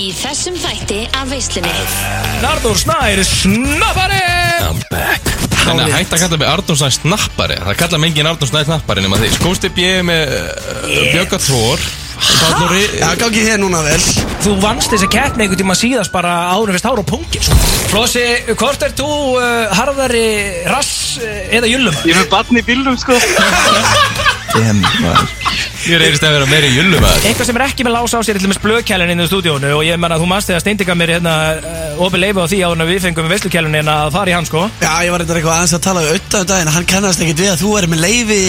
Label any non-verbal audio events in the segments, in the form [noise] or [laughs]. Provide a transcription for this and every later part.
Í þessum þætti af veislunni. Nardur Snær Snappari! I'm back. Þannig að hætta að kalla mig Arnór Snæ snappari. Það kalla mig engin Arnór Snæ snappari nema því Skósti bjöði með uh, Þór. Bátnóri Já, gangi þér núna vel. Þú vannst þessa keppni einhvern tíma síðast bara áður fyrst ára á pungin sko. Flossi, hvort er þú uh, harðari rass uh, eða jullum? Ég er með barn í bílnum sko [laughs] Ég reynist að vera meiri jullum að Eitthvað sem er ekki með lása á sér til með splökjælinn inn í stúdíónu og ég menna að þú mannst þegar steindika mér hérna uh, opið leifu á því áður en við fengum við veistlukjælinn hérna að fara í hann sko Já, ég var eitthvað aðeins að tala við auðvitað um daginn Hann kannast ekkit við að þú er með leifi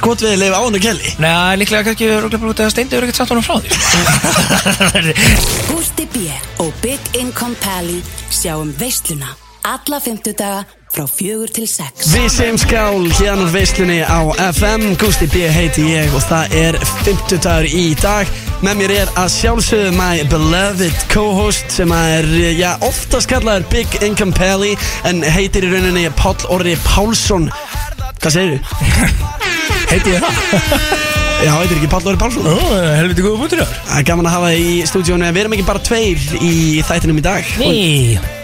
Skotviði leifi á hann og kelli Nei, líklega kannski rúglega bara út að steindi eru ekkert satt honum frá því sko. Gústi B. og Big Income Pally sjáum veisluna alla fymtudaga frá fjögur til sex. Við segjum skál hérna úr veislunni á FM Gusti B heiti ég og það er 50 dagur í dag Með mér er að sjálfsögðu my beloved co-host sem er, já, oftast kallaður Big Income Pally en heitir í rauninni Páll Orri Pálsson Hvað segir [laughs] Heiti ég það? [laughs] Já, heitir ekki Páll Orri Pálsson. Ó, helviti góða bútur þar Það er gaman að hafa þig í stúdíónu við erum ekki bara tveir í þættinum í dag. Ný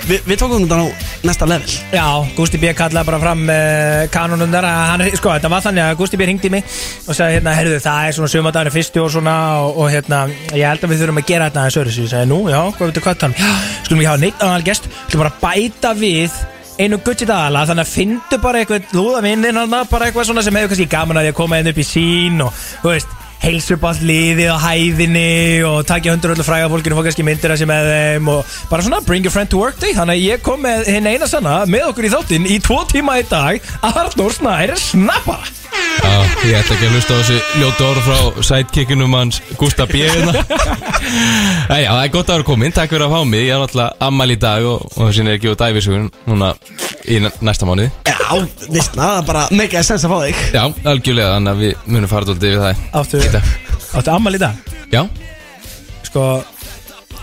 Vi, Við tókum þetta á næsta level. Já, Gusti B. kallaði bara fram uh, kanonum þar hann, Sko, þetta var þannig að Gusti B. ringdi mig og sagði, hérna, herruðu, það er svona sömadagur fyrstu og svona og, og hérna, ég held að við þurfum að gera þetta aðeins öðru Ég sagði, nú, já, hvað veitu hvað þannig Já, skulum ekki hafa neitt annan gest Skulum bara bæta við einu guttið aðala þannig að fyndu bara eitthvað lúða vinnin hann bara eitthvað svona sem hefur kannski gaman að því að koma inn upp í sín og, þú veist, heilsu upp allt liðið á hæðinni og takja hundur öllu fræga fólkinu og fá kannski myndir að sér með þeim og bara svona bring your friend to work day. Þannig að ég kom með hinn eina sanna með okkur í þáttinn í tvo tíma í dag. Arnór Snær Snappa Já, ég ætla ekki að hlusta á þessi ljótu orð frá sidekickinum hans Gustaf B. hérna. Það er gott að vera komin, takk fyrir að fá mig Ég er náttúrulega ammal í dag og, og þessin er ekki úr dæfisugun núna í næ- næsta mánuði Já, vissna, það er bara meikaði sens að fá þig Já, algjörlega, þannig að við munum fara dóldi við það Áttu, Í dag. áttu ammal í dag Já, Sko,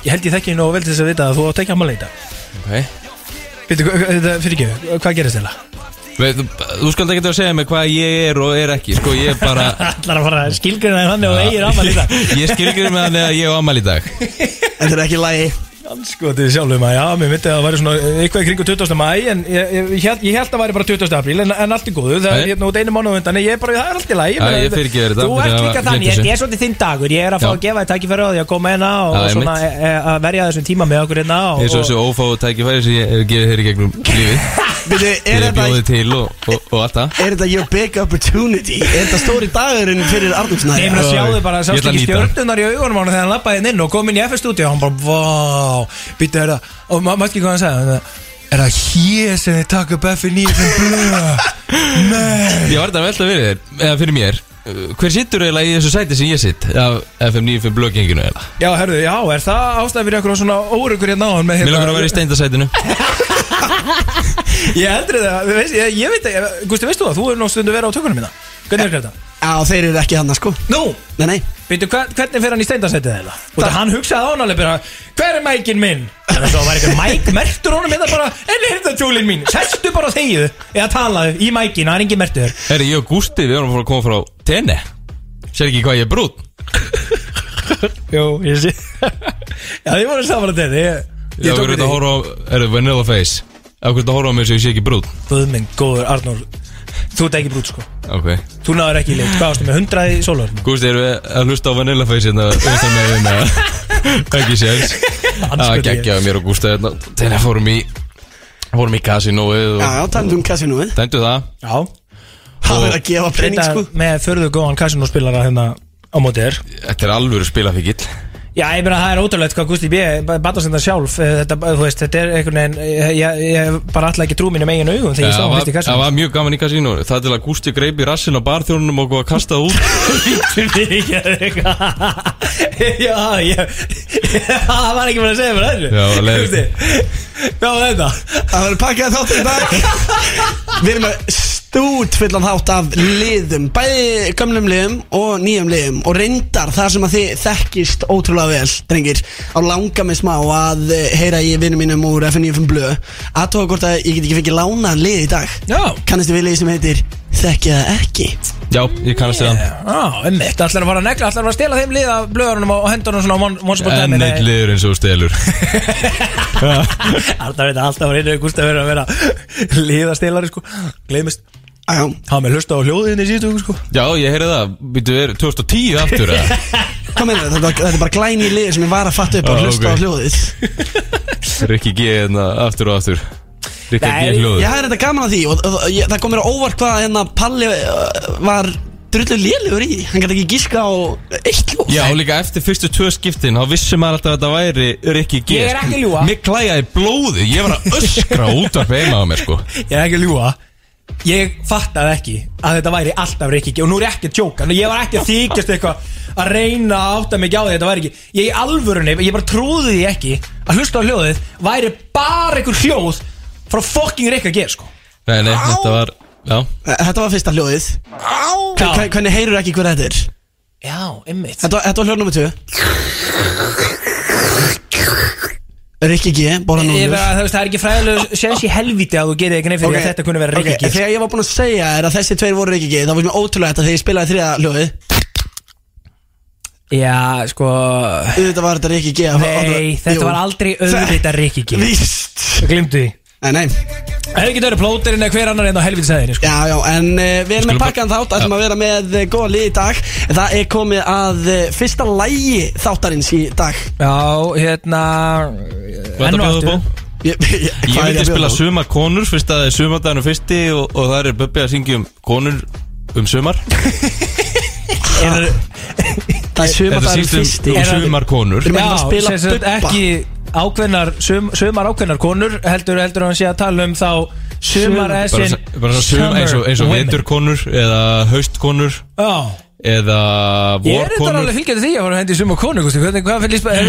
ég held ég þekki nú vel til þess að vita að þú átt ekki ammal í dag ok Býttu, fyrir ekki, hvað gerist þeirra? Veit, þú, þú skalt ekki að segja mig hvað ég er og er ekki Sko, ég er bara [laughs] Allar að fara að skilgjörna þannig og eigir ammal í dag. [laughs] Ég skilgjur mig þannig að ég á ammal í dag. Þetta er ekki lægi Anskotið sjálfum að já, mér myndi að það væri svona eitthvað í kringu 20. mæ en ég, ég, ég, held, ég held að það væri bara 20. apríl en, en allt er góðu, það er Nei. hérna út einu mánu undan en ég er bara, það er allt í þetta, Þú ert líka þannig, ég, er svolítið þinn dagur ég er að fá Já. að gefa þér tækifæri á því að koma hérna og, Já, og svona einmitt. e, að verja þessum tíma með okkur hérna og, Eins og þessu ófáu tækifæri sem ég gefið þér í gegnum lífið [laughs] Ég er þetta, til og, og, og allt það er þetta your big opportunity? Er þetta stóri dagurinn fyrir Arnúksnæði? Ég sjáðu bara, sást ekki stjórnunar í augunum á hann þegar hann lappaði inn og kom inn í FS-stúdíu og hann bara, vá, býttu er það og maður ekki hvað hann sagði? Er það hér sem þið taka upp F9 sem blöð? Nei [laughs] Ég var þetta að velta fyrir þér, eða fyrir mér. Hver sittur eiginlega í þessu sæti sem ég sitt af FM 95 blöggenginu eiginlega Já, herðu, já, er það ástæð fyrir einhverjum svona óryggur hérna á hann með Mér langar að vera í steindasætinu [laughs] Ég heldur það, ég, ég veit að, Gusti, veistu það, þú er nú stundu verið á tökunum mína Hvernig er þetta? Já, þeir eru ekki hann sko. Nú, Nei, nei. Veitu, hvern, hvernig fer hann í steindarsætið þeirra? Og það hann hugsaði á hann alveg bara Hver er mækin minn? Þannig að það var eitthvað mæk mertur honum eða bara En er þetta tjúlin mín? Sestu bara þegið Eða talaðu í mækin, það er engin mertur Herri, ég og Gústi, við erum að fara að koma frá tenni Sér ekki hvað ég er brún [laughs] Jú, ég sé. Já, þið voru saman að þetta Ég, Já, ég tók við erum þetta að horfa á, er það Vanilla Face. Af hverju þetta horfa á mig sem ég sé ekki brún Guðminn, góður, Arnór. Þú ert ekki brút, sko Ok. Þú náður ekki leitt, hvað ástu með? 100 í sólar? Gústi, erum við að hlusta á Vanilla Face hérna Undan með hérna? Ekki séns Það geggjaði mér og Gústi hérna. Tenni fórum í Fórum í kasinóið Já, já, tæmdum kassinúið Dæmdu það. Já. Það er að gefa penning Reynda sko. með förðu góðan kasinóspilara hérna á móti þér. Þetta er alvöru spilafikill Já, ég meina það er ótrúlegt hvað Gusti B. batast þetta sjálf eh, þetta, þú veist, þetta er einhvern veginn ég, ég, ég bara alltaf ekki trú mínum eigin augum þegar ég Það var, fyrst í það kassinum var mjög gaman í kasínó Það til að Gústi greip í rassin á barþjónunum og góða að kasta það út. [laughs] Já, ég það var ekki bara að segja mér þessu. Já, var. Gusti, Já, þetta. Það verður pakkað þáttur í dag. [laughs] Við erum með stút fullan þátt af liðum Bæði gömlum liðum og nýjum liðum Og reyndar það sem að þið þekkist ótrúlega vel, drengir Á langa með smá að eh, heyra í vinnum mínum úr FNF Blö Aðtóða hvort að ég get ekki fengið lánaðan lið í dag. Já, Kannastu við lið sem heitir þekki það ekki? Já, ég kannast þér hann. Já, einmitt, ætlar að fara að negla, ætlar að fara að stela þeim liða blöðunum og hendunum svona á Mon- Once Upon a En Time eitt liður eins og stelur. [laughs] Alltaf veit að alltaf var einu Gústa verið að vera [laughs] liða stelari sko. Gleimist Há með hlusta á hljóðinni síðan sko? Já, ég heyrði það, býttu er 2010 aftur eða? [laughs] hvað meina þetta, þetta er bara glæni í lið sem ég var að fatta upp að Já, hlusta ok. á hljóðið. [laughs] Rikki G hérna aftur og aftur. Rikki G Ég hafði þetta gaman að því og, og, og ég, það kom mér á óvart hvað hérna Palli uh, var drullu lélugur í Hann gæti ekki gíska á eitt hljóð Já, og líka eftir fyrstu tvö skiptin þá vissi maður alltaf að þetta væri Rikki G Ég er ekki að ljúga. Mér klæjaði blóði, ég var að öskra útvarp heima á mér sko. Ég er ekki að ljúa Ég fattaði ekki að þetta væri alltaf Rikki G og nú er ekki að tjóka Ég var ekki að þykjast eitthvað að reyna að átta mig á því þetta væri ekki. Ég í alvörunni, ég bara trúði því ekki að hlusta á hljóðið væri bara einhver hljóð frá fucking Rikki G sko. Nei, nei, þetta var, já. Þetta var fyrsta hljóðið. Hve- Hvernig heyrur ekki hver þetta er? Já, einmitt. Þetta var, þetta var hljóð nummer 2 Rikki G, bóla vera, það, er ekki fræðileg séns í helvíti að þú gerir ekki nefn fyrir að þetta kunni vera Rikki G. Þegar ég var búinn að segja þér að þessi tveir voru Rikki G þá var mér ótrúlega þetta þegar ég spilaði þriða hljóðið. Já, sko Auðvitað var þetta Rikki G Nei, þetta var aldrei auðvitað Rikki G. [laughs] Víst. Glimtu því Nei, nei. Það er ekki verið plóterinn eða hver annar en á helviti sæðinni sko. Já, já, en uh, við erum með pakkan þátt ætlum að vera með uh, góða lið í dag. En Það er komið að uh, fyrsta lægi þáttarins í dag. Já, hérna Hvað er það að bjóða upp á? Ég, ég, Ég vildi spila sumar konur Fyrst að það er sumardaginu fyrsti Og, og það er Bubbi að syngja um konur um sumar. [laughs] Er, Það er það er sýst um, fyrsti. um Er það- sumar konur Erum ekki bara að spila ekki ákveðnar sum, Sumar ákveðnar konur Heldur, heldur hann sé að tala um þá Sumar Sum- as Bara, in bara sum, eins og, veturkonur Eða haustkonur Já. Eða Ég er þetta vorkonur. alveg fylgjandi því að fara að hendi sumar konu Gusti. Hvernig, hvað fyrir líspa uh,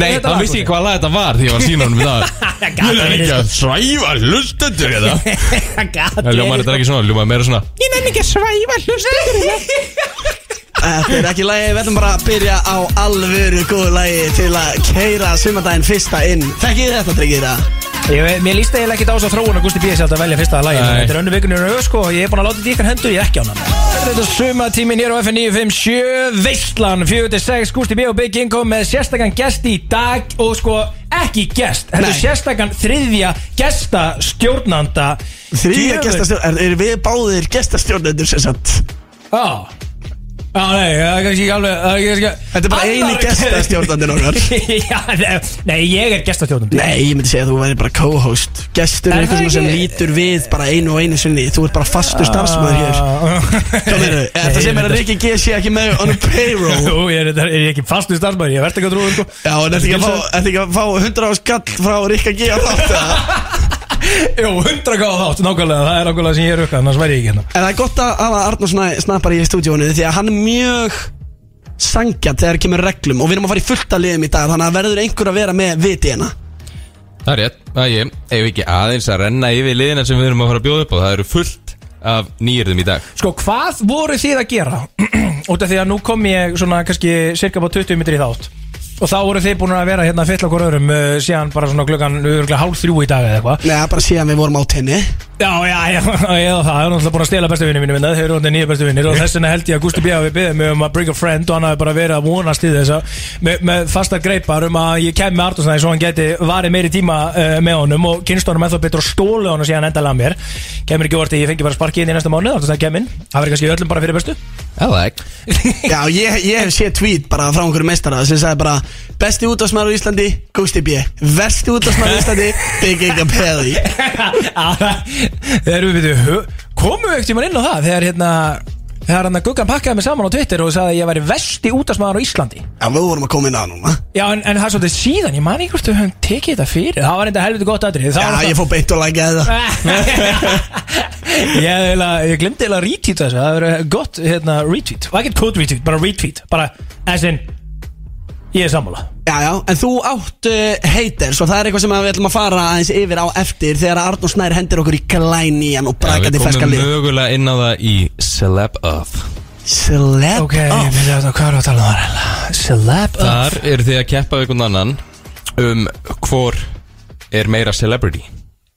Nei, hann lag, vissi ekki hvað lag þetta var Því ég var sína í dag. [laughs] Gat Ég er ekki að svæfa hlustendur Það [laughs] ljómar verið, þetta er ekki svona, ljómar meira svona. Ég nefn ekki að svæfa hlustendur [laughs] Þetta er ekki lægi, við ætlum bara að byrja á alvöru góðu lægi til að keira sumardaginn fyrsta inn Þekkið þið þetta, drengir það? Mér líst eiginlega ekki á þess að þróun að Gusti B. sé alltaf að velja fyrsta lagi Nei. Þetta er önnu vikunni rauð sko og ég er búin að láta þetta í ykkar hendur ég er ekki á hann Þetta er sumatímin hér á FN 957 Veistlan 46 Gusti B. og Big Ingo með sérstakann gest í dag og sko ekki gest Þetta er sérstakann þriðja gesta stjórnanda Þrýja gestastjórn, er, er við báðir gestastjórnendur sem sagt Já Já, nei, það er kannski ekki alveg það er kannski- Þetta er bara eini Annar- gestastjórnandinn okkar. [laughs] Já, nei, nei, ég er gestastjórnandi. Nei, ég myndi segja að þú væri bara co-host. Gestur Er er eitthvað það svona sem ekki? lítur við bara einu og einu sinni. Þú ert bara fastur starfsmæður hér. [laughs] Hvað meina, er þetta sem er að Rikki G sé ekki með on a payroll? [laughs] Jú, ég er, er ég ekki fastu starfsmæður, ég verð ekki að trúa sko. Já, en þetta ekki að fá, ertu ekki að fá 100 á skall frá Rikka G á þátt eða? Jú, hundra gáða þátt, nákvæmlega, það er nákvæmlega sem ég er auka, annars væri ég ekki hérna. En það er gott að hafa Arnur Snæ- Snappar í stúdíónu Því að hann er mjög sangjart þegar kemur reglum. Og við erum að fara í fullt að liðum í dag Þannig að verður einhver að vera með viti hérna? Það er rétt, það ég Ef ekki aðeins að renna yfir liðina sem við erum að fara að bjóða upp á. Það eru fullt af nýjörðum í dag. Sko, hvað voru þið að gera? [clears throat] Út af því að nú kom ég svona kannski cirka bá 20 minnir í þátt Og þá voru þið búin að vera hérna að fylla okkur öðrum uh, síðan bara svona klukkan örgulega hálf þrjú í dag eða eitthvað. Nei, bara síðan við vorum á tenni. Já, já, já, [laughs] já, það er náttúrulega búin að stela bestu vinni mínu minna Þeir eru orðin nýja bestu vinnir og þess vegna held ég að Gusti B. hafi beðið mig um að bring a friend og hann hafi bara verið að vonast í þess að með, með fasta greipar um að ég kem með Artursnæði svo hann geti varið meiri tíma uh, með honum og kynst honum ennþá betur og stóli honum síðan endalega mér. Kemur ekki orðið, ég fengi bara sparkið inn í næsta mánu Artursnæði kem inn, það verður kannski öllum bara fyrir bestu Það ekki. Já, ég, ég hef séð tweet bara frá einhverju meistara sem sagði bara Besti útásmaður á Íslandi, Gusti B Versti útásmaður á Íslandi, Big Inga Pelli [laughs] Þegar við veitum, komum við ekkert tímann inn á það Þegar hérna Þegar hann að Guggan pakkaði mig saman á Twitter og sagði að ég væri vesti útastmaður á Íslandi. Já, við vorum að koma inn að núna. Já, en, en það er svolítið síðan, ég man ekki hvort við höfum tekið þetta fyrir. Það var enda helviti gott aðrið Já, ég fór beint og lækjaði það. [laughs] Ég, ég glemdi eða að retweeta þessu Það verið gott hérna, retweet. Og ekkert code retweet, bara retweet Bara, as in, ég er sammála. Já, já, en þú átt uh, haters og það er eitthvað sem við ætlum að fara aðeins yfir á eftir þegar Arnur Snær hendir okkur í glænían og Já, Við brakandi ferska komum lið. mögulega inn á það í Celeb of Celeb Ok, off. við veitum hvað er að tala um það eiginlega? Celeb Þar eru þið að keppa við einhvern annan um hvor er meira celebrity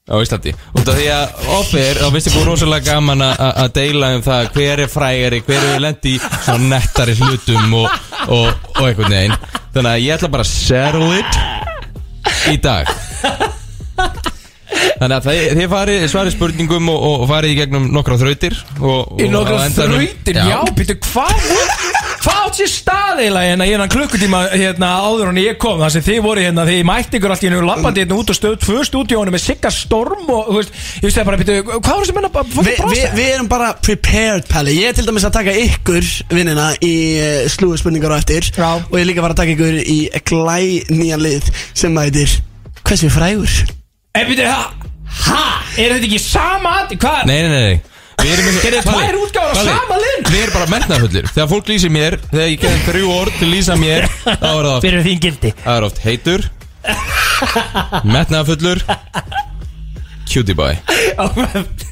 á Íslandi. Út af því að ofir, þá finnst ykkur rosalega gaman að- deila um það hver er frægari, hver er lendi svona nettari hlutum og, og, og einhvern veginn. Þannig að ég ætla bara að settle it í dag. Þannig að þið, þið farið svarið spurningum og, og farið í gegnum nokkra þrautir og, Í nokkra þrautir, já, býttu, hvað Hvað átt sér stað eiginlega hérna, hérna klukkutíma hérna áður en ég kom? Það sem þið voru hérna, þið mætti ykkur allt í hennu lappandi hérna út og stöð tvö stúdíónu með Sigga Storm og, þú veist, ég veist það bara, býttu, hvað var þessi menna bara, Vi, vi, við erum bara prepared, Palli. Ég er til dæmis að taka ykkur vinnina í uh, slúðu spurningar á eftir. Já. Og ég er líka bara að taka ykkur í glæ nýjan lið sem að heitir Hversu frægur? Ha, er þetta ekki sama hvað? Nei, nei, nei, Þeir eru tvær af Palli, sama liðinu. Við erum bara metnaðfullir Þegar fólk lýsir mér Þegar ég gerði þrjú orð til að lýsa mér Þá er það oft, Fyrir þín gildi. Það er oft heitur Metnaðfullur Cutie boy.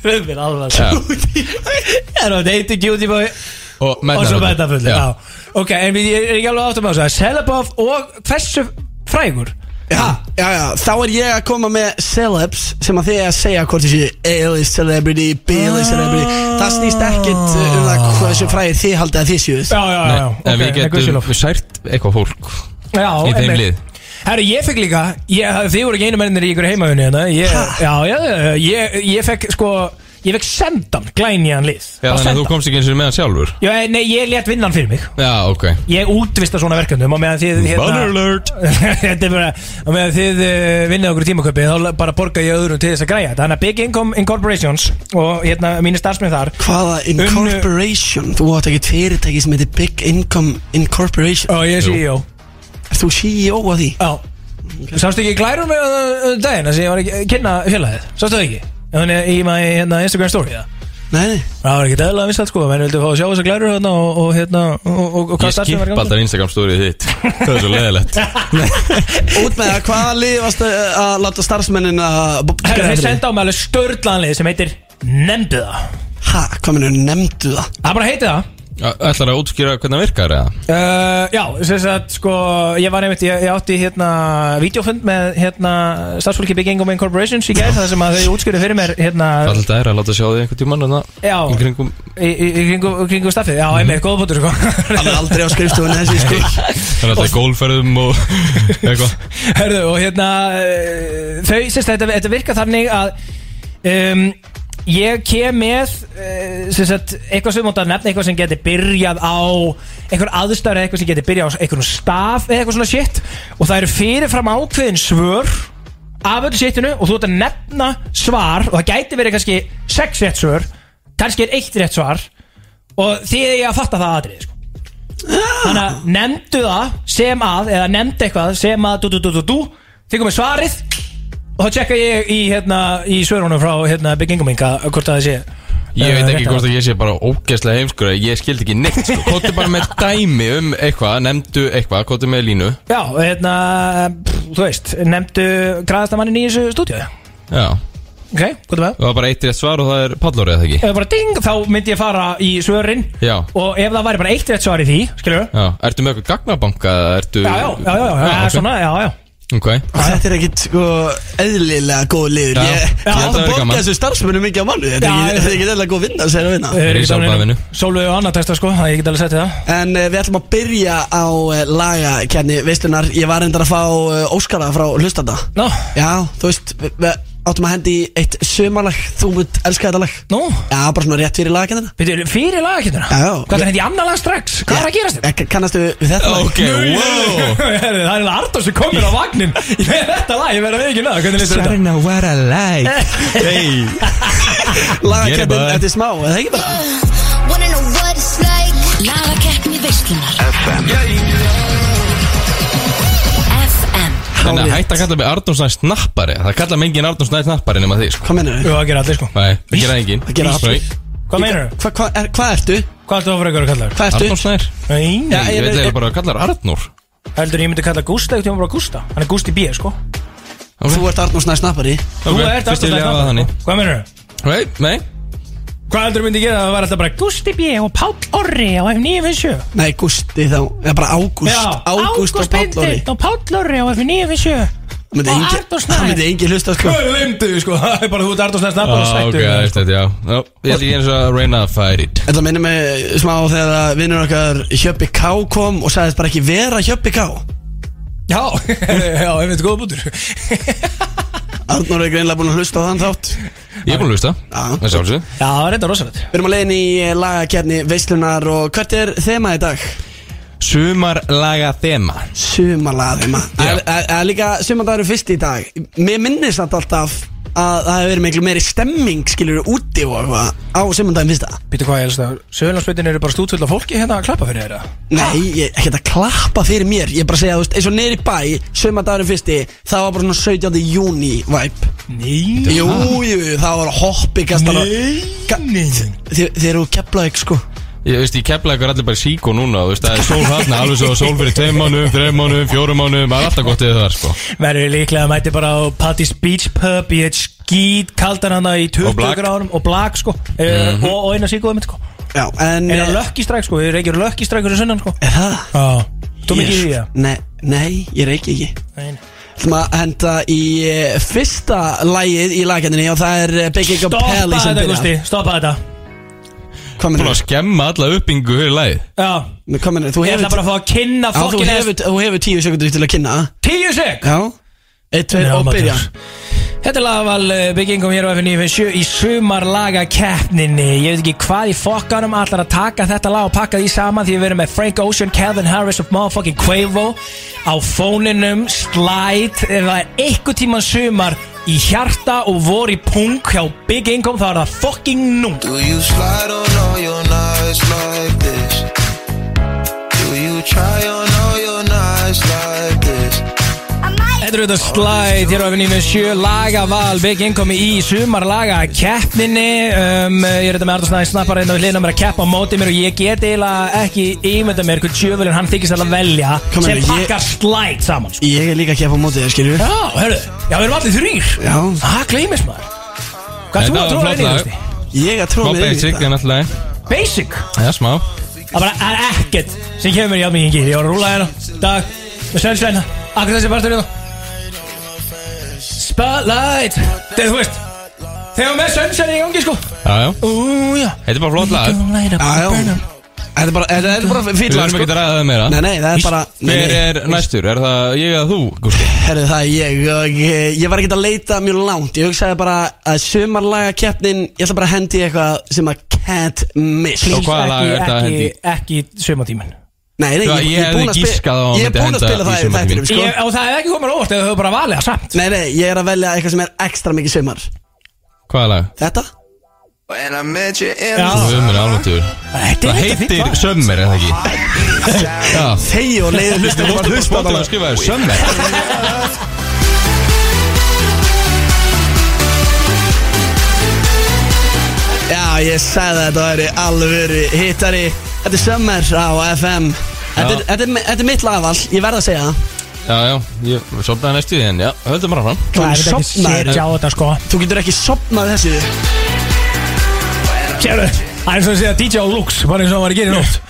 Þau er alveg Já. Það er þetta eitt cutie boy. Og. Já. Ok, en ég er ekki alveg áttum á þessu. Celebuff og hversu frægur Já, já, já, þá er ég að koma með celebs sem að þið er að segja hvort þessi A-list celebrity, B-list celebrity. Það snýst ekkit uh, um það hversu frægir þið haldið að þið séuð. Já, já, já, já En við ok, getum sært eitthvað fólk Já, í þeim einmitt. lið. Herru, ég fekk líka ég, Þið voru ekki einu mennir í ykkur heimaunni hérna. Ég, Já, já, já, ég, ég fekk sko Ég fekk sendan glænýjan lið. Já, þannig að þú komst ekki eins og með hann sjálfur? Já, nei, ég let vinnan fyrir mig. Já, ok. Ég útvista svona verkefnum og meðan þið hérna- Banner alert! [laughs] Þetta er bara Og meðan þið uh, vinnið okkur tímaköpi Þá bara borga ég öðrum til þess að græja þetta. Þannig að Big Income Incorporations Og hérna mínir starfsmenn þar Hvaða incorporation? Þú átt ekki fyrirtæki sem heitir Big Income Incorporation. Og ég er. CEO Er þú CEO að því? Já. Sástu ekki glærum með uh, daginn? Að ég var ekki að kynna félagið. Sástu það ekki? Þannig í maður hérna, Instagram story? Það Nei, nei. Það var ekki eðla vissalt sko. Menn vildu fá að sjá þess að glæru hérna og, og hérna og, og, og hvað Ég skip alltaf Instagram stórið þitt. Það er svo leðilegt [laughs] Út með það, hvaða lið varst að láta starfsmennin að Herru, þeir senda á mig alveg störlanlið sem heitir Nefndu það. Ha, hvað minnur nefndu það? Það bara heiti það Ætlar að útskýra hvernig það virkar eða? Uh, já, sem sagt, sko, ég var einmitt, ég, ég átti hérna videofund með hérna starfsfólki Big Income Incorporations í gær, það sem að þau útskjöru fyrir mér hérna, Það er alltaf að láta sjá þig einhvern tímann þarna Já. Í kringum í, í, í kringu, kringu staffið, já, einmitt, góða bútur, sko Hann er aldrei á skrifstofunni þessi sko [laughs] Það er alltaf í gólferðum og [laughs] eitthvað Hörðu, og hérna þau, sem sagt, þetta, þetta virka þannig að um, ég kem með uh, sem sagt, eitthvað sem mútt að nefna eitthvað sem geti byrjað á einhver aðstæður eitthvað sem geti byrjað á einhvern staf eða eitthvað svona shit. Og það eru fyrirfram ákveðin svör af öllu shitinu og þú ert að nefna svar og það gæti verið kannski sex rétt svör kannski er eitt rétt svar og þið er að fatta það aðrið sko. Þannig að nefndu það sem að eða nefndu eitthvað sem að du, du, du, þið komið svarið og þá tjekka ég í, hérna, í svörunum frá hérna, Inc. að hvort að það sé Ég eh, veit ekki hvort að- ég sé bara ógeðslega heimskur Ég skildi ekki neitt sko. Kóttu bara með [laughs] dæmi um eitthvað Nemndu eitthvað, kóttu með línu. Já, hérna, pff, þú veist, nefndu græðastamannin í þessu stúdíu. Já. Ok, hvað er með? Það var bara eitt rétt svar og það er pallórið eða ekki? Ef bara ding, þá myndi ég fara í svörin. Já. Og ef það væri bara eitt rétt svar í því, skilur Já, ertu með eitthvað gagnabanka eða ertu Já, já, já, já, já, já, svona, já, já Ok. Þetta er ekkit sko eðlilega góð liður. Já. Ég, ég þetta átt að borga þessu starfsmennu mikið á mannu Þetta er er ekki eðlilega góð vinna að segja vinna. Þeir eru í sjálfboðavinnu. Sólu og annað texta, sko, það ég get alveg sett það. En uh, við ætlum að byrja á uh, lagakenni Veistlunar, ég var reyndar að fá uh, Óskara frá hlustanda. Nó, Já, þú veist, við, við áttum að hendi eitt sömarlag Þú munt elska þetta lag nú Já, bara svona rétt fyrir lagakennina Byrju, fyrir lagakenduna Já, já. Hvað er þetta í annar lag strax? Hvað er að gerast þetta? Ek- Kannastu við þetta lag? Ok, wow Herðu, [laughs] Það er Artur sem komir á vagnin Ég með þetta lag, ég verð að við ekki neða Hvernig listur þetta? know what I like Hey Get it, bye. eftir smá, eða ekki bara? Wanna know what it's like Lagakeppni veislunar FM Þannig að hætta að kalla mig Arnónsnæ snappari. Það kalla mig engin Arnónsnæ snappari nema þig sko. Hvað mennur Jú, það gera allir sko. Nei, það gera engin Það gera allir. Hvað meinar þú? Hvað hva, er, hva ertu? Hvað ertu að ykkur að kalla þér? Hvað ertu? Arnónsnær Nei, Já, Ég ég veit veit- eða bara að kalla þér Arnór. Heldur ég myndi kalla Gústa Ekkert ég bara Gústa. Hann er Gústi B, sko. Þú ert Arnór Snæ snappari. Þú ert fyrst Artur Hvað heldur þú myndi gera? Það var alltaf bara Gústi B og Páll Orri á F957 Nei, Gústi þá, eða bara Ágúst. Ágúst og Páll Orri. Og Páll Orri á F957 Það myndi Ó, engin- Arnór Snær. Það myndi engin hlusta sko. Hvað glemdu þið sko. [laughs] Það er bara þú Snæst Það er bara Ah, ok, sættu er þetta, já. Já, Ég held ekki eins og að reyna að fight it. Þetta minnir mig smá þegar að vinnur okkar Hjöppi K kom og sagðist bara ekki vera Hjöppi K. Já, [laughs] já, ég veit góða bútur [laughs] Arnór er greinlega búin að hlusta á þann þátt. Ég er búin að hlusta. Já. Það er sjálfsög Já, það er þetta rosalegt. Við erum að leiðin í lagakefni Veislunar og hvert er þema í dag? Sumarlaga þema Sumarlaga þema. Það er líka sumardagur fyrst í dag. Mér minnist þetta alltaf að það hefur verið miklu meiri stemming skilur úti og eitthvað á sumardaginn fyrsta. Býtu hvað ég helst að Söðurlandsbyrtin eru bara stútfull af fólki hérna að klappa fyrir þeirra Nei, ég ekki að klappa fyrir mér. Ég er bara að segja, þú veist, eins og neyri bæ Sumardagurinn fyrsti, það var bara svona 17. júni vibe. Nei. Jú, jú, það var hoppi kastar Nei. Þeir eru ekki sko Ég veist, ég kepla eitthvað allir bara í síkó núna þú veist, Það er sól þarna, alveg svo sól fyrir tveim mánuðum, þreim mánuðum, fjórum mánuðum Það er alltaf gott eða það, sko. Verður líklega að mæti bara á Patty's Beach Pub Í eitt skít kaldan hana í 20 black. gráðum Og black sko. Mm og, og eina síkóðum sko. Já, en Er það Lucky Strike sko. Við reykjum Lucky Strike fyrir sunnan sko. Er það? Já. Þú mikið í því það Nei, nei, ég reiki ekki. Nei, nei. ætlum að henda í eh, fyrsta lægið í lagkendinni og það er eh, Big Ego Stoppa Pelli sem þetta Gusti. Stoppa þetta Búin mennur að skemma alla uppbyggingu fyrir lagið. Já. Þú Ég ætla hefur bara að fá að kynna þú fokkin hefur, þú hefur tíu sekundur til að kynna. Tíu sek? Já. Eitt, tveir og byrja. Þetta er lagaval byggingum hér á F957 í sumarlaga keppninni Ég veit ekki hvað í fokkanum allar að taka þetta lag og pakka því saman því við erum með Frank Ocean, Calvin Harris og motherfucking Quavo á fóninum, slide ef það er eitthvað tíman sumar í hjarta og vor í pung hjá Big Income þá er það fucking nú Do you slide on all your nights like this? Do you try on all your nights like this? Þetta er auðvitað slide hér á F957 lagaval Big Income í sumarlaga keppninni. Um, Ég er þetta með Arndur Snæði snappar hérna við hliðina á mér að keppa á móti mér og ég get eiginlega ekki ímynda mér hvað tjöfulinn hann þykist að velja Kom sem ég- pakkar slide saman sko. Ég er líka að keppa á mótið þér, skilju Já, hörru, já við erum allir þrýr Já. Það gleymist maður. Hvað Þetta þú að var tróða flott inn í lag. þessi? Ég að tróða Smá mig basic, þetta. en alltaf Basic? Já, smá. Það bara er ekkert sem kemur mér í ámyggin gýr Ég var að rúla hérna, dag, með svennsveina. Akkur þessi partur hérna Spotlight. Þegar þú veist Þegar með svennsveina í gangi sko. Já, já. Ú, já Þetta er bara flott lag. Já, Já, já Þetta er bara, þetta er bara Við fýll lag, verðum sko. ekki að ræða það meira. Nei, nei, það er bara nei, Hver nei. er næstur? Er það ég eða þú, Gústi? Herðu það er ég, og ég, ég var ekki að leita mjög langt. Ég hugsaði bara að sumarlaga keppnin Ég ætla bara að hendi í eitthvað sem að can't miss. Og hvaða lag er þetta að ekki, hendi? ekki sumatíman Nei, nei, ég, ég ég er búinn hefði að spi- giskað á að Ég er myndi búinn að henda spila í það í sumartímann. þættinum, sko Ég, og það hefði ekki komið óvart eða þau bara valið það samt Nei, nei, ég er að velja eitthvað sem er ekstra mikið sumar Hvaða lag? Þetta? When I met you in Já. Við erum alveg Þetta Það er fínt heitir lag. Summer, er það ekki? [laughs] Já Þegi og leiði hlustu Þú bara hlusta á það að skrifa þér Summer Já, ég sagði að þetta væri alvöru hittari Þetta er Summer á FM Þetta er, Já. þetta er, þetta er mitt lagval, ég verð að segja það Já, já, ég sopnaði næstu því en já, höldum bara fram Það er þetta ekki Sofnaður. setja á þetta sko Þú getur ekki sopnað þessu Sérðu, það er eins og að segja DJ á Lux Bara eins og hann var að gera í nótt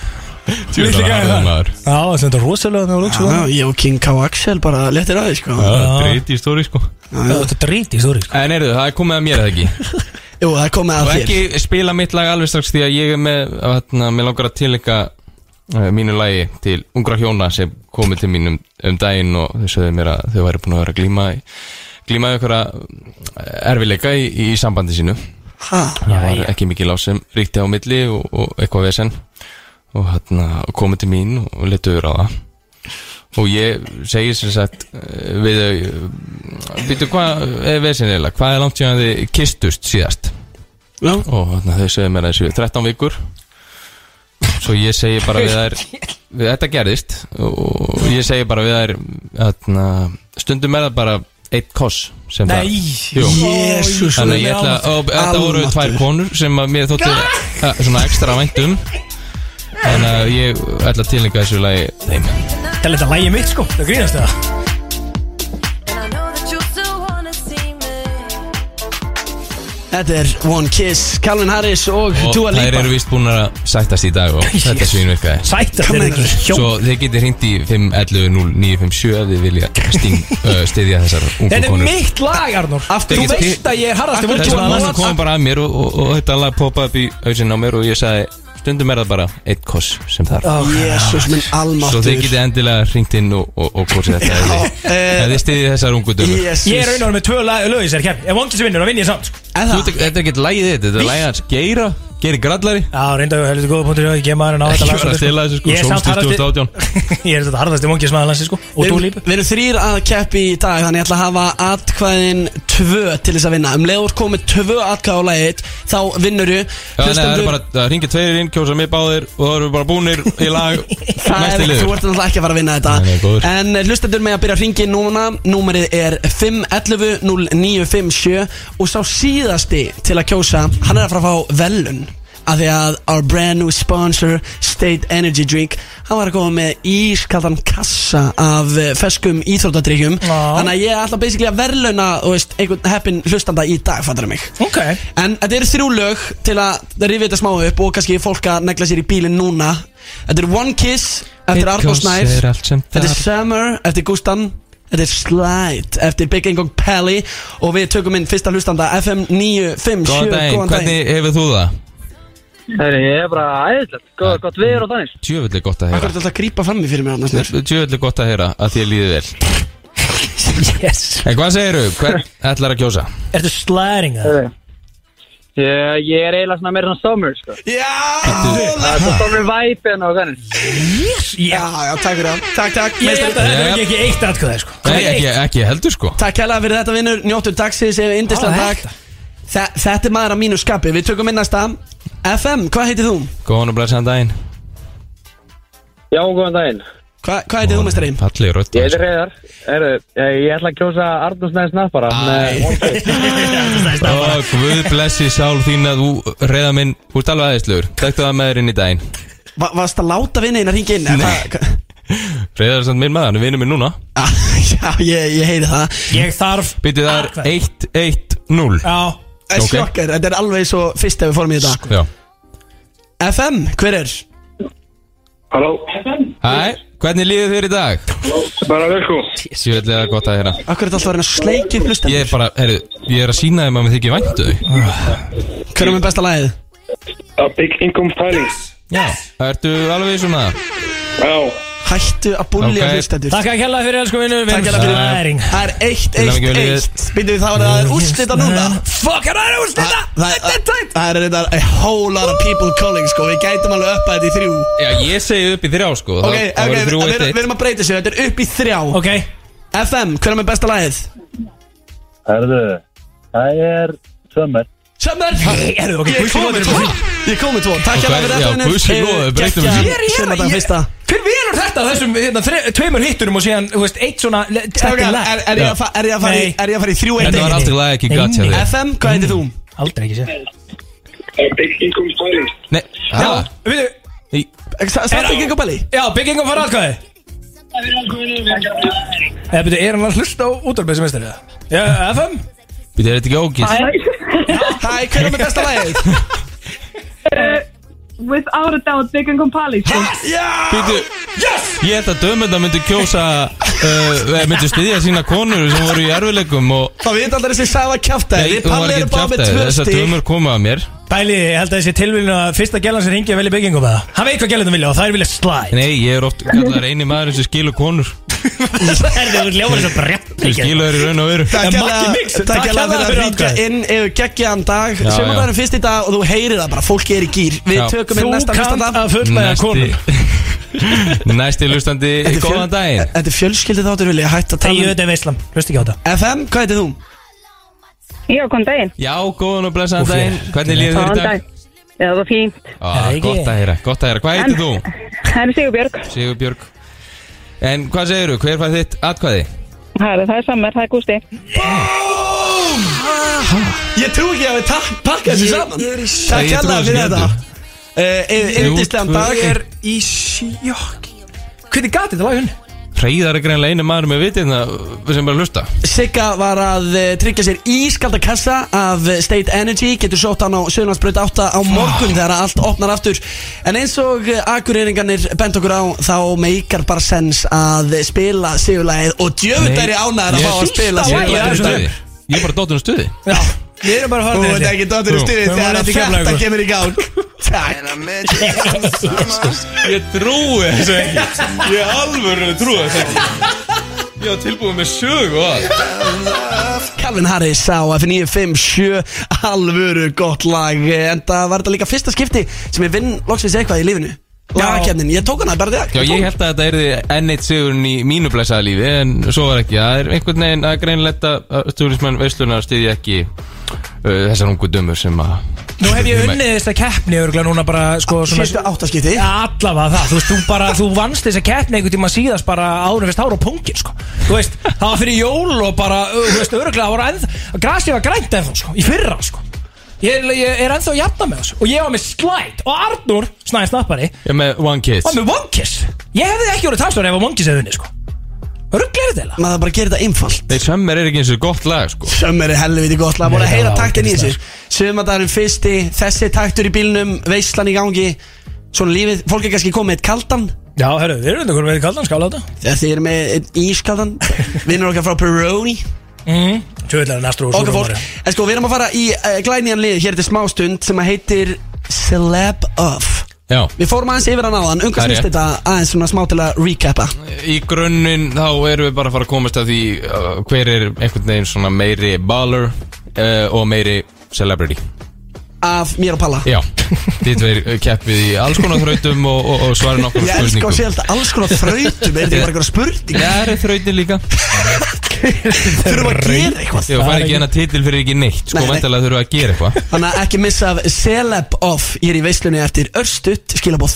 Viltu að gæða hafa það? maður Já, þetta er rosalega með Lux sko. Já, ég og King K. Axel bara letir að því, sko Já, dreyti í stóri sko Þetta er drít í stóri sko. En eru það er komið að mér eða ekki [laughs] Jú, það er komið Og að þér ekki spila mitt lag alveg strax Því að ég er með, hérna, mér langar að tilika Mínu lagi til ungra hjóna Sem komið til mín um, um daginn Og þau sögðu mér að þau væri búin að vera að glíma í- Glíma ykkur erfileika í, í sambandi sínu. Ha, Það var ekki mikið lás sem ríkti á milli Og, og eitthvað vesen. Og hérna, komið til mín og letu yfir á það Og ég segi sér sagt eh, við þau Býtu hvað er vesenilega Hvað er langt síðan þið kistust síðast? Já, Og þarna, þau segja mér að þessu 13 vikur Svo ég segi bara við þær [laughs] við, Þetta gerðist Og ég segi bara við þær þarna, Stundum er það bara eitt koss sem það-. Jesús Þannig að ég ætla og Þetta voru tvær konur sem að mér þótti uh, svona ekstra vænt um. Þannig að ég ætla að tilninga þessu lagi þeim. Þetta er þetta lægi mitt sko. Það grínast það Þetta er One Kiss, Calvin Harris og Og Dua þær Lipa. eru vist búin að sættast í dag og [laughs] þetta svínvirkaði Sætast Kann er ekki. hjó Svo þið getið hringt í 511-0957 ef þið vilja sting, [laughs] uh, stiðja þessar ungu Þetta er konur. mitt lag Arnór. Aftur- Þú veist að ég er harðasti Aftur- Þess vegna kom bara að mér og, og, og þetta lag poppaði upp í hausinn á mér og ég sagði stundum er það bara eitt koss sem þarf. Jésús minn Svo almáttur þið getið endilega hringt inn og, og, og kosið þetta ef þið- eh, ef þið stiðið þessar ungu dömur Jésús Ég er raunar með tvö lög í sér kemni Ef vondkis vinnur, þá vinn ég samt. Sko. En Þú það- Þetta er ekki lagið þitt, þetta er lagið hans Geira, Geiri Grallari. Já, reynda að heldur góða punktur Ég gema hann á þetta lag vera að stela þessu sko, Ég er samt Solstice harðasti 2018 [laughs] Ég er þetta harðasti vondkismæður landsins sko. Og Við þú erum, lípi við erum þrýr að keppi í dag Þannig ég ætla að hafa atkvæðin tvö til þess að vinna. Um leiður komið tvö atkvæð á lagið Þá vinnur þú. Það er bara, það ringir tveir inn, kjósa mig báðir og það eru bara búnir í lag [laughs] Það er, þú ert náttúrulega ekki að fara að vinna þetta. Nei. En hlustendur með að byrja að ringi núna. Númerið er 511-0957 Og sá síðasti til að kjósa Hann er að fara að fá velun Af því að our brand new sponsor State Energy Drink Hann var að koma með ískaldan kassa Af eh, feskum íþróttadrykkjum. Já. Þannig að ég ætla basically að verðlauna einhvern heppin hlustanda í dag Fattar mig. Ok. En þetta eru þrjú lög til að rifja þetta smá upp og kannski fólk að negla sér í bílinn núna. Þetta er One Kiss eftir allt sem Þetta er. Summer eftir Gustan. Þetta er Slide eftir Big Engong Pally og við tökum inn fyrsta hlustanda FM 957 Góðan daginn, hvernig hefur þú það? Ég er bara æðislegt, gott, gott viður og þannig Tjöfull er gott að Hvað er heyra þetta að grípa fram í fyrir mér Arnó Snær? Tjöfull er gott að heyra að þér líði vel. Yes. En hvað segiru, hvern ætlar að kjósa? Ertu slæring að ég, ég er eiginlega svona meira svona summer sko. Já! Það er svona summer vibe og þannig Yes Já, já, takk fyrir það. Takk, takk. Ég held að þetta er ekki eitt atkvæði sko. Nei, ekki, ekki heldur sko. Takk hella fyrir þetta vinnur. Njóttu dagsins Ef indislega Á, takk Þa, Þetta er maður að mínu skapi. Við tökum inn næsta. FM, hvað heitir þú? Góðan og blessaðan daginn. Já, góðan daginn. Hva, hvað heitir þú, mestari? Fallið rödd Ég heiti Reyðar ég, ég ætla að kjósa Arnús Næðis Nappara með [laughs] One Kiss. Ó, Guð blessi sál þín að þú reyða minn Þú ert alveg aðeinslugur Þekktu það með þér inn í daginn. Va, varst að láta vinna inn að ringa inn? Nei. [laughs] Reyðar er samt minn maður, hann er vinur minn núna. [laughs] Já, ég, ég heyri það. Ég þarf Býtið er 1-1-0 Já okay. Ok. Sjokkar, þetta er alveg svo fyrst ef við fórum í þetta Já FM, hver er? Halló, Hæ, hvernig líður þér í dag? bara vel sko Sjöfnlega gott að heyra Akkur er þetta alltaf að reyna upp hlustan Ég er bara, herru, ég er að sína þeim að við þykir væntu þau Hver er með besta lagið? A Big Income Filing Já Ertu alveg svona? Já, Hættu að búlja Ok. okay. hlustendur. Takk að kella fyrir elsku vinnur Takk hérlega fyrir. Slæring Það er eitt, eitt, eitt. Býtum við þá er það úrslita núna. Fuck, er það úrslita? Það það- það er þetta a whole lot of people calling sko. Við gætum alveg upp að þetta í þrjú. Já, ég segi upp í þrjá sko. Ok, ok, við erum að breyta sér Þetta er upp í þrjá. Ok. FM, hver er besta lagið? Herðu, það er Summer. Summer Erðu, ok, Ég Guðs kom með lóðir tvo. Ég kom með tvo. Takk Ok, hérlega fyrir já, þetta Guðs lóðir, breytum við Ég er þessu. hér Summerdag ég- fyrsta. Hver velur þetta þessum hérna, tveimur hitturum og síðan, þú veist, eitt svona er, er, ég að fa- er ég að fara í, Nei. er ég að fara í þrjú eitt Þetta var alltaf lag ekki hjá þér. FM, hvað heitir þú? Aldrei ekki sér Big Income Filing Nei, Já, við Satt ekki ekki á belli? Já, byggingum fara aðkvæði Eða byrju, er hann að hlusta á sem það? Já, FM? Býttu, er þetta ekki ógilt? Hæ, hver er með besta lagið? [laughs] Without a doubt, Big and Compali Já! Býttu, ég held að dömenda myndu kjósa uh, myndu styðja sína konur sem voru í erfileikum og Það veit alltaf þessi að Við erum með kjáftæði, þessar dömur komu að mér. Bæli, ég held að þessi tilvíðinu að fyrsta gælan sem ringi að velja byggingum með það Hann veit hvað gælandum vilja og það er vilja slæð Nei, ég er oft kallar eini maður sem skilur konur Erðu, þú ljóður þessu brett sem skilur þeir í raun og veru. Takk hérlega hérlega fyrir að atkvæðið. inn yfir geggjaðan dag. Það er fyrst í dag og þú heyrir það bara Fólki er í gýr Við tökum inn Þú næsta hlustanda að fullnæða konur Næsti [laughs] lustandi, Þetta er fjöl- góðan daginn. Þetta er fjölskyldi þáttur vilja Hætt að tala þetta er veislam, hlusti ekki á þetta. Um FM, hvað heitir þú? Já, góðan daginn. Já, góðan og blessaðan daginn. Hvernig líður þér í dag? Já, það var fínt. Er það gott að heyra, gott að heyra. Hvað heitir þú? [laughs] Það er Sigurbjörg. Sigur Björg En hvað segirðu, hver fær þitt atkvæði? Er, það er Sammer, það er Gústi Ég trú ekki að við pakka þessu saman Ég Takk þessu fyrir þetta heldur. Yndislegan tvö, dag eitt. er í sjokk Hvernig gati þetta lag henni? Freyðar er greinlega einu maður með vitið sem bara hlusta. Sigga var að uh, tryggja sér ískalda kassa af eh, State Energy. Getur sótt hann á Suðlandsbröð 8 á morgun þegar allt opnar aftur. En eins og uh, akureyringarnir bent okkur á Þá meikar bara sens að spila sigurlægið Og djöfut er ég ánæður að fá að spila sigurlægið Ég er bara dóttur um stuði. Já, við erum bara Þú horfðið ert ekki dottir í stuði þegar að þetta kemur í gang. Takk. Ég trúi þessu ekki. Ég alveg trúi þessu ekki. Ég var tilbúið með sög og allt. Calvin Harris á F957 Alvöru gott lag. En það var þetta líka fyrsta skipti sem ég vinn loksins eitthvað í lífinu Lagakefnin, ég tók hana bara þetta Já, ég held að þetta erði enn eitt sigurinn í mínu blæsaða lífi En svo var ekki. Það er einhvern veginn að greinlegt að Stúrismenn Veislunar stiði ekki uh, Þessar ungu dömur sem að Nú hef ég unnið þessa keppni örgulega núna bara sko svona Síðustu áttaskipti. Allavega það, þú veist, þú bara, þú vannst þessa keppni einhvern tíma síðast bara áður fyrst ára á pungin, sko. Þú veist, það var fyrir jól og bara, þú veist, örgulega það voru ennþá, grasið var grænt ennþá, sko, í fyrra, sko Ég, ég er ennþá jafna með þessu. Og ég var með slætt og Arnur, snæði snappari, Ég er með One Kiss. var með One Kiss. Ég hefði ekki voruð talsvar ef að One Kiss hefði unnið, sko. Örgulega er þetta Maður bara gerir þetta einfalt. Þeir sömmir er ekki eins og gott lag sko. Sömmur er helviti gott lag. Búin að Nei, heyra það taktin í þessu. Sömmadagurinn fyrsti Þessi taktur í bílnum Veislan í gangi. Svona lífið Fólk er kannski komið eitt kaldan. Já, herru, við erum þetta hvernig við kallan, skála þetta. Þegar þið eru með einn ískaldan. [laughs] Vinnur okkar frá Peroni. Mm. Tjóðlega er næstur og Okkar fólk En sko við erum að fara í uh, glænian lið Hér til smástund Sem að heitir Celeb of Já. Við fórum aðeins yfir hann áðan. Ungar Það er snýst rétt. þetta? Aðeins svona smá til að recapa. Í grunninn þá erum við bara að fara að komast að því uh, Hver er einhvern veginn svona meiri baller uh, Og meiri celebrity Af mér og Palla. Já, þið tveir uh, keppið í alls konar þrautum og, og, og svarið nokkur Ég elska að sé alltaf alls konar þrautum Er þetta ekki bara eitthvað spurning? Já, það er þrautin líka. Þurfum að gera eitthvað? Ég fær ekki hennar titil fyrir ekki neitt Sko, Nei, nei. vantilega þurfum við að gera eitthvað. Þannig að ekki missa af Celeb Off Ég er í veislunni eftir örstutt skilabóð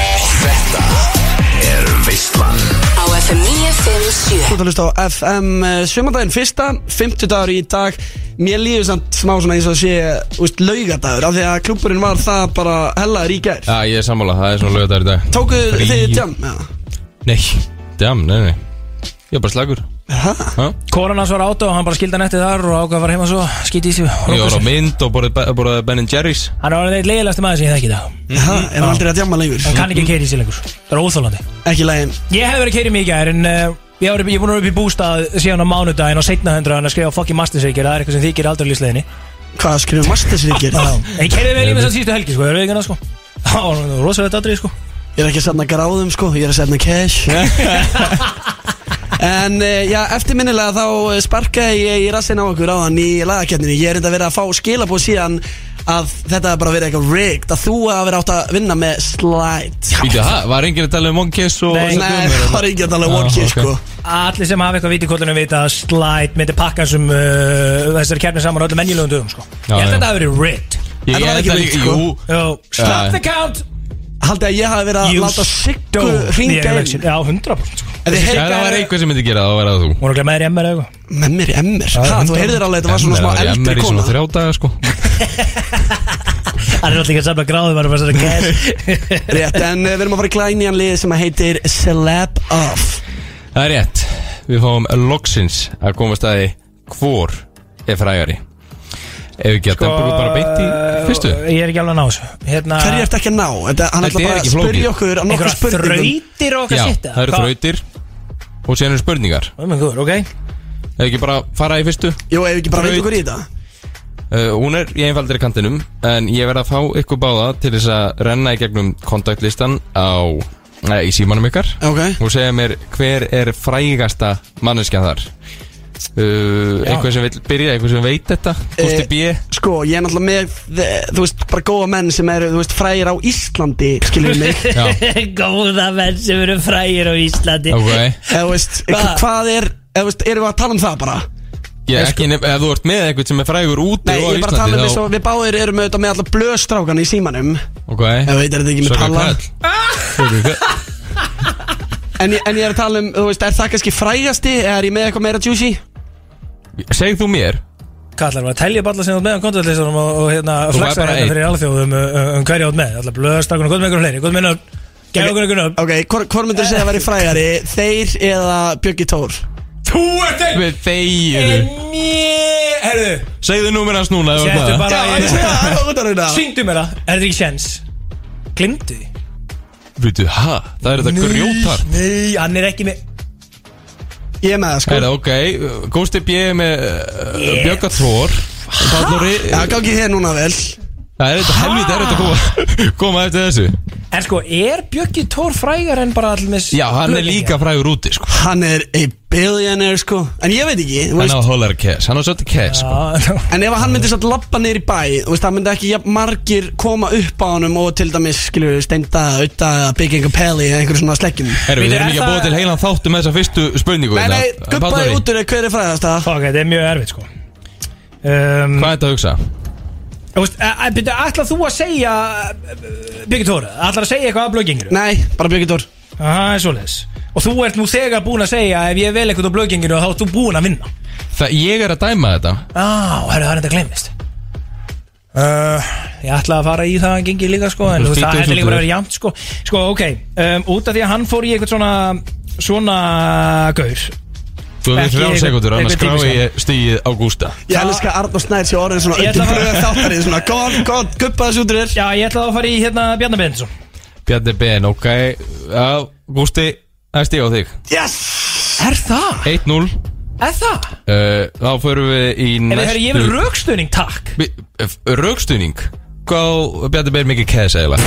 er veislan Á FM 957 Þú ert að hlusta á FM uh, Sumandaginn fyrsta, 50 dagur í dag Mér líður samt smá svona eins og að sé úst, Laugadagur, af því að klúburinn var það bara hellaður í gær Já, ég er sammála, það er svona lögadagur í dag Tókuð Frí. þið jam? Já. Nei, jam, nei, nei Ég er bara slagur? Konan hans var átta og hann bara skildi hann eftir þar og ákvað að fara heima svo skýti í sig Ég var á mynd og borðið Ben Jerry's. Hann er orðið eitt leiðilegasti maður sem ég þekki í dag. Ha? Er hann aldrei að jamma lengur? Hann kann ekki keiri í sig lengur. Það er óþólandi Ekki lægin Ég hef verið keiri mikið gær en uh, ég hef búin að vera upp í bústað síðan á mánudaginn og setna hundra hann að skrifa fokki mastersreikir það er eitthvað sem þykir aldrei lífsleginni Hvað skrifum mastersríkir? Ég keiriði vel í mig þess að síðustu helgi sko, ég er ekki sko. Það var rosalega atrið sko. Ég er ekki að setna gráðum sko, ég er að setna cash [laughs] En uh, já, eftirminnilega þá eh, sparkaði ég í rassin á okkur áðan í lagakeppninni Ég er enda verið að fá skilabóð síðan að þetta er bara verið eitthvað rigged Að þú að vera átt að vinna með slide. Býtu, það, var enginn að tala um One Kiss og Nei, Nei, það var ekki að tala um one kiss sko. Allir sem hafa eitthvað kollunum vita að Slide myndi pakka þessum uh, þessari keppni saman á öllum menjulegum dögum sko. Já, Ég held að þetta hafi verið rigged. Ég það held ekki að veikt, líka- sko. Jú, Jó, Stop Já. the count Haldið að ég hafi verið að láta Siggu stole hringa the inn? Election. Já, 100% sko. Ef þið það var einhver sem myndi gera það, var það þú. Hún var ekki með þér í MR eða eitthvað? Með mér í MR Já, Ha, þú 100. heyrðir alveg, þetta var svona smá Emmer eldri í svona kona. þrjá daga sko. Það er alltaf ekki að samla gráðum bara bara svona cash Rétt, en uh, við erum að fara í glænýjan lið sem að heitir Celeb Off. Það er rétt. Við fáum loksins að komast að því Hvor er frægari Ef ekki að Sko, dempur bara beint í fyrstu? Ég er ekki alveg að ná þessu. Hérna Hverju ertu ekki að ná? Þetta, hann Þetta ætla er bara að ekki flókið. spyrja okkur á nokkur Einhverja spurningum. þrautir og Já, okkar sitt það eru þrautir. Og síðan eru spurningar. God, ok. Ef ekki bara fara í fyrstu? Jú, ef ekki bara veit okkur í þetta. Uh, Hún er í einfaldri kantinum En ég verð að fá ykkur báða Til þess að renna í gegnum kontaktlistan Á, uh, í símanum ykkar. Ok. Og segja mér hver er frægasta manneskja þar uh, Eitthvað sem vil byrja Eitthvað sem veit þetta? Gústi B? Sko, ég er náttúrulega með, þe- þú veist, bara góða menn sem eru, þú veist, frægir á Íslandi, skiljum mig. [laughs] [laughs] Góða menn sem eru frægir á Íslandi. Ok. Eða, þú veist, Hva? hvað er, eða, þú veist, erum við að tala um það bara? Ég ekki nefn, ef þú ert með eitthvað sem er frægur úti Nei, ég er bara að tala um eins og við báðir erum auðvitað með alla blöðstrákan í símanum. Ok. Ef veit, er þetta ekki með Svaka palla Svaka kall en, ég- en ég er að tala um, þú veist, er það kannski frægasti eða er ég með eitthvað meira juicy? Segð þú mér Kallar var að telja bara sem þú ert með á kontaktlistanum og, og hérna Þú var flexa bara hérna einn. fyrir alþjóðum um, um hverja átt með Alltaf blöðstakun og gott með einhverjum fleiri Gott með nöfn Gæði okkur einhvern upp Ok, hvor, hvor myndir segja að vera frægari Þeir eða Björgi Tór Þú ert þeir Við þeir Mér Herðu Segðu númer hans núna ef þú Settu ert með bara Já, ég segja það, það er þetta Syngdu mér það Er þetta ekki sjens Glimtu því það Veitu, ha? Það er þetta grjótar Nei, hann er ekki með Ég er með það sko. Herra, ok, Gústi B. er með uh, Björga Þór Pallóri Já, gangi þér núna vel. Það er þetta helvítið er þetta koma, [laughs] koma eftir þessu. En sko, er Bjöggi Tór frægar en bara allir Já, hann er líka frægur úti sko. Hann er a billionaire sko. En ég veit ekki þú Hann veist, á að hóla cash, hann á svolítið cash sko. [laughs] En ef hann myndi satt lappa niður í bæ Þú veist, það myndi ekki jafn margir koma upp á honum Og til dæmis, skilju, steinda, auða Bygging a pelli, einhverju svona slekkjum Herru, við Bíddu, erum er ekki að það- búa til heilan þáttum með þessa fyrstu spurningu Nei, hérna. nei, guppaði Pallóri, út úr hver er frægast það? Fuck, þetta er mjög erfitt sko. Um, Hvað er þetta að hugsa? Þú veist, eh, byrju, ætlar þú að segja Bjöggi Tór, ætlar að segja eitthvað af blögginginu? Nei, bara Björgi Tór Það er svoleiðis. Og þú ert nú þegar búin að segja ef ég vel eitthvað á blögginginu þá ert þú búin að vinna. Það, ég er að dæma þetta. Á, herru, það er þetta glemist uh, Ég ætla að fara í það að gengi líka sko En Þú veist, það er líka bara svolítið. að vera jæmt sko. Sko, ok, um, út af því að hann fór í eitthvað svona Svona gaur. Þú Ekki þrjá sekundur, annars típiska. ég stíið Ágústa. Ég elska Arnór Snær sér orðin svona ég ætla að fara í hérna Bjarnar Bendinsson Bjarni Ben, ok Já, Gústi, það er stíð á þig Yes Er það? 1-0 Er það? uh, Þá förum við í næstu þið ég vil raukstöning, takk Rögstuðning Hvað á Bjarni Ben mikið cash eiginlega?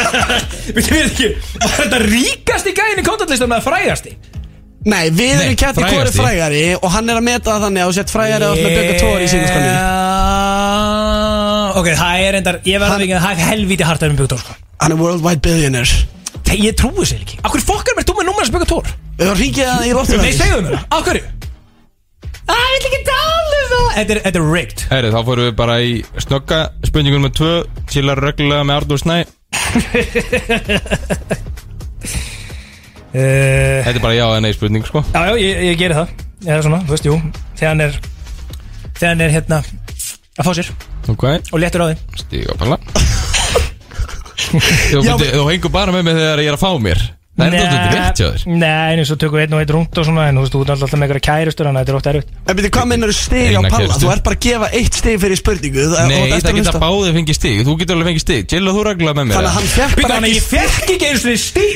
[laughs] Við veit ekki, var þetta ríkasti gæðin í kontaktlistum eða frægasti? Nei, við erum kætti hvori frægasti. frægari Og hann er að meta það þannig að þú sett frægari átt með Björgi Tór í síðuskonni Ok, það er endar, ég verði ekki að það er helvíti hart að um Björg Tór sko Hann er worldwide billionaire. Þegar ég trúi sér ekki. Akkur fokkar mér þú með númer að Björg Tór? Við varum hringið það í róttum Nei, segðu mér það? Æ, ég vil ekki tala um það. Þetta er, þetta er rigged. Herri, þá fórum við bara í snögga Spurningun með tvö. Chillar reglulega með Arnur Snæ. Uh, [laughs] Þetta er bara já eða nei spurning, sko. Já, já, ég, ég geri það. Ég er svona, þú veist, jú. Þegar hann er Þegar hann er hérna Að fá sér Ok, Og léttur á því. Stíg á palla Þú, þú hengur bara með mig þegar ég er að fá mér. Það er þetta rétt hjá þér. Nei, eins og tökum við einn og einn rúnt og svona En þú veist, þú ert alltaf með eitthvað kærustur Þannig að þetta er ótt erfitt. En byrju, hvað meinar stig á Eina palla? Þú ert bara að gefa eitt stig fyrir spurningu þú- og Nei, það að geta báðið fengið stig. Þú getur alveg fengið stig. Chilla þú reglulega með mér. Þannig að hann fekk bara hann að ekki ég fekk ekki eins og stíg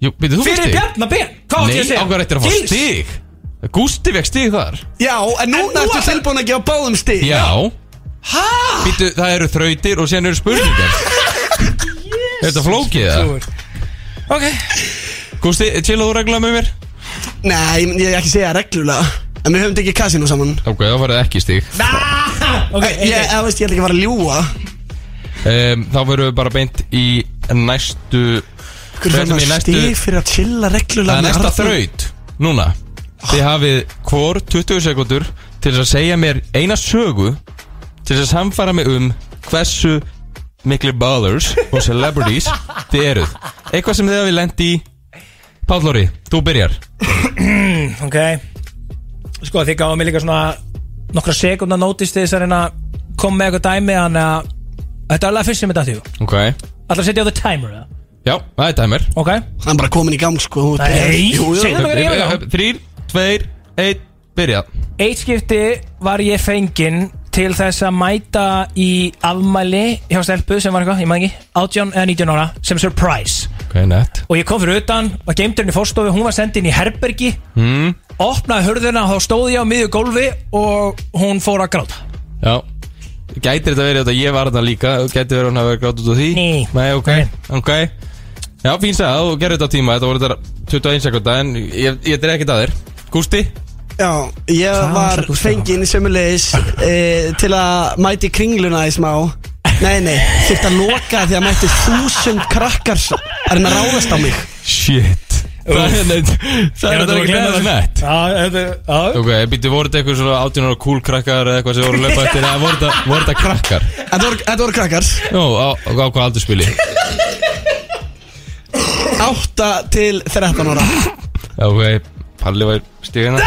Jú, byrju, þú fengið Fyrir að að stig? Gústi fekk stig þar. Já, en nú núna ertu tilbúin að gefa báðum stig. Já? Býtu, það eru þrautir og síðan eru spurningar [laughs] Er þetta flókið það? Ok. Gústi, chilla þú reglulega með mér? Nei, ég ég er ekki segja reglulega En við höfum tekið kasinu saman. Ok, þá farið ekki stig. Ok, Ég, ég, ég veist, ég ætla ekki að fara að ljúa um, Þá fyrir við bara beint í næstu Hver Við fann ætlum í að næstu- stig fyrir að chilla Það reglulega er með næsta þraut Núna. Þið hafið hvor 20 sekundur Til að segja mér eina sögu Til að samfara mig um Hversu mikli ballers Og celebrities þið eruð. Eitthvað sem þið hafið lent í. Páll Lóri, þú byrjar. [clears throat] Ok. Sko þið gáðu mig líka svona Nokkra sekundar nótist þess að reyna að Koma með eitthvað dæmi Þannig að Þetta er alveg fyrst sem þetta þjú Ok. Ætla að setja á the timer eða? Já, það er tæmir Ok. Hann er bara komin í gang sko. Nei, segðu mér hvað ég er Þrýr, tveir, einn, byrja Eitt skipti var ég fenginn til þess að mæta í afmæli hjá stelpu sem var eitthvað, ég maður ekki, 18 eða 19 ára sem surprise. Ok, nett. Og ég kom fyrir utan geimdi henni í fórstofu, hún var sendin í herbergi. Mm. opnaði hurðina og þá stóð ég á miðju gólfi og hún fór að gráta. Já. Gætir þetta verið þetta ég var þetta líka Gætir verið hún að vera grátt út á því? Nei. Nei, ok, ok. Já, fín sagði, þú gerir þetta á tíma Þetta voru þetta 21 sekunda En ég, ég dreif ekkert að þér. Gústi? Já, ég var fenginn sömulegis [laughs] e, til að mæti kringluna í smá. Nei, nei, þurfti að loka því að mætti þúsund krakkar að reyna að ráðast á mig. Shit. Það er hérna Það er ekki er, já. Ok, býtti, voru þetta eitthvað svona 18 ára cool krakkar eða eitthvað sem voru að löpa eftir? Eða voru þetta- krakkar? Þetta voru, krakkar. Jó, á, hvað aldur spili? 8 til 13 ára. Ok, Palli var stíðina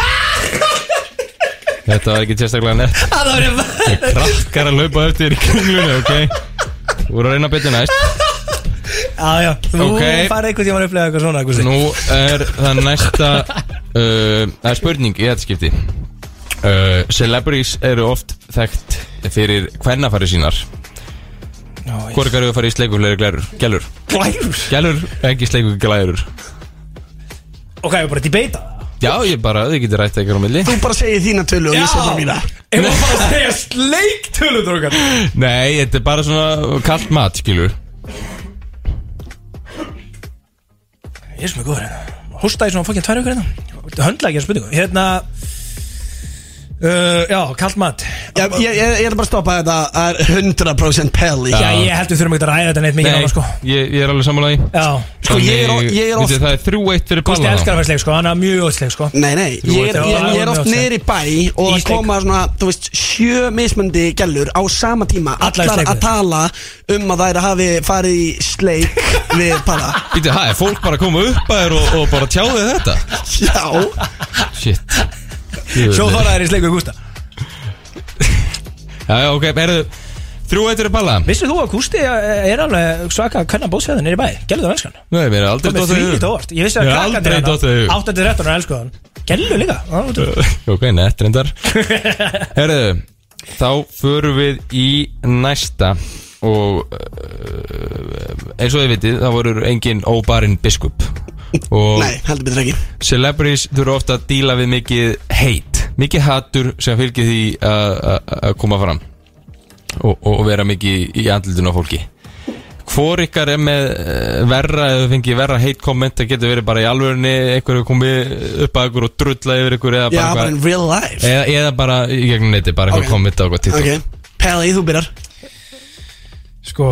Þetta var ekki sérstaklega nett. [laughs] Það var ég Krakkar að laupa eftir í kringlunni, ok? Þú voru að reyna betur næst. Já, já, þú Ok. farið einhvern tíma að upplega eitthvað svona Gústi. Nú er það næsta uh, Það er spurning í þetta skipti. Uh, Celebrities eru oft þekkt fyrir hvernafæri sínar. Hvor ykkar eru að fara í sleiku fleiri glærur? Gælur Glærur? Gælur, ekki sleiku glærur. Ok, ég er bara að debata Já, ég bara, þið getur rætt eitthvað á milli. Þú bara segir þína tölu og ég segi bara mína. Ef maður bara að [laughs] segja sleik tölutur okkar Nei, þetta er bara svona kallt mat, skilur. Ég er sem er góður hérna. Hósta í svona fokkinn tvær ykkur hérna. Höndla ekki að spurningu. Hérna uh, Já, kallt mat. Ég, ég, ég, ég er bara að stoppa þetta. Það er 100% Pelli Já, ég held við þurfum ekki að ræða þetta neitt mikið Nei, nána sko. ég, ég er alveg sammálaði Já. Sko, ég er- ég er oft- Það er þrjú eitt fyrir Gústi Palla elskar að fara sleik sko. Hann er mjög ótsleik sko. Nei, nei, ég er, ég, ég er oft niður í bæ og það koma svona, þú veist, sjö mismöndi gælur á sama tíma Allar í að tala um að þær hafi farið í sleik við palla. [laughs] Býtu, hæ, er fólk bara að koma upp að þér og, og bara tjáði þetta? Já Þær í sleik við Gústa. Já, já, ok, erðu Þrjú eitt fyrir Palla. Vissið þú að Gústi er alveg svaka að kanna bóðsveðan nýri bæ? Gælu það elskan Nei, mér er aldrei þetta óvart Ég vissi að Mér er í hug. 8-13 er elsku hann. Gælu líka. Ok, nett reyndar. [laughs] Herðu, þá förum við í næsta og uh, eins og þið vitið, það voru engin óbarinn biskup. Og Nei, heldur betur ekki. celebrities þurfa ofta að díla við mikið heit mikið hatur sem fylgir því að- koma fram. Og, og vera mikið í andlutinu á fólki. Hvor ykkar er með eh, verra eða fengið verra heit komment það getur verið bara í alvörunni einhverju komið upp að ykkur og drulla yfir ykkur eða Já, bara, bara real life. Eða, eða bara í gegnum neti bara eitthvað Ok. komment á eitthvað TikTok. Ok, Pelli, þú byrjar Sko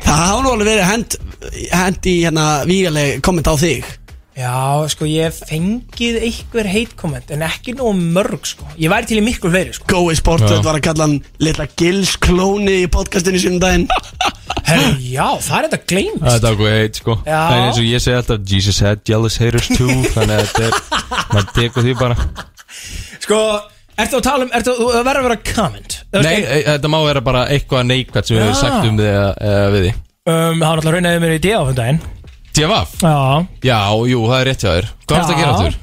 Það hafa nú alveg verið hend, hend í hérna vígaleg komment á þig. Já, sko ég hef fengið einhver heit komment En ekki nóg mörg sko. Ég væri til í miklu fleiri sko. Gói Sportut Já. var að kalla hann litla Gils klóni í podcastinu sínum daginn. [laughs] Herru, já, það er þetta gleymist. Það er okkur heit sko. Já. Það er eins og ég segi alltaf Jesus had jealous haters too Þannig að þetta er [laughs] maður tekur því bara. Sko, ertu að tala um Ertu þú verður að vera comment. Nei, e- þetta má vera bara eitthvað neikvægt sem við hefum sagt um þig eða, eða við því um, Það var náttúrulega raunaðið mér í D á um daginn TFF? Já. Já, jú, það er rétt hjá þér. Hvað varst að Já. gera aftur?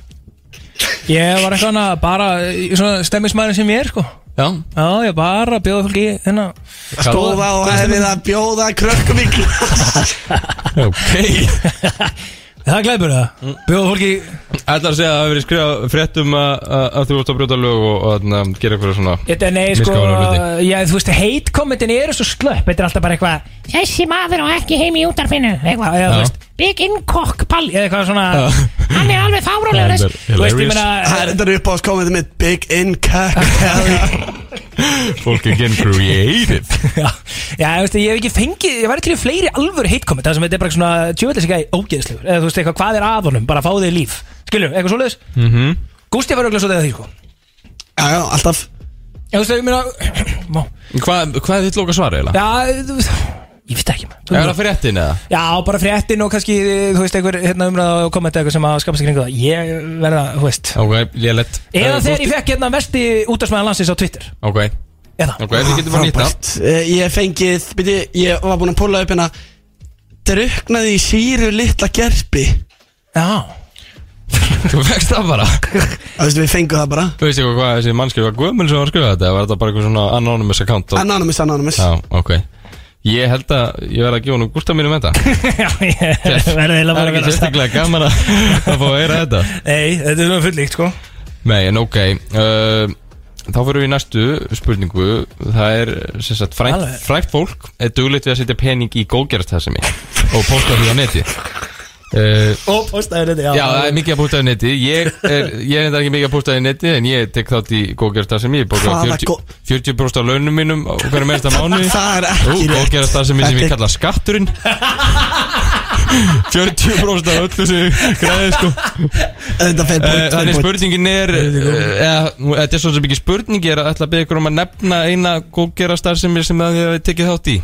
Ég var eitthvað annað bara í svona stemmismæðin sem ég er sko. Já. Já, ég bara bjóða fólki hérna. Stóða og hefði það bjóða krökkum í glas [laughs] Ok. [laughs] Það glæpur það. Bjóða fólki Ætlar að segja að það hefur verið skrifað fréttum að, að, að þú ert að brjóta lög og, og að gera eitthvað svona Þetta er nei sko. Já, þú veist, heit kommentin eru svo slöpp. Þetta er alltaf bara eitthvað Þessi maður á ekki heim í útarfinu Eitthvað, eða þú veist Big Incock Palli Eða eitthvað svona. Hann er alveg þess- Þú veist, ég meina Það er þetta upp á kommentið mitt Big in Pelli [laughs] Fólk er getting creative. [laughs] Já, já veist, ég hef ekki fengið Ég væri til í fleiri alvöru heit komment Það sem þetta er bara svona Tjóðlega sig að ógeðslegur. Eða þú veist, eitthvað, hvað er að honum? Bara fá þig líf Skilur, eitthvað svoleiðis? Mm -hmm. Gústi var auðvitað svo þegar því, sko. Já, já, alltaf. Já, þú veist, ég meina Má. Hvað hvað er þitt loka svar eiginlega? Já, þú veist Ég veist ekki, maður. Er það fréttin eða? Já, bara fréttin og kannski, þú veist, einhver hérna umræða og kommenta eitthvað sem að skapa sig kringu það Ég verða, þú veist. Ok, lélætt Eða þegar ég fekk hérna vesti útastmæðan landsins á Twitter. Ok. Eða? Ok, við getum bara nýtt það Frábært. Eh, Ég fengið, byrju, ég var búinn að púla upp hérna. Druknaði í síru litla gerpi. Já [laughs] Þú fegst það bara. Það veist, við fengum það bara. Þú veist eitthvað hvað þessi mannskjöf var gömul sem var að skrifa þetta Var þetta bara eitthvað svona anonymous account og... Anonymous, anonymous. Já, ok. Ég held að ég verð að gefa nú gústa mínum þetta. [laughs] Já, ég verði eiginlega Það er bara að ekki vera sérstaklega gaman að að fá að heyra þetta. Nei, þetta er svona fullíkt, sko. Nei, en ok uh, Þá fyrir við í næstu spurningu. Það er sem sagt frækt, Alveg. frækt fólk er duglegt við að setja pening í góðgerðastæðsemi og posta því á neti Og postaði þetta, já. Já, það er mikið að posta í neti Ég er, ég er enda ekki mikið að posta í neti En ég tek þátt í góðgerðastæðsemi Ég borga Hvaða 40, gó- 40% af launum mínum á hverju mesta mánu [laughs] Það er ekki rétt. Góðgerðastæðsemi sem Þetta ég kalla skatturinn. [laughs] 40% af öllu sem ég græði sko. Þetta Eh, Þannig spurningin er eh, eða, nú, Þetta er svo sem ekki spurning Ég er að ætla að beða ykkur um að nefna eina góðgera starfsemi sem það hefur tekið þátt í.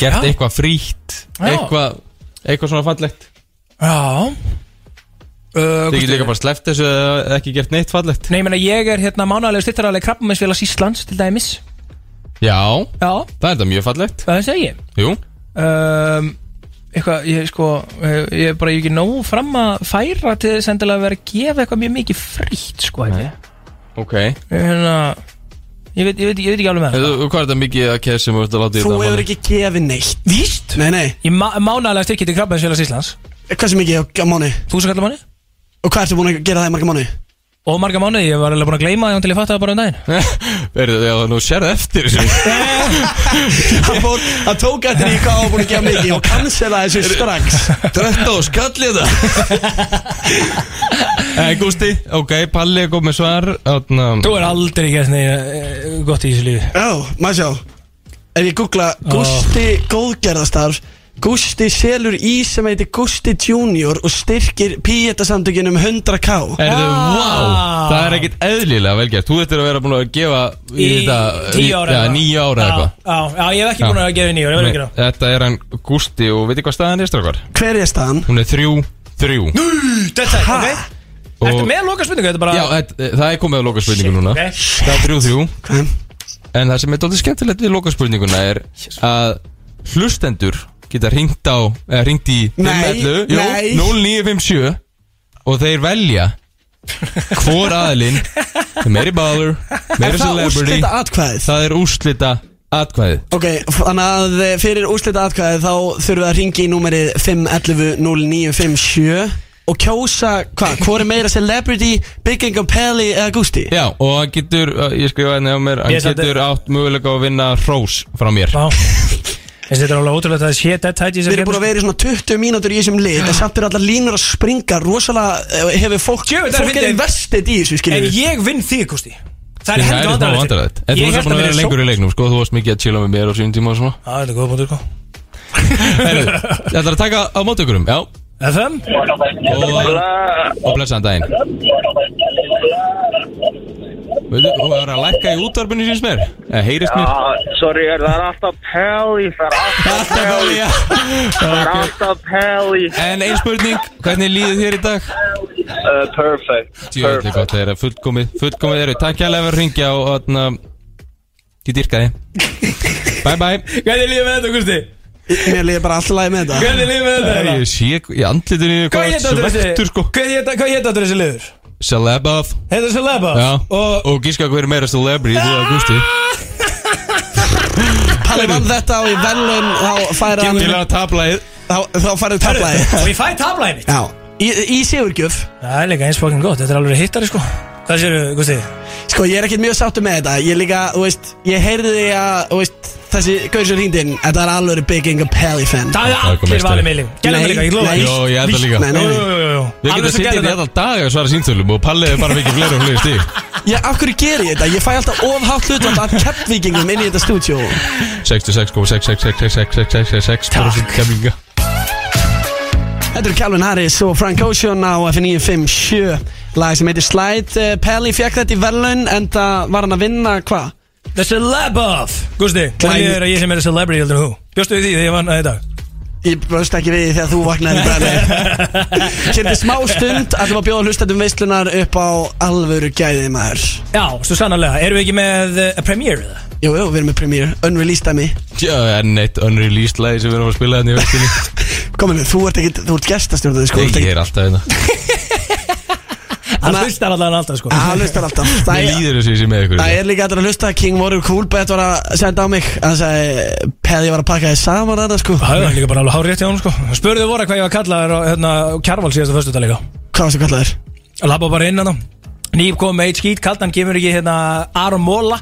Gert eitthvað frítt eitthvað svona fallegt Já. Uh, Þið getur líka bara sleppt þessu eða ekki gert neitt fallegt? Nei, ég meina, ég er hérna mánaðlega styrtaralegi krabbameinsfélags Íslands til dæmis. Já, Já, það er þetta mjög fallegt. Það segi ég? Jú, um, Eitthvað, ég sko eh, Ég er bara ég er ekki nóg fram að færa Til þess endilega að vera að gefa eitthvað mjög mikið frýtt Sko, held ég. Ok. Hérna Ég veit, ég veit, ég veit ekki alveg með það Þú- Hvað er þetta mikið að kæð sem þú ert að láta í Þú þetta hefur manni? ekki gefið neitt. Víst? Nei, nei. Ég má, mánaðlega styrkið til Krabbæðisfélags Íslands Hvað sem mikið á, á mánu? Þú sem kallar mánu? Og hvað ertu búin að gera það í marga mánu? Og marga mánuði, ég var alveg búin að gleyma því til ég fatta það bara um daginn. [laughs] Verður þið að nú sérðu eftir þessu? [laughs] Hann fór, hann tók eftir í hvað hann var búin að gefa mikið og cancela þessu strax. [laughs] Drötta og skallið það. Eh, Gústi, ok, Palli er góð með svar Þarna Þú er aldrei gert neitt gott í þessu lífi. Já, maður sjá. Ef ég googla Gústi góðgerðastarf Gústi selur í sem heitir Gústi Junior og styrkir píetasamtökin um 100k Erðu, Ah. wow, það er ekkit eðlilega velgert Þú ættir að vera búin að gefa í, Í þetta tíu ára Já, eitthvað. nýju ára Já, eitthvað. Já, já, ég hef ekki búin að gefa í nýju ára, ég verður ekki það. Þetta er hann Gústi og veitir hvað staðan er strákar? Hver er staðan? Hún er þrjú, þrjú. Þetta er, ok. Og- Ertu með loka spurningu, þetta er bara Já, þetta- það er komið að loka spurningu núna. ok. Það er þrjú, þrjú. Okay. En það sem er dálítið skemmtilegt við loka spurninguna er að hlustendur geta ringt á, eða ringt í Nei, 511, jú, nei. 0957 og þeir velja hvor aðilinn er meiri baller, meiri það celebrity úrslita atkvæðið? Það er úrslita atkvæðið Ok, þannig að fyrir úrslita atkvæðið þá þurfum við að ringi í númerið 511-0957 og kjósa, hvað, hvor er meira celebrity, Big Income Pelli eða Gústi? Já, og hann getur, uh, ég skrifa henni á mér hann Ég satt- getur átt mögulega á að vinna hrós frá mér Já [laughs] þetta er alveg ótrúlega að það sé dead tight í Við erum búin að vera í svona 20 mínútur í þessum lið en samt er allar línur að springa rosalega eh, hefur fólk, Djöfull, það er fólk er fyndið. investið í þessu En skiljum ég vinn þig, Gusti Það Það er er heldur smá vandrarlegt vandrarlegt En þú Ég ert hélt búin að vera lengur í leiknum sko, þú varst mikið að chilla með mér á sínum tíma og svona. Já, þetta er góða punktur, sko. Heyrðu, Þetta er að taka á mót ykkurum, já. FM Og, og blessaðan daginn þú er að lækka í útvarpinu síns mér? Eða heyrist mér? Ah, sorry, það er alltaf [laughs] Pelli, það er alltaf Pelli Það er alltaf Pelli En ein spurning, hvernig líður þér í dag? uh, Perfect Tjóðið gott, það er að fullkomið Fullkomið eru, takk hjálpa fyrir að ringja og þarna Ég dyrka þið Bye bye. Hvernig líður með þetta, Gusti? Mér liði bara alltaf lagi með þetta. Hvernig líður með þetta? Ég sé í andlitinu Hvað hvað hétt áttur sko. Hvað hétt- Hvað hétt áttur þessi liður? Celebaf Þetta er Celeba Já, Og og gíska hver er meira celebrity Þú að Gusti [laughs] Palli vann þetta og í velun þá færa hann að tablaðið þá, þá færðu tablaði Og ég fæ tablaði mitt. Já, í, í sigurgjöf. Það er líka eins fokkin gott, þetta er alveg hittari sko Hvað séu, Gusti? Sko ég er ekkert mjög sáttu með þetta Ég líka, þú veist, ég heyrði því að þú veist, Þessi gauð sem hringdi inn Þetta er alveg Big Inga Pelli fan Það er er allir valið líf Gerðum það líka, ég lofa. Jó, ég held það líka Nei, nei, nei. Við getum sem sittið gerðu í þetta. allan dag að svara sínþölum og Palli er bara mikið fleiri og fleiri stíg Já, af hverju ger ég þetta? Ég fæ alltaf ofhátt hlutvand af keppvíkingum inn í þetta stúdjó 66,6666666% kemminga Þetta eru Calvin Harris og Frank Ocean á F957 Lag sem heitir Slide Eh, Pelli fekk þetta í verðlaun En það var hann að vinna hvað? The Celeb of Gusti, hvernig er að ég sem er a celebrity heldur en þú? Bjóstu við því þegar ég vann að þetta? Ég bjóst ekki við því þegar þú vaknaði bara [laughs] Kynni smá stund að bjóða hlustendum veistlunar upp á alvöru gæði maður Já, svo sannarlega, erum við ekki með a premiere eða? Jú, jú, við erum með Premiere, unreleased dæmi Já, enn eitt unreleased lagi sem við erum að spila hérna í vestinni [laughs] Kominu, þú ert ekki, þú ert gestastjórnandi sko, þú Ég er alltaf hérna [laughs] Hann að- hlustar allan alltaf sko. Hann hlustar alltaf. Það Mér er- líður þessu ég sé með ykkur Það er líka allir að hlusta King Warrior Coolbet var að senda á mig. Hann sagði Peði var að pakka þið saman þetta sko. Það er líka bara alveg hár rétt hjá hann sko. Spurðu voru hvað ég var að kalla þér á hérna, kjarval síðastu föstu líka. Hvað varstu kallaðir? Lappa bara inn hann Nýp kom með eitt skít, kaldan kemur ekki hérna Aron Móla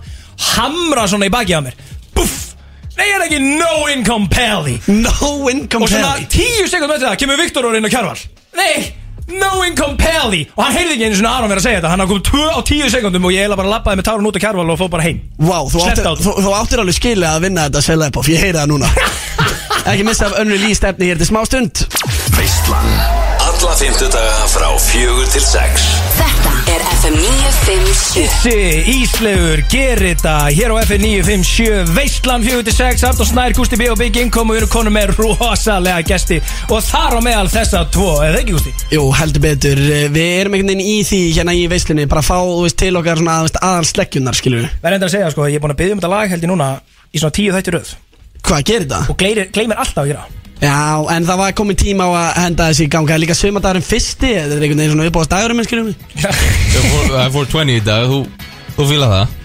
Hamra svona í baki á mér. Buff Nei, er ekki no income pally No income Og svona tíu sekund með það kemur Viktor orðin á kjarval. Nei, no income pally Og hann heyrði ekki einu svona Aron vera að segja þetta. Hann hafði komið tvö á tíu sekundum Og ég eiginlega bara lappaði með tárun út á kjarval og fór bara heim. Vá, þú áttir, Sleppti á þú, þú áttir alveg skilið að vinna þetta Celeb off, ég heyri það núna. [laughs] Ekki missa af unreleased efni hér til smá stund. Veislan Alla fymtudaga frá fjögur til sex. Þetta 957 Issi, Íslegur, Gerita Hér á FM 957 Veistlan 46 Arnór Snær, Gústi B og Big Income Og við erum konum með rosalega gesti. Og þar á meðal þessa tvo Eða ekki Gústi? Jú, heldur betur. Við erum einhvern veginn í því hérna í veislunni Bara fá, þú veist, til okkar svona, veist, aðal sleggjunar, skilur við Það er enda að segja sko Ég er búin að byggja um þetta lag held ég núna Í svona tíu þætti röð. Hvað, gerir þetta? Og gleymir alltaf að gera Já, en það var komin tíma á að henda þessi í ganga Það er Líka sömadagurinn fyrsti, þetta er einhvern veginn svona uppáðast dagurum minn, skiljum Það er 420 í dag, þú, þú fíla það?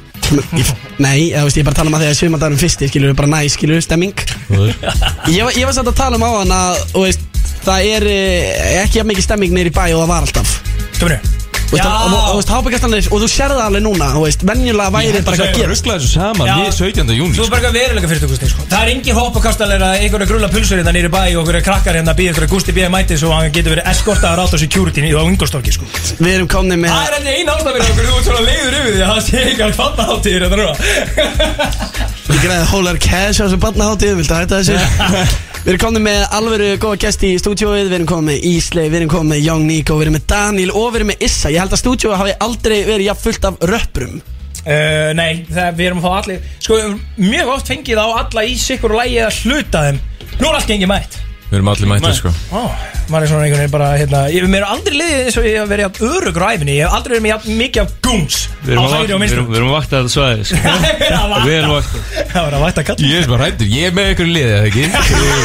Nei, ég, veist, ég er bara að tala um að því að sömadagurinn fyrsti, skiljum bara næ, skiljum, stemming. Ég, var- ég var samt að tala um á hann að, þú veist, það er eh, ekki jafn mikið stemming neyri bæ og það var alltaf. Stöfnu Veist, og- og- og þú veist, hábækastanir, og þú sér það alveg núna, þú veist, venjulega væri bara eitthvað að gera Ruskla þessu saman Já. við 17. júni Þú er bara eitthvað veruleika fyrir Gusti sko. Það er engin hoppakastalir að einhverja grulla pulsur hérna nýri bæ og einhverja krakkar hérna býð einhverja Gusti B. mæti svo hann getur verið eskortaður átt á security á Ingolstokki sko. Við erum komni með Það er ennig eina ástæð fyrir okkur þú ert svona leiður yfir því að það sé eitthvað fannaháttíðir hérna núna [laughs] Ég greiði hólar cash á þessu barnaháttíð, viltu hætta þessu? [laughs] Við erum komin með alvöru góða gesti í stúdíóið, við erum komin með Ísley, við erum komin með Young Nico, við erum með Daniel og við erum með Issa Ég held að stúdíóið hafi aldrei verið jafn fullt af röpprum Uh, nei, það, við erum að fá allir Sko, við höfum mjög oft fengið á alla í sikkur og lægi að hluta þeim. Nú er allt gengið mætt Við erum allir mættir sko. Ó, maður er svona einhvern veginn bara, hérna Ég mér aldrei liðið eins og ég hef verið jafn örugur á æfinni Ég hef aldrei verið með jafn mikið af goons Við Á erum, að hægri og vakta, við erum, við erum að vakta þetta svæði sko. Það [laughs] Við erum að vakta var að væta kall Ég er bara hættur, ég er með ykkur liðið, eða ekki?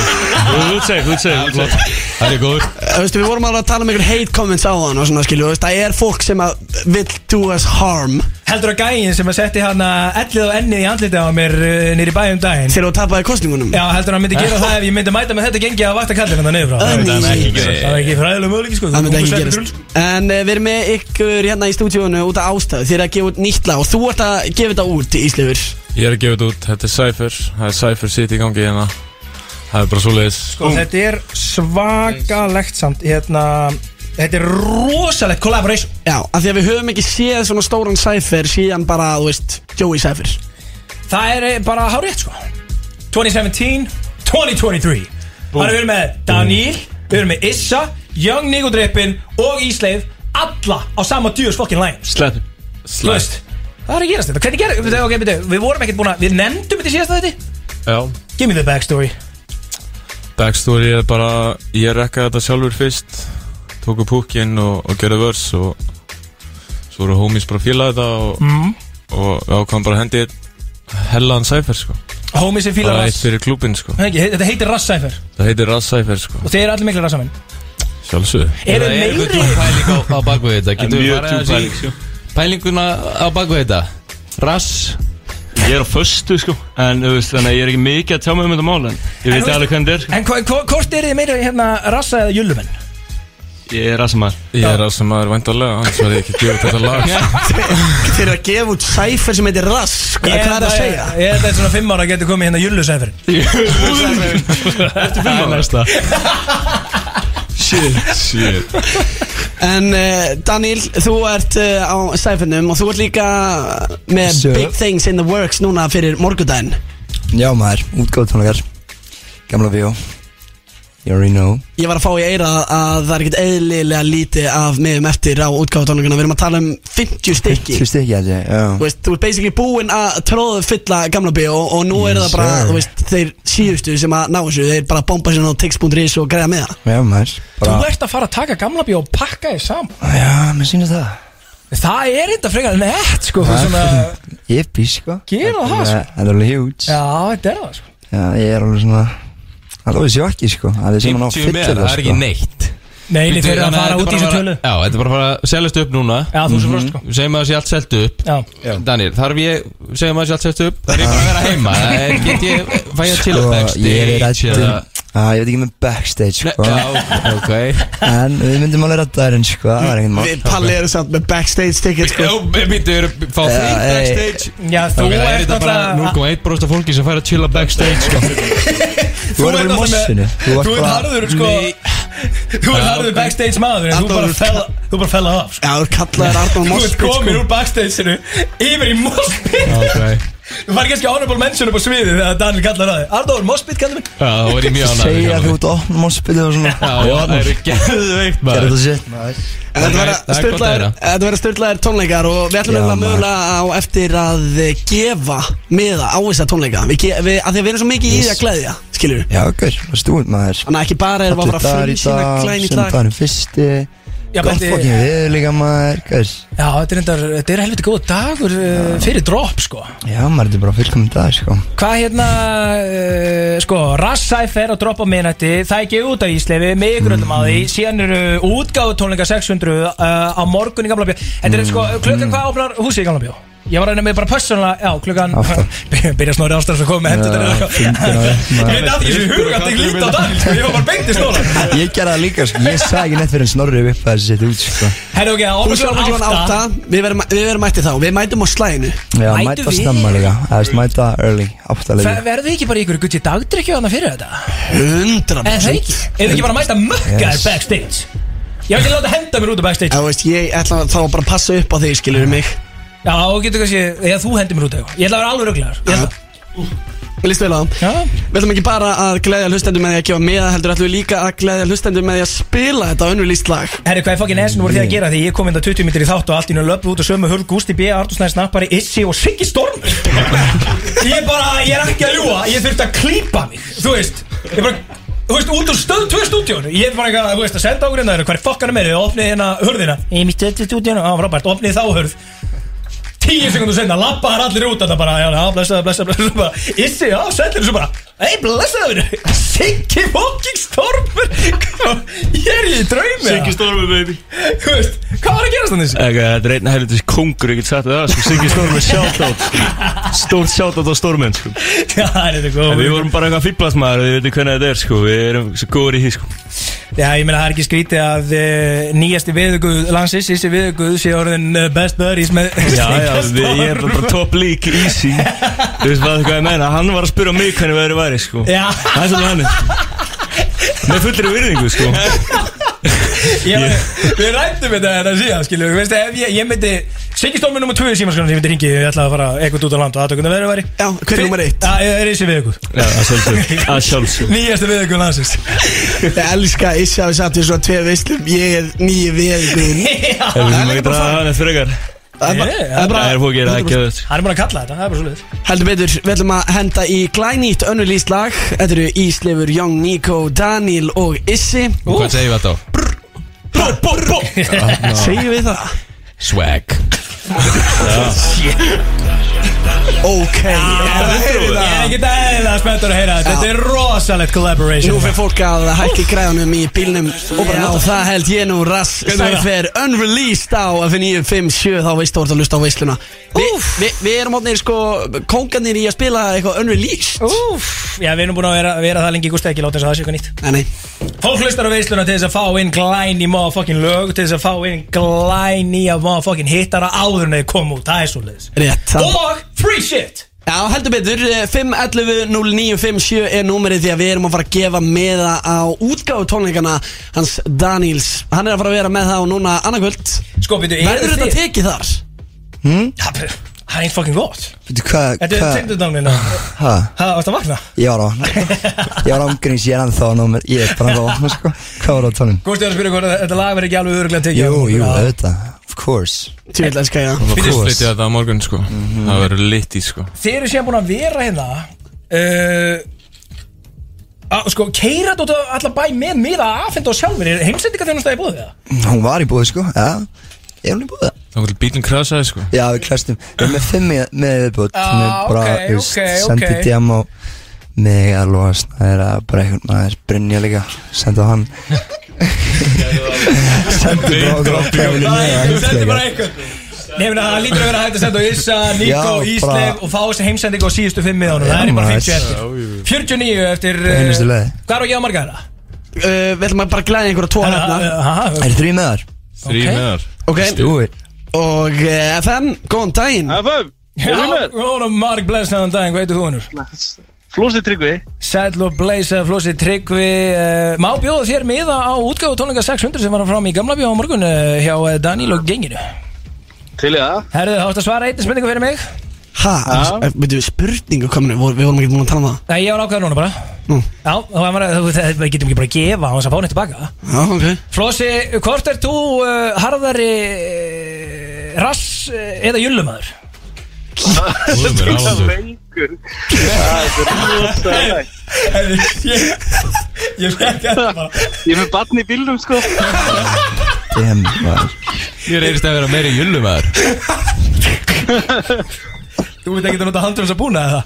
[laughs] Þú ert seg, þú ert seg, þú ert seg Það er góður. Þú veist, Við vorum alveg að tala um einhver hate comments á hann og svona skilju, það er fólk sem að vill do us harm Heldur að gægin sem að setti hann ellið og ennið í andlitið á mér uh, nýri bæum daginn. Þegar þú tapaði kostningunum Já, heldur hann myndi gera það [laughs] ef ég myndi mæta með þetta gengi að vakta kallin hann niður frá. Það er ekki- það er ekki fræðilega möguleiki sko. Það myndi ekki gerast. En uh, við erum með ykkur hérna í stúdíónu út af ástæðu. Þið er að gefa út nýtt lag og þú ert að gefa þetta út í Íslefur Ég er að gefa þetta út, þetta er Cypher. Það er Cypher City í gangi hérna. Það er bara svoleiðis. Sko, þetta er svakalegt samt hérna, Þetta er rosalegt collaboration. Já, af því að við höfum ekki séð svona stóran Cypher síðan bara, þú veist, Joey Cypher. Það er eh, bara hárið sko. 2017, 2023 Þannig við erum með Daniel Við erum með Issa, Young Nico Drippin og Ísleif Alla á sama djús fokkin læn Slepp Þú veist, það er að gerast þetta. Hvernig við þetta? Okay, byrju, við vorum ekkert búin að Við nefndum þetta í síðasta þetta Já. Give me the backstory. Backstory er bara Ég rekkaði þetta sjálfur fyrst Tóku púkinn og, og gerði vörs Og svo voru homies bara að fíla þetta Og, mm. og ákvæm bara að hendi einn Hellaðan Cypher sko. Homie sem fílar Bara eitt rass fyrir klúbinn sko. Nei, ekki, Þetta heitir Rass Cypher. Það heitir Rass Cypher sko. Og þeir eru allir miklu rassamenn. Sjálfsög Eru [laughs] Það er meiri? pæling á, á bakvið þetta Það er Getum við farið djúp aðeins pæling, í sko. Pælinguna á bakvið þetta? Rass? Ég er á föstu sko. En þú veist þannig að ég er ekki mikið að tjá mig um þetta mál En ég veit alveg hvernig þetta er sko. En hvort eru þið meira hérna rassa eða jöllumenn? Ég er rassamæður Ég er rassamæður væntalega Annars var ég ekki að gefa þetta lag. [laughs] Þeir eru að gefa út Cypher sem heitir Rass Hvað hvað er það að segja? Ég held að þetta svona fimm ára getur komið hérna jöllu Cypher Eftir fimm ára? Shit Shit. En uh, Daniel, þú ert uh, á Cyphernum og þú ert líka með Sure. Big Things in the Works núna fyrir morgudaginn Já maður, útgáð tónleikar. Gamla bíó You already know. Ég var að fá í eira að það er ekkert eðlilega lítið af meðum eftir á útgáfatónleikana Við erum að tala um 50 stykki. [laughs] Þú stykki að ég, já. Þú veist, þú ert basically búinn að tróðu fylla gamla bíó og nú er Yes, það bara, sir. þú veist, þeir síðustu sem að ná þessu Þeir bara bomba sér á tix.is og greiða með það. Já maður Þú ert að fara að taka gamla bíó og pakka þið saman. Já, mér sýnist það. Það er þetta frekar nett sko Það er svona, Jippi sko. Gera það sko. er Já, þetta er það sko. Já, ég er alveg svona Alveg sjokki sko. Það er sem hann á 50 með, það er ekki neitt. Nei, þið fyrir að fara út í er þessu tölu. Já, þetta er bara að fara að seljast upp núna. Já, þú sem frost sko. Við segjum að það sé allt selt upp. Já, Daniel, þarf ég, segjum að það sé allt selt upp? Þarf ég bara að vera heima? Það [laughs] er- Get ég, fæ ég að chilla Sko, backstage ég er rættum eða- Já, ég veit ekki með backstage sko. Já, ok. En við myndum alveg rætta þærinn sko Það var ekkert mál. Við palli eru samt með backstage ticket sko. Já, býttu, eru fá Já, þeir ei. backstage? Já, þú Ok, það er ert þetta bara náttúrulega 0,1% af fólki sem fær að chilla backstage sko. [laughs] Þú bara í mossinu. Þú Þú bara harður sko. Þú ert harður backstage maður en Þú bara fell- þú bara fell af sko. Já, þú kallaðir Arnór Þú ert Mossbit komin sko. úr backstageinu Yfir í Mossbit Ok Þú fær kannski honorable mention upp á sviði Þegar Daniel kallar það þig. Arnór, Mossbit kallar mig. Já, það var ég mjög ánægður Segja sjálfur. þú ert opn mossbyrðu og svona. Já, já, það eru geðveikt Gerðu maður. þetta shit maður. En Þetta er að verða styrlaðir tónleikar og við ætlum maður. mögulega á eftir að gefa miða á þessa tónleika. Við, ge- við, að því að við erum svo mikið í því að gleðja skilur Já, ok, það stúið maður? Þannig að ekki bara erum við að fara að Betti- fokkin við líka maður. Já, þetta er, reyndar, þetta er helviti góð dagur uh, fyrir drop, sko. Já, maður þetta er bara fullkomum dag sko. Hvað hérna, uh, sko, Rassæfer og drop á minnætti Það er ekki út af Íslefi, mig ykkur öllum að því. Síðan eru útgáðu tónleika 600 uh, á morgun í Gamla Bjó Þetta er sko, klukkan hvað opnar húsið í Gamla Bjó? Ég var að reyna með bara persónulega, já, klukkan [laughs] Byrja snóri ástæðan sem komið með hendur [laughs] Ég veit að þessu huga að ég líti á dag sko, Ég var bara beint í snóla [laughs] Ég gerði það líka sko, ég sagði ekki neitt fyrir en snorri upp að þessi setja út sko. Herru, ok, klokkan átta. Við verðum við verðum mætti þá. Við mætum á slæðinu Já, mæta við? snemma líka, það veist, mæta early, Verðum við ekki bara í ykkur gutti dagdrykju hana fyrir þetta? Hundra En það ekki? Er það ekki bara að mæta mökkaðir Yes. backstage? Ég vil ekki láta henda mér út af backstage. Já, veist, ég ætla þá bara að passa upp á þig, skilur mig Já, getur kannski, eða þú hendir mér út eitthvað. Ég ætla að vera alveg röglegar Mér líst vel á Já. Við ætlum ekki bara að gleðja hlustendur með því að gefa meða heldur ætlum við líka að gleðja hlustendur með því að spila þetta önnu líst lag. Herri, hvað er fokkin esinu voru þið að gera því. Ég kom inn á 20 mítur í þátt og allt í nú löpu út og sömu hurl Gústi B, Artur Snæði Snappari, Issi og Siggi Storm Ég bara, ég er ekki að ljúa ég þurfti að klípa mig, þú veist ég bara, þú veist, út úr stöð 2 stúdíónu ég bara eitthvað, þú veist, að senda okkur inn það hvað er fokkanum er þið, opnið hérna hurðina. Ég mitt stöð stúdíónu, á, frábært, opnið þá hurð Tíu sekundur senna, lappaðar allir út Þetta bara, já, já, blessaður, blessaður, blessaður Issi, já, sætlir þessu bara Ei, blessaður, Siggi fucking Stormur [laughs] Ég er í draumi Siggi Stormur, baby Þú veist, hvað var að gerast þannig? Ega, þetta er einn helvitis kongur, ég get sagt það sko. Siggi Stormur [laughs] shoutout. Stórt shoutout á Stormen sko. Já, það er þetta góð En Við vorum bara eitthvað fýblast maður Við veitum hvernig þetta er sko. Við erum svo góður í því sko. Já, ég meina, það er ekki skrítið að uh, nýjasti viðuguð landsins, Issi viðuguð sé orðin uh, best buddies með Já, já, [laughs] við, ég er bara top league easy Þú veist hvað ég meina Hann var að spyrja mig hvernig veðri væri sko. Já. Það er svona hann Með fullri virðingu sko. [laughs] Ég, Við rættum þetta þetta síðan, skilju ég myndi Siggi Stormur nummer 2 í símaskránu sem ég myndi ringi Ég ætlaði að fara eitthvað út á land og aðtökuna veðri væri. Já, hver er nummer eitt? Það er Issi viðuguð Já, að sjálfsög Að sjálfsög Nýjasti viðuguð landsins. [laughs] Ég elska að Issi satt við svona tvei veislum Ég er [laughs] Ef við ekki frekar. Það er bara- að er að kalla þetta, það er bara svolítið Heldur betur, við ætlum að henda í glænýtt önnu líst lag. Þetta eru Íslefur, Young Nico, Daniel og Issi. Og hvað segir við þetta á? Segjum við það? Swag Ok. Ég ekki eðla spenntur að heyra þetta. Þetta er rosalegt collaboration. Nú fyrir fólk að hækki græðunum í bílnum Já, það held ég nú Rass. Cypher Unreleased á F957 Þá veistu hvort að lusta á veisluna. Vi, vi, Við erum átnir sko Kóngarnir í að spila eitthvað Unreleased. Já, við erum búin að vera, það lengi Gústi ekki láta þess að það sé eitthvað nýtt. Nei, Fólk hlustar á veisluna til þess að fá inn glæn í motherfucking lög Til þess að fá inn glæn í að motherfucking hittara áður en þeir kom út Það er svo leiðis Rétt það- Og free shit Já, heldur betur, eh, 511-0957 er númerið því að við erum að fara að gefa meða á útgáðu tónleikana hans Daniels Hann er að fara að vera með það á núna annarkvöld Sko, byrju, Verður þetta tekið þar? Hmm? Ja, pr- Það er einn fucking gott Þetta er hvað tindundalminn Hæ? Það varst að vakna Ég var á [laughs] Ég var ámgrins, ég er ennþá á númer Ég er bara á sko Hvað var á tónum? Gústi var að spyrja hvort þetta lag verður ekki alveg öruglega tekið Jú, jú, Já. auðvitað Of course Það var course. flytja þetta á morgun sko. Það verður lit í sko. Þið eru síðan búin að vera hérna uh, Sko, keira þetta allar bæ með miða aðfenda og sjálfur Er heimsendinga þjónustæði búið það? Já Er hún í búið? Það var bílinn krasaði sko. Já, við klæstum Við erum með fimm með- með viðbútt Já, Sem er bara, ok, veist, ok, Sendi ok. DM á mig að loðast Það er að bara einhvern maður Brynja líka Sendi á hann [laughs] Sendi bara okkur okkar Það sendi bara einhvern Nefnir að það lítur að vera hægt að senda á Issa, Nico, Já, Ísleif bara- og fá þessi heimsendingu á síðustu fimm miðanum Það er bara maður. 50 eftir 49 eftir uh, Einustu leið. Hvað er að gefa marga þetta? uh, Við ætlum að bara glæða einhverja tvo hérna hérna Er þrý með þar? Þrý Ok. meðar Ok, Stúi og uh, FM, góðan daginn. FM, góðan Mark Blessaðan daginn, hvað heitir þú hennur? Flósi Tryggvi. Sæll og Bleisa, Flósi Tryggvi. Uh, Má bjóða þér miða á útgáfu tónleika 600 sem var fram í gamla bjóða á morgun uh, hjá Daniel og genginu. Til í það. Herðu, þá ætti að svara einnig spurningu fyrir mig. Ha, veitum við spurningu kominu Við vorum ekki búin að tala um það. Nei, ég var ákveður núna bara Nú. Já, það- við getum ekki bara að gefa þess að fá neitt tilbaka Já, ok Flósi, hvort er þú uh, harðari uh, rass uh, eða jullumæður? Úlfur Ávaldur Veikur Það er rosalegt Ég, ég fekk þetta bara Ég er með barn í bílnum sko damn. Ég reynist að vera meiri jullum aður Þú veit ekki að nota handrums að búna eða?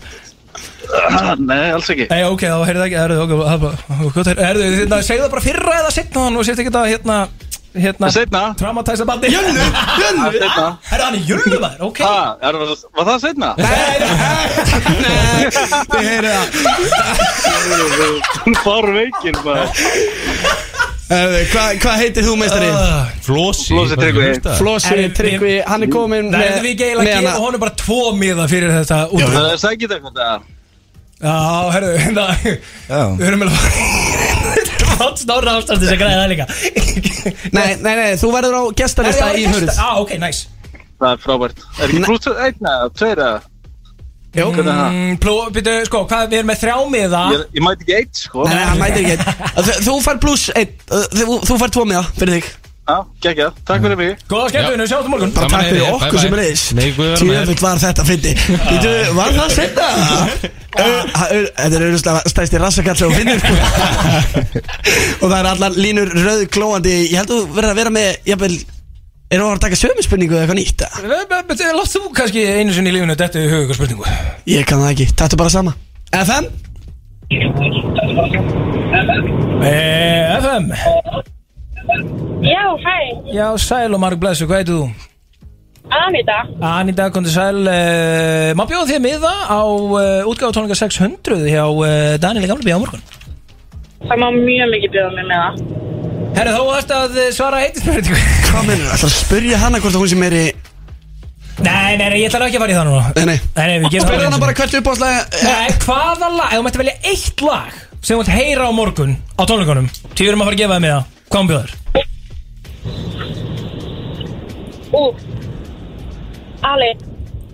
[coughs] Nei, alls ekki. Nei, ok, þá heyrðu ekki, heyrðu, ok, heyrðu, hérna, segðu það bara fyrra eða setna hann og sért ekki það, hérna, hérna Seinna. Traumatæsa bandi Jönnu, [laughs] Jönnu. Seinna. Herðu, hann er Jönnu maður, ok. Ha, er, var, var það setna? Þið heyrðu Hún fár veikin bara Herðu, Hvað hva heitir þú meistari? Flósi Tryggvi. Flósi Tryggvi, hann er komin Það er við ekki eiginlega að gefa honum bara tvo miða fyrir þetta það er sækit eitthvað það Já, herðu, hérna Við erum alveg Þetta er fátt snára ástandi sem græði það líka. Nei, nei, nei, þú verður á gestalista í hurð. Já, ok, nice. Það er frábært. Er ekki pluss einn eða tveir eða? Jó byrju, sko, hvað, við erum með þrjá miða. Ég, ég mæti ekki eitt sko. Nei, hann mætir ekki einn. [laughs] Þú fær pluss uh, þú, þú fær tvo miða fyrir þig Já, geggja, takk fyrir mig. Góða skemmtunum, sjáum þú morgun. Bara takk fyrir okkur sem þér. Tjöfull var þetta fyndi. Býtu, var það setna? [laughs] Þetta er auðvitað stæsti rassakall og finnir sko. [laughs] Og það er allar línur rauð glóandi. Ég held að þú verður að vera með Jafnvel, er það að taka sömu spurningu eða eitthvað nýtt? Látt þú kannski einu sinni í lífinu þetta í huga ykkur spurningu? Ég kann það ekki, taktu bara sama. FM? Eh, FM Já, hæ, Já, sæl og marg blessu, hvað heitir þú? Anita Anita, kom til sæl uh, Má bjóða þér miða á uh, útgáðu tónleika 600 hjá uh, Daniel Bíða á morgun? Það má mjög mikið bjóða mig með það Herra, þú ætti að eh, svara eitt spurningu. Hvað mennur, ætlar að spurja hana hvort að hún sem er í Nei, nei, nei, ég ætla ekki að fara í það núna. Nei, nei. Nei, nei, við gerum það hana einu bara hvert uppáðslega. Nei, hvaða lag, ef þú mætti velja eitt lag sem þú ætti heyra á morgun á tónleikunum Því við erum að fara að gefa þér miða Hvað hún bjóður? Ú, Ali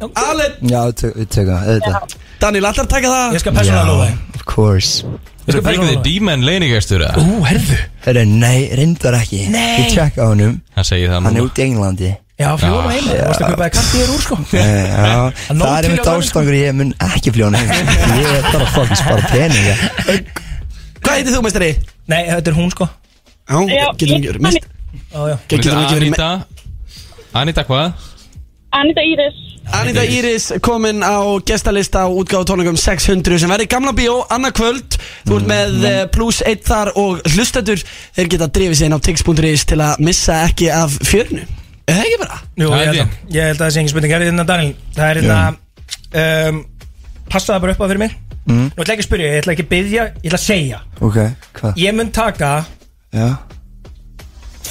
Allen Já, við tökum það, auðvitað. Daniel, að taka það? Ég skal persónulega lofa þig Of course. Þú skal bregja þig dímen leinigestur eða? Ú, herðu Herru, nei, reyndar ekki. Nei. Ég tjekka á honum. Hann segir það Hann er út í Englandi. Já, fljóðum heim. Þú varst að kaupa þér kaffi hér úr sko? Já, það er einmitt honum, ástangur Ég mun ekki fljóna heim Ég er bara að fucking spara peninga. Hvað heitir þú meistari? Nei, þetta er hún sko Já, getur hún ekki verið mist Já, já. Getur hún ekki verið Anita. Anita hvað? Anita Íris. Anita Íris. Komin á gestalista á útgáðu tónleikum 600 sem verður í gamla bíó annað kvöld. Þú ert með mm. pluss eitt þar og hlustendur þeir geta drifið sér inn á tix.is til að missa ekki af fjörnu Er það ekki bara? Jú, Það ég er held, að, ég held að það sé engin spurning. Herri, hérna, Daniel Það er hérna um, Passa það bara upp á fyrir mig. Mm. Nú ætla ekki að spyrja, ég ætla ekki að byggja Ég ætla að segja. Ok, hvað? Ég mun taka Já.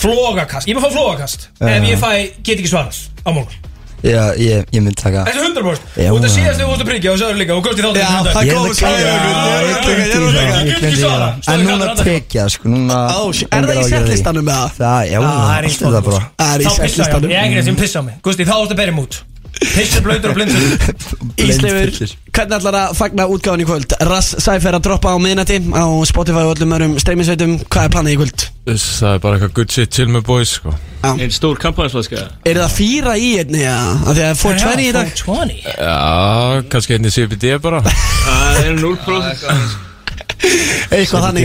Flogakast Ég mun fá flogakast Já. Ef ég fæ, get ekki svarað á morgun. Já, ég, ég mynd taka. Þessi 100% Já, Þú ert að já. síðast þegar þú varst að prikja og sagður líka og kosti þáttir Já, það Ég kom er það að Já, ég það, glemdi því það. En núna tekja, sko, núna er það í setlistanum með það? Það, já, það er í er það bara. Það er í setlistanum Ég. er ekki þess að pissa á mig. Gusti, þá ástu að berja mút Pissur, blöytur og blindur. Íslefur, hvernig ætlar að fagna útgáðan í kvöld? Rass Sæfer að droppa á miðnætti á Spotify og öllum örum streyminsveitum Hvað er planið í kvöld? Það er bara eitthvað good shit, chill með boys sko. Einn stór kampaðisflaska. Er það fýra í einni? Ja? Af því að 420 í dag. 420 Já, kannski einni CBD bara. Það er 0% Eitthvað þannig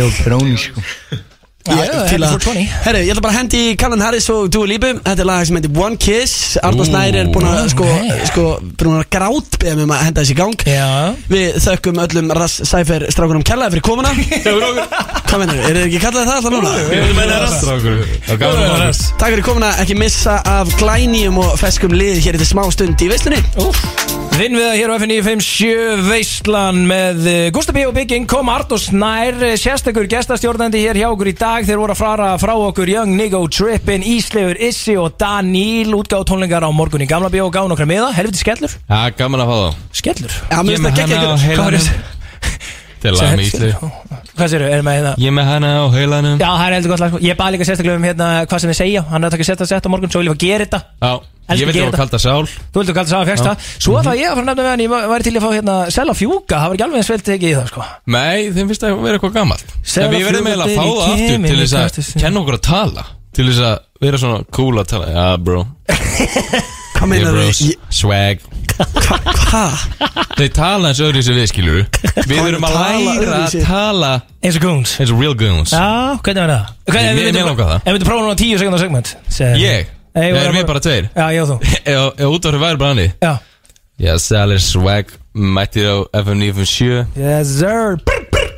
Ég er bróni, Já, já, Ég þetta fíla er 420 Herru, ég ætla bara að hendi í Callan Harris og Dua Lipa. Þetta er lag sem heitir One Kiss. Arnóð Snæri er búin að sko, sko, búin að grát beða mig um að henda þessi gang. Já. Við þökkum öllum Rass Sæfer strákunum kellaði fyrir komuna. [laughs] Hvað mennur, eru þið ekki kallaði það alltaf núna? Við gaf mér maður Takk fyrir komuna, ekki missa af glænýjum og feskum lið hér í þetta smá stund í veistunni Vinn við það hér á F957 Veistlan með eh, Gústa B. og Bygging kom Artur Snær, eh, sérstakur gestastjórnandi hér hjá okkur í dag þeir voru að fara frá okkur Young Niggo Trippin, Ísleifur Issi og Daníl útgáð tónleikar á morgun í Gamla B. og gáð nokkra miða, helviti skellur. Já, gaman að fá þá. Skellur? Já, mér finnst það geggja ykkur Til að með Ísli Hvað séru, er með hérna? Ég með hana á heilanum. Já, það er heldur gott lag sko. Ég baði líka sérstaklega um hérna hvað sem þið segja. Hann er að taka sett á morgun, svo vil ég fara að gera þetta. Já, ég veit gera að kalda sál. Þú vildu að sagða fjækst það? Svo ætla ég að fara að nefna með hann Ég væri til að fá hérna Sela fjúka, það var ekki alveg eins vel tekið í það sko. Nei, þeim finnst það að vera eitthvað Segðu En við verðum eiginlega að fá það aftur til þess að kenna okkur að tala Til þess að vera svona cool að tala. Já, bro [laughs] Hvað meinar þið? Swag Hvað? Þeir tala eins öðru sem við skilur Við erum að læra að tala Eins og goons Eins og real goons Já, hvernig var það? Hvernig, Mér- mér langar það. Ef við prófa núna 10 sekundar segment. Ég? Nei, Erum við bara tveir? Já, ég og þú [laughs] ef útvarfið væri bara hannig Já Já, Salir Swag Mættir á FM 957 Yes sir Brr, brr.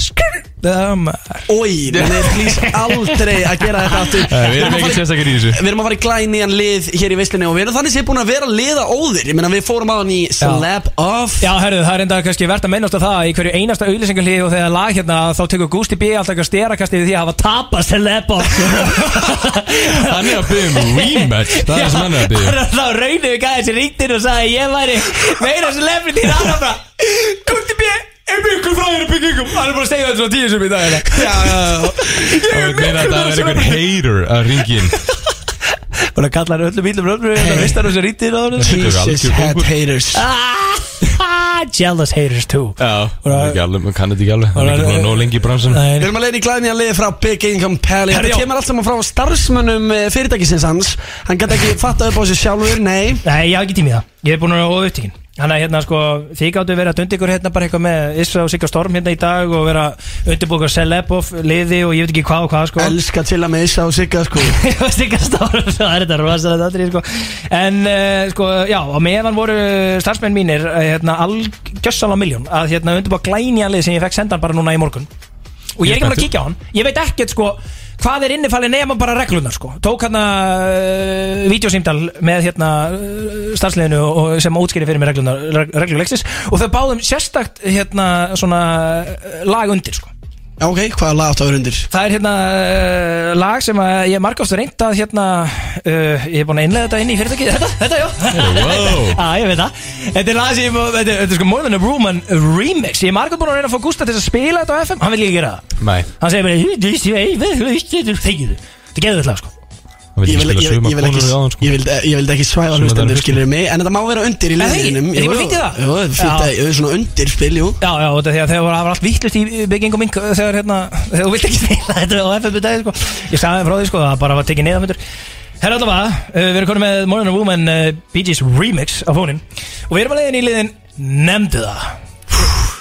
Skrr. Það maður Ói, nei, please aldrei að gera þetta aftur. Við erum ekki sérstakir í þessu. Við erum að fara í glænían lið hér í veislinni og við erum þannig séð búin að vera liða óðir. Ég meina við fórum á hann í Slap Off. Já, herru, það er enda kannski verðt að minnast á það að í hverju einasta auðlýsingarlið og þegar lag hérna þá tekur Gusti B alltaf eitthvað sterakast yfir því að hafa tapast til lepa Hann er að byggja um rematch Það er það sem hann er [laughs] að að ég hann er mjög fræðir að byggja ykkur Hann er bara að segja þetta svona tíu sem í dag. Já, já, já. Og við meina að það er einhver hater að ringin [laughs] Bara kallar öllum íllum röfnur Þetta veistar þessu ríktir og Jesus head haters. Ah, [laughs] Jealous haters too. Já, það er ekki alveg, maður kann þetta ekki alveg. Það er ekki að ná lengi í bransan Við erum að leiða í glænían lið frá Big Income Pally. Þetta kemur allt saman frá starfsmönnum eh, fyrirtækisins hans. Hann gæti ekki fatta upp á sig sjálfur, nei. Nei, ég haf ekki tími í það. Ég hef búin að Þannig að hérna sko, þið gáttu verið að dundi ykkur hérna bara eitthvað með Issa og Sigga Storm hérna í dag og vera undirbúka Celeb-off liði og ég veit ekki hvað og hvað sko. Elska til að með Issa og Sigga sko. [laughs] Sigga Storm, [laughs] það er þetta rosalega atrið sko. En uh, sko, já, og meðan voru starfsmenn mínir uh, hérna algjössala miljón að hérna undirbúka glænja lið sem ég fekk sendan bara núna í morgun. Og ég er ekki bara að kíkja á hann. Ég veit ekkert sko hvað er innifalið nema bara reglunar sko? Tók hann uh, vídeosýmdal með hérna starfsliðinu og, og sem útskýri fyrir mig reglunar reg, reglulegstis og þau báðum sérstakt hérna svona uh, lag undir sko Já, ok, hvaða lag áttu að vera undir? Það er hérna uh, lag sem að ég margast reynd að hérna uh, ég er búin að innlega þetta inn í fyrirtæki Þetta, þetta, já. Wow. [laughs] Já, ég veit það. Þetta er lag sem ég, búið- þetta, er- þetta er sko More Than a Roman remix. Ég er margast búin að reyna að fá Gústa til að spila þetta á FM Hann vil ekki gera það. Nei, Hann segir bara Þetta geður þetta lag sko Ég ekki vil, ég, ég, ekki, sko ég, vildi, ég vildi er hlustendur skilur mig En þetta má vera undir í það ekki bara fínt í það? Það er að ég er svona undir spil, jú Já, já, þetta er því að þegar var allt vittlust í bygging og mink þegar hérna, þegar þú vilt ekki [laughs] spila þetta á dag, sko. Ég sagði frá því, sko, það bara var tekið neðanfundur. Herra allavega, uh, við erum konið með a Woman uh, Bee Gees remix á fónin og við erum að leiðin í liðin Nemndu það.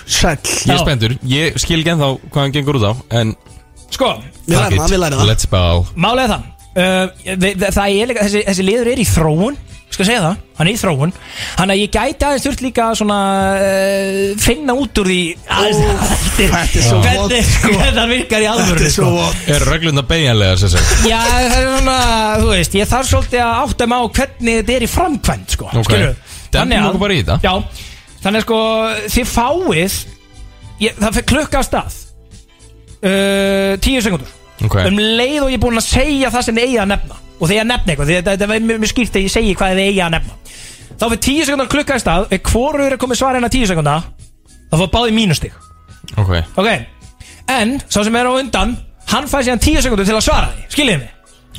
Sæll Ég er spenntur, ég skil ekki ennþá hvað hann gengur út á En Sko, Við fuck lærum it. það, við lærum það Let's bow málega það. Uh, við- það er líka, þessi, þessi liður er í þróun, skal segja það, hann er í þróun. Hann að ég gæti aðeins þurft líka svona uh, finna út úr því aðeins, Þetta er svo vont, hvernig, sko. [laughs] hann virkar í alvöru, Þetta er svo sko. vont Er reglunda beigjanlega sem sagt Já, það er svona, þú veist, ég þarf svolítið að átta mig á hvernig þetta er í framkvæmt, sko, Ok. skilurðu? Þannig að- okkur bara í þetta. Já, þannig að sko, þið fáið, ég, það fyrir klukka af stað, uh, tíu sekundur, Ok. Um leið og ég er búinn að segja það sem þið eigi að nefna, og þegar ég nefna eitthvað, þetta er mjög skýrt þegar ég segi hvað þið eigi að nefna, þá fyrir tíu sekundar klukka af stað, ef hvorur er komið svar að tíu sekunda, þá fór báði mínustig, Ok. Ok, en, sá sem er á undan, hann fæði síðan tíu sekundur til að svara því, skiljið mig,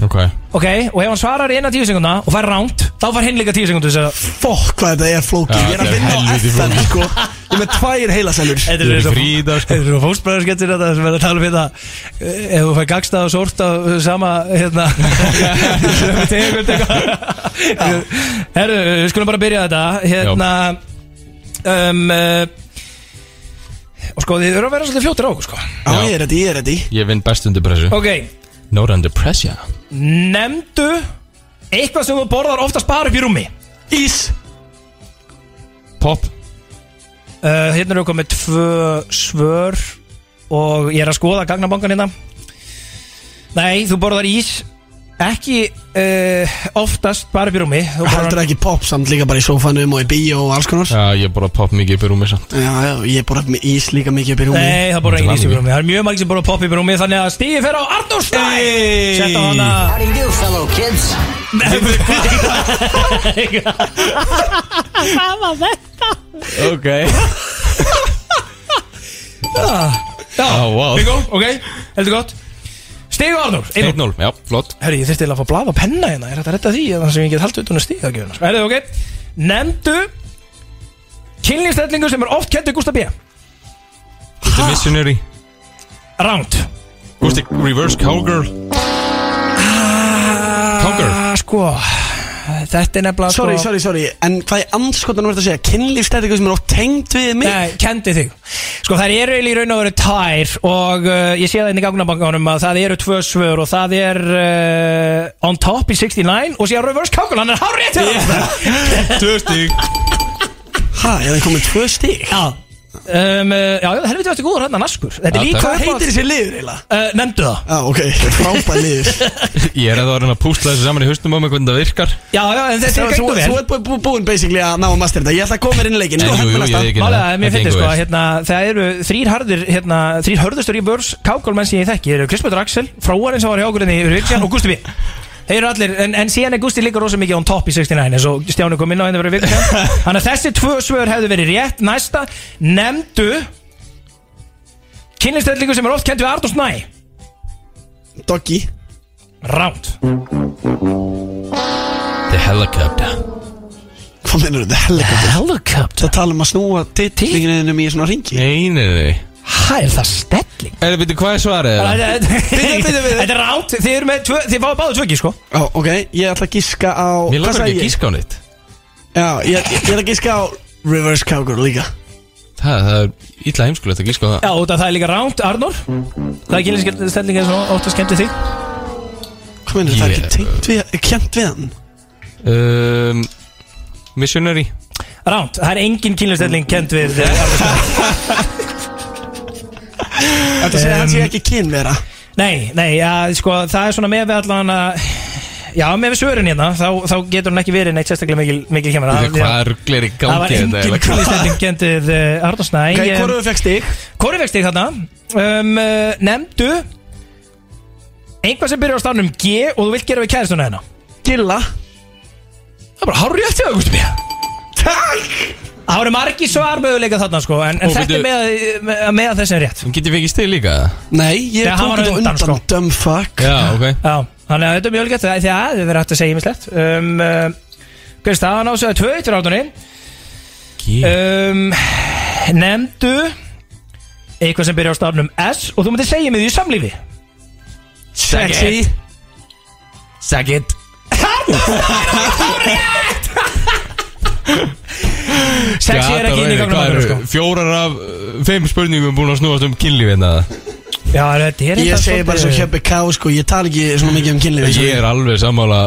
Ok. Ok, og ef hann svarar innan tíu sekunda og fær ránt, þá fær hinn líka tíu að Fokk hvað þetta er flókið. Já, Ég er að þetta er vinna á flókið. sko. Ég er með tvær heilasælur Þetta Þú er frí í dag sko. Þetta er svo fóstbræðarskettir þetta sem er að tala um þetta eh, Ef þú fær gagstað og sort á sama hérna. [laughs] Herru, við skulum bara byrja þetta. Hérna um, uh, Og sko, þið eru að vera svolítið fljótir á okkur sko. Já, ég er ready, ég er ready. Ég vinn best undir pressu. Ok, Not under pressure. Nefndu eitthvað sem þú borðar oftast bara upp í rúmi. Ís. Pop. Uh, hérna eru komið tvö svör og ég er að skoða gagnabankan hérna Nei, þú borðar ís ekki uh, oftast bara upp í rúmi. Þú borðar- Heldur ekki pop samt líka bara í sófanum og í bíó og alls konar? Já, ég bara pop mikið upp í rúmi samt. Já, já, ég borða með ís líka mikið upp í rúmi. Nei, það borðar Þetta engin ís upp í rúmi. Það er mjög margir sem borðar popp upp í rúmi Þannig að stíði fer á Arnur Stæ Sett á hana. How do you do, fellow kids? [laughs] [laughs] Hvað var þetta? Ok. Já, Á, wow. bingo, ok, heldur gott Stíði á Arnur, 1-0 1-0, já, flott. Herri, ég þurfti að fá blað og penna hérna. Er þetta að redda því Þannig sem ég get haldið utan að stíða að gjöfuna Herri, ok. Nemndu Kynlingstellingu sem er oft kentur Gústa B. The Missionary. Ránt Gústi Reverse Cowgirl. Cowgirl. Ah, Sko Þetta er nefnilega Sorry, sko- sorry, sorry. En hvað er anskotan verður að segja? Kynlífstættingu sem er oft tengd við mig? Nei, kendi þig. Sko það eru eiginlega í raun og veru tær Og uh, ég sé það inn í gagnabankanum að það eru tvö svör Og það er uh, On top í 69 Og síðan reverse kákul, hann er hár rétt [laughs] Tvö stík Hæ, ég hef komið tvö stík Já Um, uh, já, já, helviti varstu góður hérna naskur Þetta er líka. Hvað heitir þessi liður eiginlega? Uh, nefndu það. Já, ok, frábæð liður. [laughs] Ég er að það að reyna að púsla þessu saman í haustum á mig hvernig það virkar. Já, já, en þetta er þú- gættu vel. þú ert bú- búinn basically að ná að master þetta. Ég ætla að koma mér inn í leikin Jú, jú, jú, ég ekki Málega, mér finnst sko, hérna, það eru þrýr harðir, hérna, þrýr hörðustur í börs kákólmenn sem ég þekki, það eru Krispötur Axel, fróarinn sem var hjá okkur inn í Ríkjan og Gusti B. Þeir eru allir, en, en síðan er Gusti líka rosa mikið on top í 69 eins og Stjáni kom inn á henni fyrir vikun [laughs] Þannig að þessi tvö svör hefðu verið rétt. Næsta, nefndu kynlistellingu sem er oft kent við Arnús Næ Doggy. Ránt The helicopter. Hvað mennur þetta? Helikopter Helicopter? Það tala um að snúa titlinginum í svona ringi Nei, nei, nei Hæ, er það stelling? Er það byrju, hvað er svarið? eða? [laughs] Þetta er ránt, þið eru með tvö, þið fáið báðu tvöki sko Ó, ok, ég ætla að giska á Mér langar ekki að gíska á neitt Já, ég, ég, ég ætla að giska á Reverse Cowgirl líka Það, það er illa heimskulegt að gíska á það Já, út af það er líka ránt, Arnór Það er kynlistellingu sem oftast kent við þig Hvað mennur það er ekki tengt við, kent við hann? um, Missionary Ránt, það er engin kynlistelling kent við eh, Arnór Snæ. Þetta segja hann sé ekki kynvera Nei, nei, já, sko, það er svona með við allan að Já, með við svörin hérna, þá, þá getur hann ekki verið neitt sérstaklega mikil, mikil kemur Hvað ruglir í Það var gangi þetta engin kynlistelling kent við uh, Arnór Snæ Ok, hvoru fekk? Hvoru fekk stig þarna? Um, uh, Nefndu Einhvað sem byrjar á stafnum G og þú vilt gera við kæristuna hérna Gilla. Það er bara hár rétt hjá það, Gústi B Takk Það voru margi svar möguleika þarna sko En, en Og þetta er með, með, með þessi er rétt Getið fengið stig líka? Nei, ég Þegar hann tók var þetta undan, undan, sko. Dumb fuck. Já, ok. Já, þannig að þetta er mjög gett Því að þið verður hægt að segja mislegt um, uh, Hver er staðan á sig að tvö áttunni G um, Nefndu Eitthvað sem byrjar á stafnum S Og þú myndir segja mig því í samlífi. Sexy. Suck it. Sexy er [laughs] ekki inn í gangnum eru sko. fjórar af uh, fimm spurningum búin að snúast um kynlíf hérna? Já, þetta er Ég þetta segi bara svo Hjöppi K sko, ég tala ekki svona mikið um kynlífi Ég er alveg sammála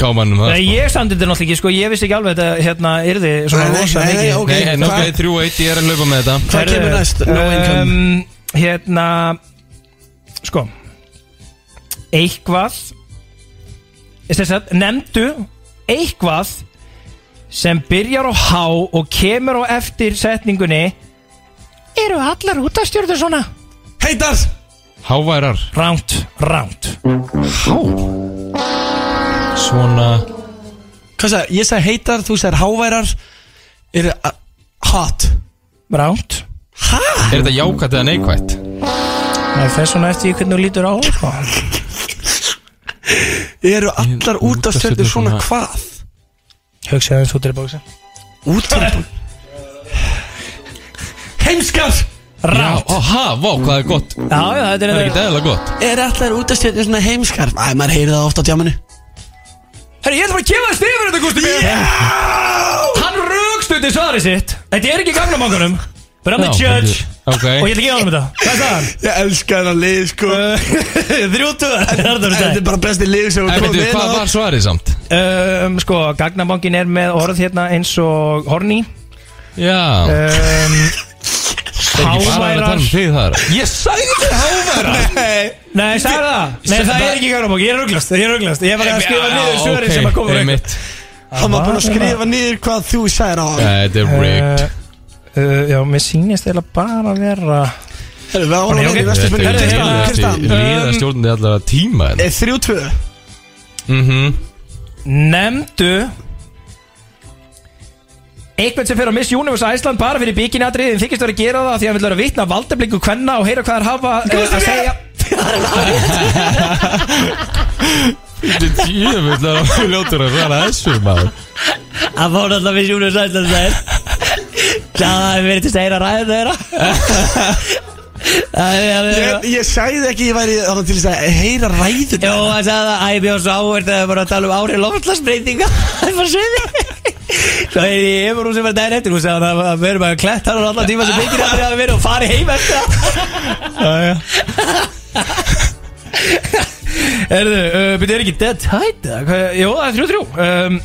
kámanum það Nei, sko. ég standi þetta náttúrulega ekki, sko, ég vissi ekki alveg þetta, hérna, yrði svona Nei, nei, rosa nei, mikið ok. Nei, en ok, hvað- þrjú eitt, ég er að laupa með þetta Hvað Herðu, kemur næst? No income um, Hérna, sko, eitthvað, að nefndu eitthvað sem byrjar á H og kemur á eftir setningunni eru allar útastjórður svona? Heitar Háværar Ránt, ránt. Há Svona Hvað sagði, ég sagði heitar, þú sagði háværar Eru uh, hot Ránt. Er þetta jákvætt eða neikvætt? Það fer svona eftir því hvernig þú lítur á, sko. Eru allar út af stjörnir svona hvað? Hugsaði eins út í bóksa. Út af Heimskar Ránt. Ó, ha, vá, hvað er gott Já, já, þetta Það er er ekki eðla gott Er allar út af stjörnir svona heimskar? Æ, maður heyri það ofta á tjáminu Herri, ég ætla bara að gefa það stifur þetta, Gusti B. Hann rögstuði svarið sitt. Þetta er ekki gagnamangunum. But I'm the Já, judge. Ok. Og ég ætla að gefa hann þetta. Hvað er það? Ég elska þennan lið sko [laughs] Þrjútuða. Þetta er bara besti lið sem við komum inn hvað á var svarið samt? Um, sko, gagnabankin er með orð hérna eins og horny. Já Um, Það ekki bara að um þig þar Ég sagði háværa. Nei. Nei, sagði það. Nei, það er ekki gagnabankin. Ég er rugglast. Ég er rugglast. Ég var að skrifa niður svörin sem að koma. Hann var búin að skrifa niður hvað þú sagðir á Þetta er rigged Uh, já, mér sýnist eða bara að vera Herru, við árum Ok, að ok. vera í vestu Þetta spurningu er Herðu, Kristan, liðasti- liðastjórnandi allavega tíma hérna. Er þrjú tvö? Mhm Nemndu Eitthvað sem fer á Miss Universe Æsland bara fyrir bikinatrið en þykist vera að gera það því að hann vil vera vitna valdablingu kvenna og heyra hvað þær hafa uh, að segja Þetta er djöfull að [laughs] ljótur að svara þessu maður Hann fór alltaf Miss Universe Æsland þeir Það hefur verið til að heyra ræðið þeirra. Ég, ég sagði ekki ég væri þannig til þess að heyra ræður Jó, hann sagði að æ, mjög svo áhverð að bara að tala um áhrif loftlagsbreytinga Það er bara sviði Svo er ég yfir hún sem var daginn eftir Hún sagði að að við erum að klett hann allan tíma sem byggir að við erum og fari heim eftir það [laughs] Erðu, uh, byrju, er ekki dead hvað? Jó, það er þrjú þrjú. Um,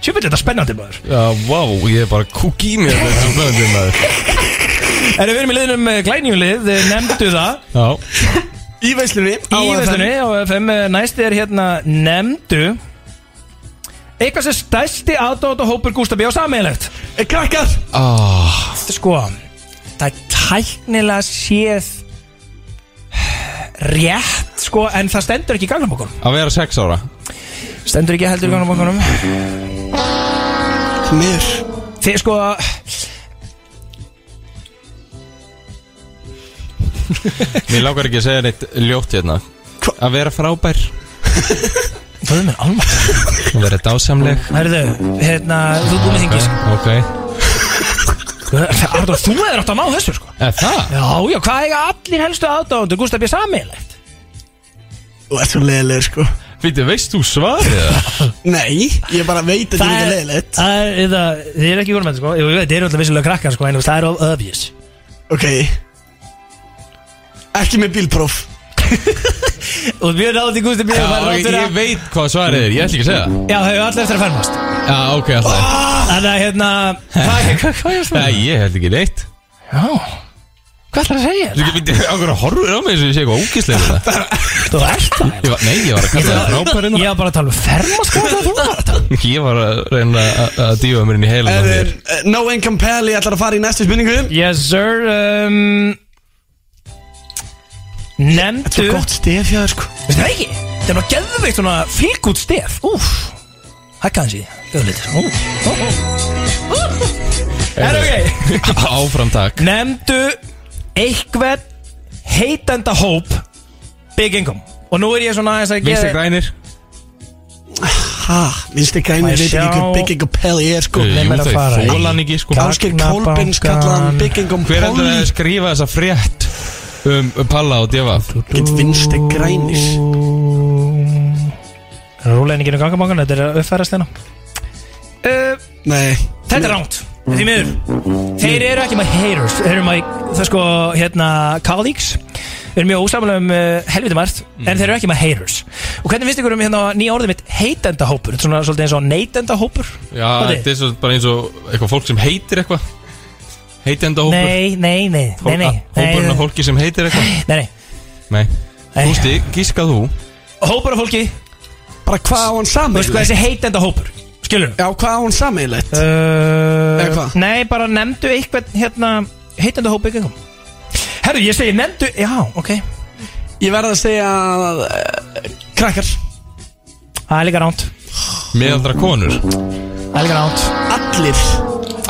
Sjöfum þetta spennandi maður. Já, vá, ég er bara kúk í mér Þetta er svo spennandi maður. Erum við erum í liðnum glænjum lið, þið nefndu það. Já. Í veislunni Í veislunni á FM Næst er hérna nefndu Eitthvað sem stærsti aðdótt og hópur Gústabi á sammeilegt Krakkar! Oh. Sko Það er tæknilega séð Rétt sko En það stendur ekki í gagnabókunum Að vera sex ára. Stendur ekki heldur í gagnabókunum Mér. Þið sko Mér langar ekki að segja neitt ljótt hérna. Að vera frábær. Það er mér alveg Að vera dásamleg. Herðu, hérna, þú er búin með þingis Ok Arður, þú hefur átt að ná þessu sko. Eða það? Já, já, hvað eiga allir helstu aðdóttur Gústabi sammeilegt Þú ert svo leiðilegur sko Fyrir, veist þú svarið? Það? [laughs] Nei, ég bara veit að þetta er leiðilegt Það er, það, er ekki þetta sko. Ég veit, þið eru alltaf vissilega krakkar sko En það er of obvious. Ok. Ekki með bílpróf. [laughs] Og mjög nátt í Gústabi Já, ég, ég veit hvað svarið er, ég ætla ekki að segja. Það Já, þau eru allir eftir að fermast. Já, ok, alltaf. Þannig að hérna [laughs] er það? Ég held ekki neitt. Já Hvað ætlar að segja? Þú ákveður að horfa á mig eins og ég sé eitthvað ógíslega þetta Þú ert það? Ég var- Nei, ég var að kalla það frábærinn Ég var bara að tala um er það þú var að tala? Ég var að reyna að- að dífa mér inn í heilum á þér uh, No Income Pally ætlar að fara í næstu spurningu. Yes sir um, Nemndu Þetta er gott stef þér sko. Veistu það ekki? Þetta er nú geðveikt svona fylgút stef. Úf Hækka hans í Gjöðu litur. Er ok. [laughs] Áfram takk. Nemndu Eitthvað Heitenda hóp Big income. Og nú er ég svona aðeins að Vinstri grænir. Ha, vinstri grænir veit ekki hvað Big Income Pally er sko. Jú, mér að þau fara. í- fólan ekki sko. Kallaði hann Big Income Hver heldur að skrifa þessa frétt um um Palla og Devaf? Get vinstri grænir. Um gangabangan Þetta er að uppfærast hérna. Uh, Nei. Þetta er ránt Því miður. Þeir eru ekki með haters Þeir eru með Það sko hérna Colleagues. Þeir eru mjög ósamlega um uh, helviti margt En þeir eru ekki með haters. Og hvernig finnst ykkur um hérna nýja orðið mitt Heitendahópur? Þetta er svona svolítið eins og neytendahópur? Já, þetta er svo bara eins og eitthvað fólk sem heitir eitthvað. Heitenda hópur Nei, nei, nei Nei, nei Hópurinn af fólki sem heitir eitthvað? Nei, nei Nei. Nei. Gústi, gískað þú? Hópur af fólki. Bara hvað á hann Þú veist hvað þessi heitendahópur Skilur Já, hvað á hann sammeilegt Uh, Eða hvað? Nei, bara nefndu eitthvað hérna heitenda hópa ykkur Herru, ég segi nefndu, já, ok. Ég verð að segja uh, Krakkar. Það er líka ránt. Meðaldra konur. Það er líka ránt. Allir.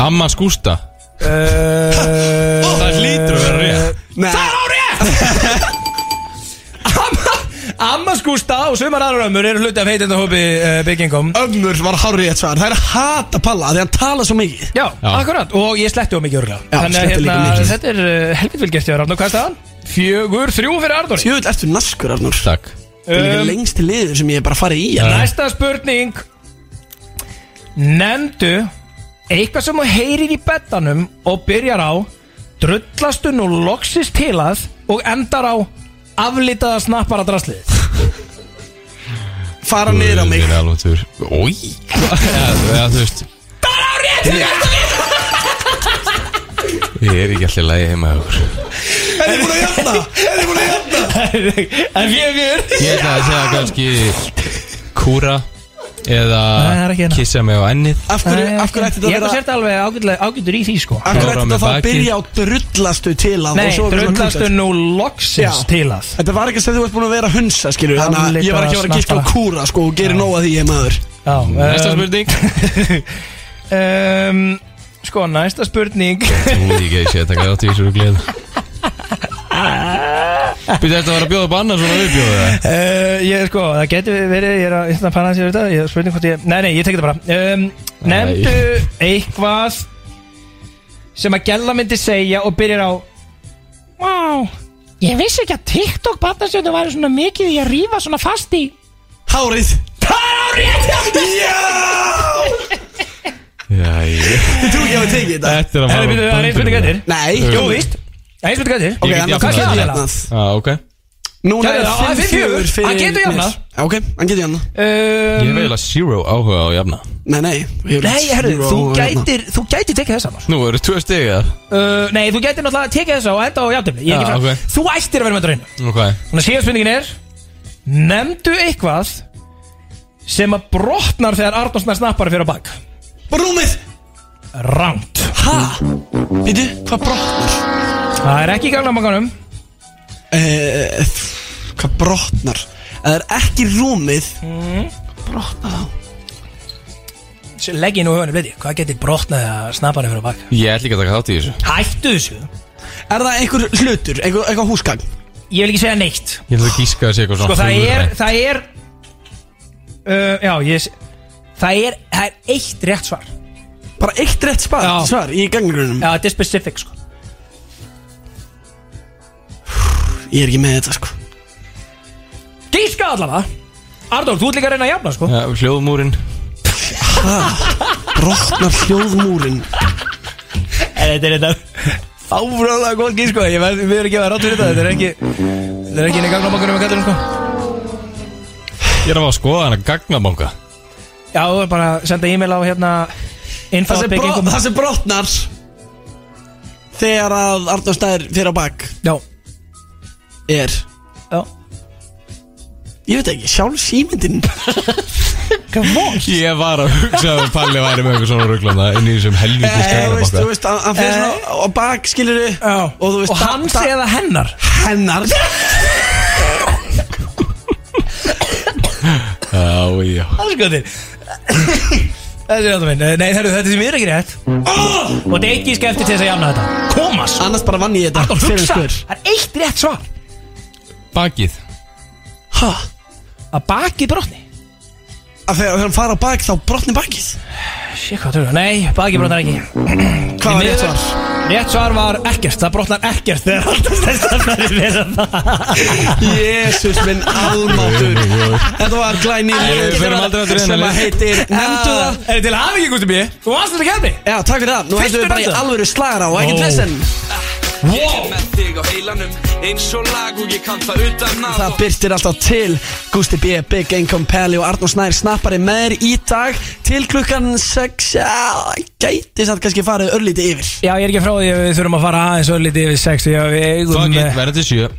Amma skústa. Uh, Það hlýtur að vera rétt. Nei. Það er á rétt [laughs] Amma skústa og sumar aðra ömmur eru hluti af heitenda hópi uh, byggingum. Ömmur var hárið eitt svar. Það er að hata Palla Því hann tala svo mikið. Já, akkurat, og ég sletti á mikið örgla Já, Þannig að sletti líka hérna, mikið. þetta er uh, helvit vel gert hjá og hvað er staðan? Fjögur, þrjú fyrir Arnur Sjöfull ertu naskur Arnur Takk. Það er líka Um, lengst til liður sem ég er bara farið í hérna. Næsta spurning. Nemndu Eitthvað sem þú heyrir í bettanum Og byrjar á Drullastu nú loksist til að Og endar á Aflitaða snappara draslið. Fara niður á mig. Það er alveg tur Ói Já, þú veist. Það er á rétt Ég er ekki alltaf lægi heima hjá okkur. Er þið búin að jafna? Er þið búin að jafna? En fjögur Ég ætla að segja kannski Kúra Eða það ekki hérna. kissa mig á ennið. Af hverju, af hverju ætti Ég þetta að að vera sérta alveg ágætlega- ágætur í því sko. Af hverju ætti þetta að bakið. byrja á drullastu til að Nei, drullastu nú loksins til að. Þetta var ekki sem þú ert búin að vera að hunsa skilur Þannig að ég var ekki að vera að gíska á kúra sko og gerir nóg að því ég maður. Næsta um, spurning. [laughs] Um, Sko, næsta spurning. Þú ekki að ég sé að taka átt í þessu glið [laughs] Býtti þetta að vera að bjóða upp annars svona viðbjóða það? Uh, ég sko, það getur verið Ég er að, að panna hans yfir þetta Ég er spurning hvort ég Nei, nei, ég tek þetta bara. Um, Nefndu eitthvað Sem að gæla myndi segja Og byrjar á Wow, Ég vissi ekki að TikTok barnastjöndu væri svona mikið í að rífa svona fast í Hárið. Það er árið Já Já, ég Þú trú ekki að við tekið þetta. Þetta er að Herri, byrju, það er einn spurning eftir. Nei. Jú, víst. Það eins og þetta Ok, hann Hvað hvað getur það? jafnað? Já, ok Núna er það, það er 5-4 fjögur. fyrir Hann getur jafnað. mér. Já, Ok, hann getur jafnað Ég hef Um, eiginlega zero áhuga á að jafna Nei, nei við erum Nei, herru, zero þú og jafna. gætir Þú gætir tekið þess annars Nú eru tvö stig eða? uh, Nei, þú gætir náttúrulega tekið þess á og enda á jafnumli Ég er Já, ekki frá ok. Þú ættir að vera með þetta reynu Ok Þannig að síðan spurningin er Nemndu eitthvað sem að brotnar þegar Arnósnær snappari fyrir á bak Rúmið Ránt Ha? Býtu, hvað brotnar? Það er ekki í ganglamanganum Eh, Hvað brotnar? Það er ekki rúmið mm. Brotnar þá Leggið nú höfni bleiti Hvað getur brotnað þegar snappari fyrir á bak Ég ætla ekki að taka þátt í þessu Hættu þessu Er það einhver hlutur, einhver, eitthvað húsgagn? Ég vil ekki segja neitt Ég ætla að gíska að sé eitthvað Sko svona það er. Það er uh, Já, ég Það er, það er eitt rétt svar Bara eitt rétt svar, Já. svar í gangrunum Já, þetta er specific sko Ég er ekki með þetta sko. Gíska allavega. Ardór, þú ert líka að reyna að jafna sko. Já, hljóðmúrin Brotnar hljóðmúrin Þetta er þetta Fáfrálega góð gíska Ég verð, við erum ekki að vera rátt fyrir þetta. Þetta er ekki Þetta er ekki inn í ganglamangunum með kallunum sko. Ég er að fá að skoða hana gagnabanka Já, þú er bara að senda e-mail á hérna Það sem, brotnar Þegar að Arnór Snær fyrir á bak. Já Er. Já. Ég veit ekki, sjálf símyndin. [laughs] Ég var að hugsa að Palli væri með eitthvað svona rugglanda inn í þessum helvítis Eh, þú veist, þú veist, hann hann fyrir svona á bak, skilur við Já. Og þú veist Og hans eða hennar? Hennar. Já, já. Það er skoðið Þessi er þetta minn. Nei, herru, þetta er við erum ekki rétt. Og þetta er ekki skefti til þess að jafna þetta. Komas Annars bara vann ég þetta. Fyrir en hugsa spyr. Það er eitt rétt svar Bakið. Ha? Að bakið brotni? Að þegar þegar hann fara á bak þá brotni bakið? Sér hvað trúið Nei, bakið brotnar ekki. Hvað var rétt svar? Rétt svar var ekkert. Það brotnar ekkert Þegar alltaf stefnari fyrir það Jésús minn almáttur Þetta var glæni sem að heitir Nefndu það. Er þið til að hafa ekki, Gusti B? Þú varst þetta kefni Já, takk fyrir það. Nú hættum við bara í alvöru slagra og Ó. ekkert kann það Það byrtir alltaf til. Gusti B, Big Income Pally og Arnór Snær snappari með þér í dag til klukkan 6 Já, gæti satt kannski farið örlítið yfir. Já, ég er ekki frá því að við þurfum að fara aðeins örlítið yfir sex Já, við eigum Fuck it, eh, verður til sjö. [laughs]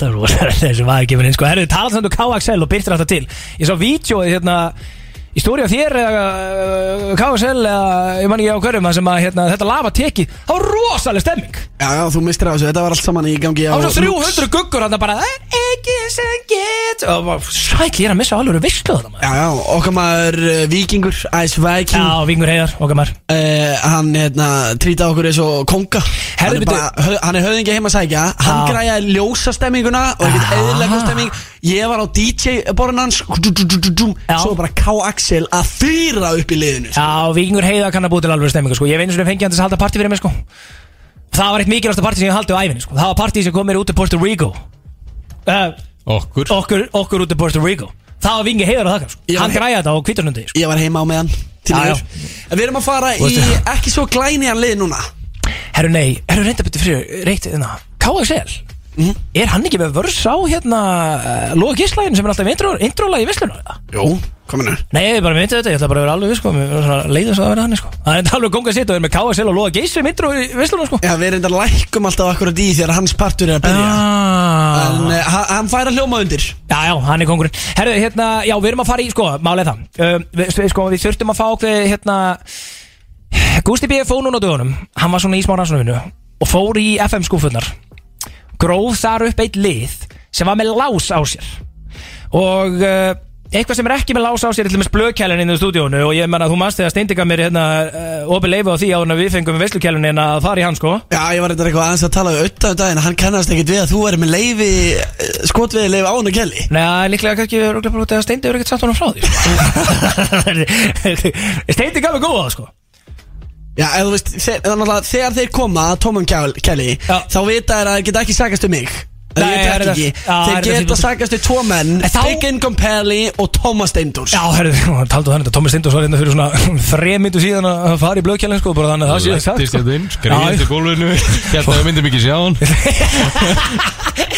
Það er þessi maður kemur inn sko. Herðu, talað samt um KXL og byrtir alltaf til. Ég sá vídjóið hérna Í stóri á þér eða uh, KXL eða ég man ekki á hverjum þar sem að hérna, þetta lafa tekið Það var rosaleg stemming. Já, já, þú mistir á þessu, þetta var allt saman í gangi á Það var svo Lux. 300 guggur hann bara Það er ekki sem get. Og bara, sæll, ég er að missa alveg vislu þetta Já, já, okkar maður uh, Víkingur, Ice Viking. Já, Vingur Heiðar, okkar maður. Uh, Hann, hérna, trýta okkur eins og konga. Hann, er bara, höf, hann er höfðingi heima að sækja. Hann Já. græjaði ljósa stemminguna Og ekkert eðlilega góð stemming. Ég var á DJ-borðin hans. Já. Svo bara K-Axel að fýra upp í liðinu Já, Vingur Heiðar kann að búið til alveg stemmingu sko. Ég veinu sem fengi hann til að halda partí fyrir mig sko. Það var eitt mikilvægsta partí sem ég haldi á æfinni sko. Það var partí sem kom mér út til Puerto Rico uh, Okkur okkur, okkur út til Puerto Rico Það var Vingi Heiðar að þakka sko. Ég var Hann he- græði þetta á kvítarnundi sko. Ég var heima á meðan til Já, yfir En við erum að fara í veist- ekki svo glæniðan lið núna Herru nei, herru reynda betur fyrir Reykt hérna, KXL Mhm. Er hann ekki með vörs á hérna uh, Lóa Gíslægin sem er alltaf intro, introlag í visluna eða? Kominu Nei, ég bara myndi þetta, ég ætla bara að vera alveg viss sko, mér er svona leiðis að vera þannig sko. Það er þetta alveg gongað sitt og er með KSL og Gís sem intro í visluna sko. Já, við reyndar lækkum alltaf akkurat í þegar hans partur er að byrja. Ah. En uh, hann- hann fær að hljóma undir. Já, já, hann er kongurinn. Herru, hérna, já, við erum að fara í, sko, málega það. Um, við, við- sko, við þurftum að fá okkur, hérna Gústi B. fóð núna á dögunum. Hann var svona í smá rannsókninu Og fór í FM skúfunnar Gróð þar upp eitt lið Sem var með lás á sér. Og uh, eitthvað sem er ekki með lás á sér Til með splökjælun inn í stúdíónu Og ég menna að þú manst þegar steindika mér hérna uh, Opið leifu á því áður en við fengum veslukjælun Að fara í hann, sko. Já, ég var reyndar eitthvað aðeins að tala auðvitað um daginn Hann kannast ekkit við að þú er með leifi skotviði leifi á hann og kelli Nei, líklega kannski örugglega bara út af að Steindi hefur ekkert satt honum frá því sko. [laughs] Steindi gaf mig góða sko. Já, veist, þeir, þegar þeir koma Tómum Kelly Þá vita þeir að þeir geta ekki sagast um mig ég er þetta- ekki. Þeir þetta geta sagast um tvo menn Big Income Pelli og Thomas Steindors Já, herðu, [laughs] taldu þannig að Tómi Stindors var hérna fyrir svona [laughs] þremindu síðan að fara í blöðkjælinn sko, bara þannig að það sé sagt Lættist sko. þetta inn, skriðið til gólfinu. Ég held að við myndum ekki sjá hann. [laughs]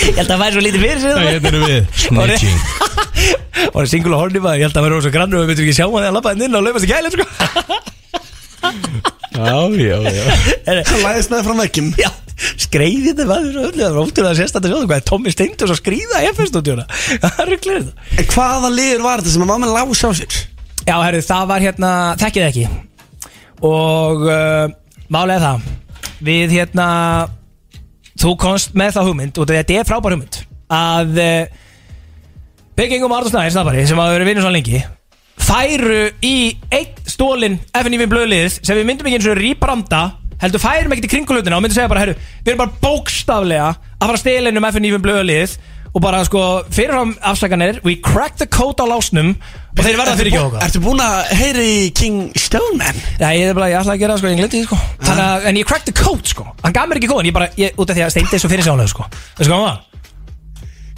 Ég held að það væri svo lítið fyrir sig Nei, hérna erum við. Snitching. Og það og horny maður, ég held að það væri rosa grannur og við myndum ekki sjá hann þegar hann lappaði inn og í sko. Já, já, já. Það læðist með frá vekkjum Já, skreiði þetta maður svo öllu Það var ótrúlega að sérst að sjá það er Tómi Stindors að skríða í FN-stúdíuna [laughs] Það er þetta. En hvaða liður var þetta sem að með lása á sér? Já, herru, það var hérna, þekkið ekki. Og uh, málega það Við hérna Þú komst með það hugmynd Og þetta er frábær hugmynd Að uh, Bygging og Marður Snæðir Snabari Sem hafa verið vinnur svo lengi Færu í einn stólin FNÍF blöðlið Sem við myndum ekki eins og rýbranda Heldur færum ekkert í kringulutina Og myndum segja bara, herru Við erum bara bókstaflega Að fara að stela inn um FNÍF blöðlið Og bara sko, fyrirfram afsakanir We crack the code á lásnum Og þeir verða fyrir ekki okkur Ertu búin að heyri King Stoneman? Já, ég er bara, ég ætla að gera það sko, ég glemdi því sko Þannig að, en ég cracked the code sko. Hann gaf mér ekki kóðan, ég bara, ég, út af því að Steindi svo fyrir sjálflega sko. Veistu hvað hann var?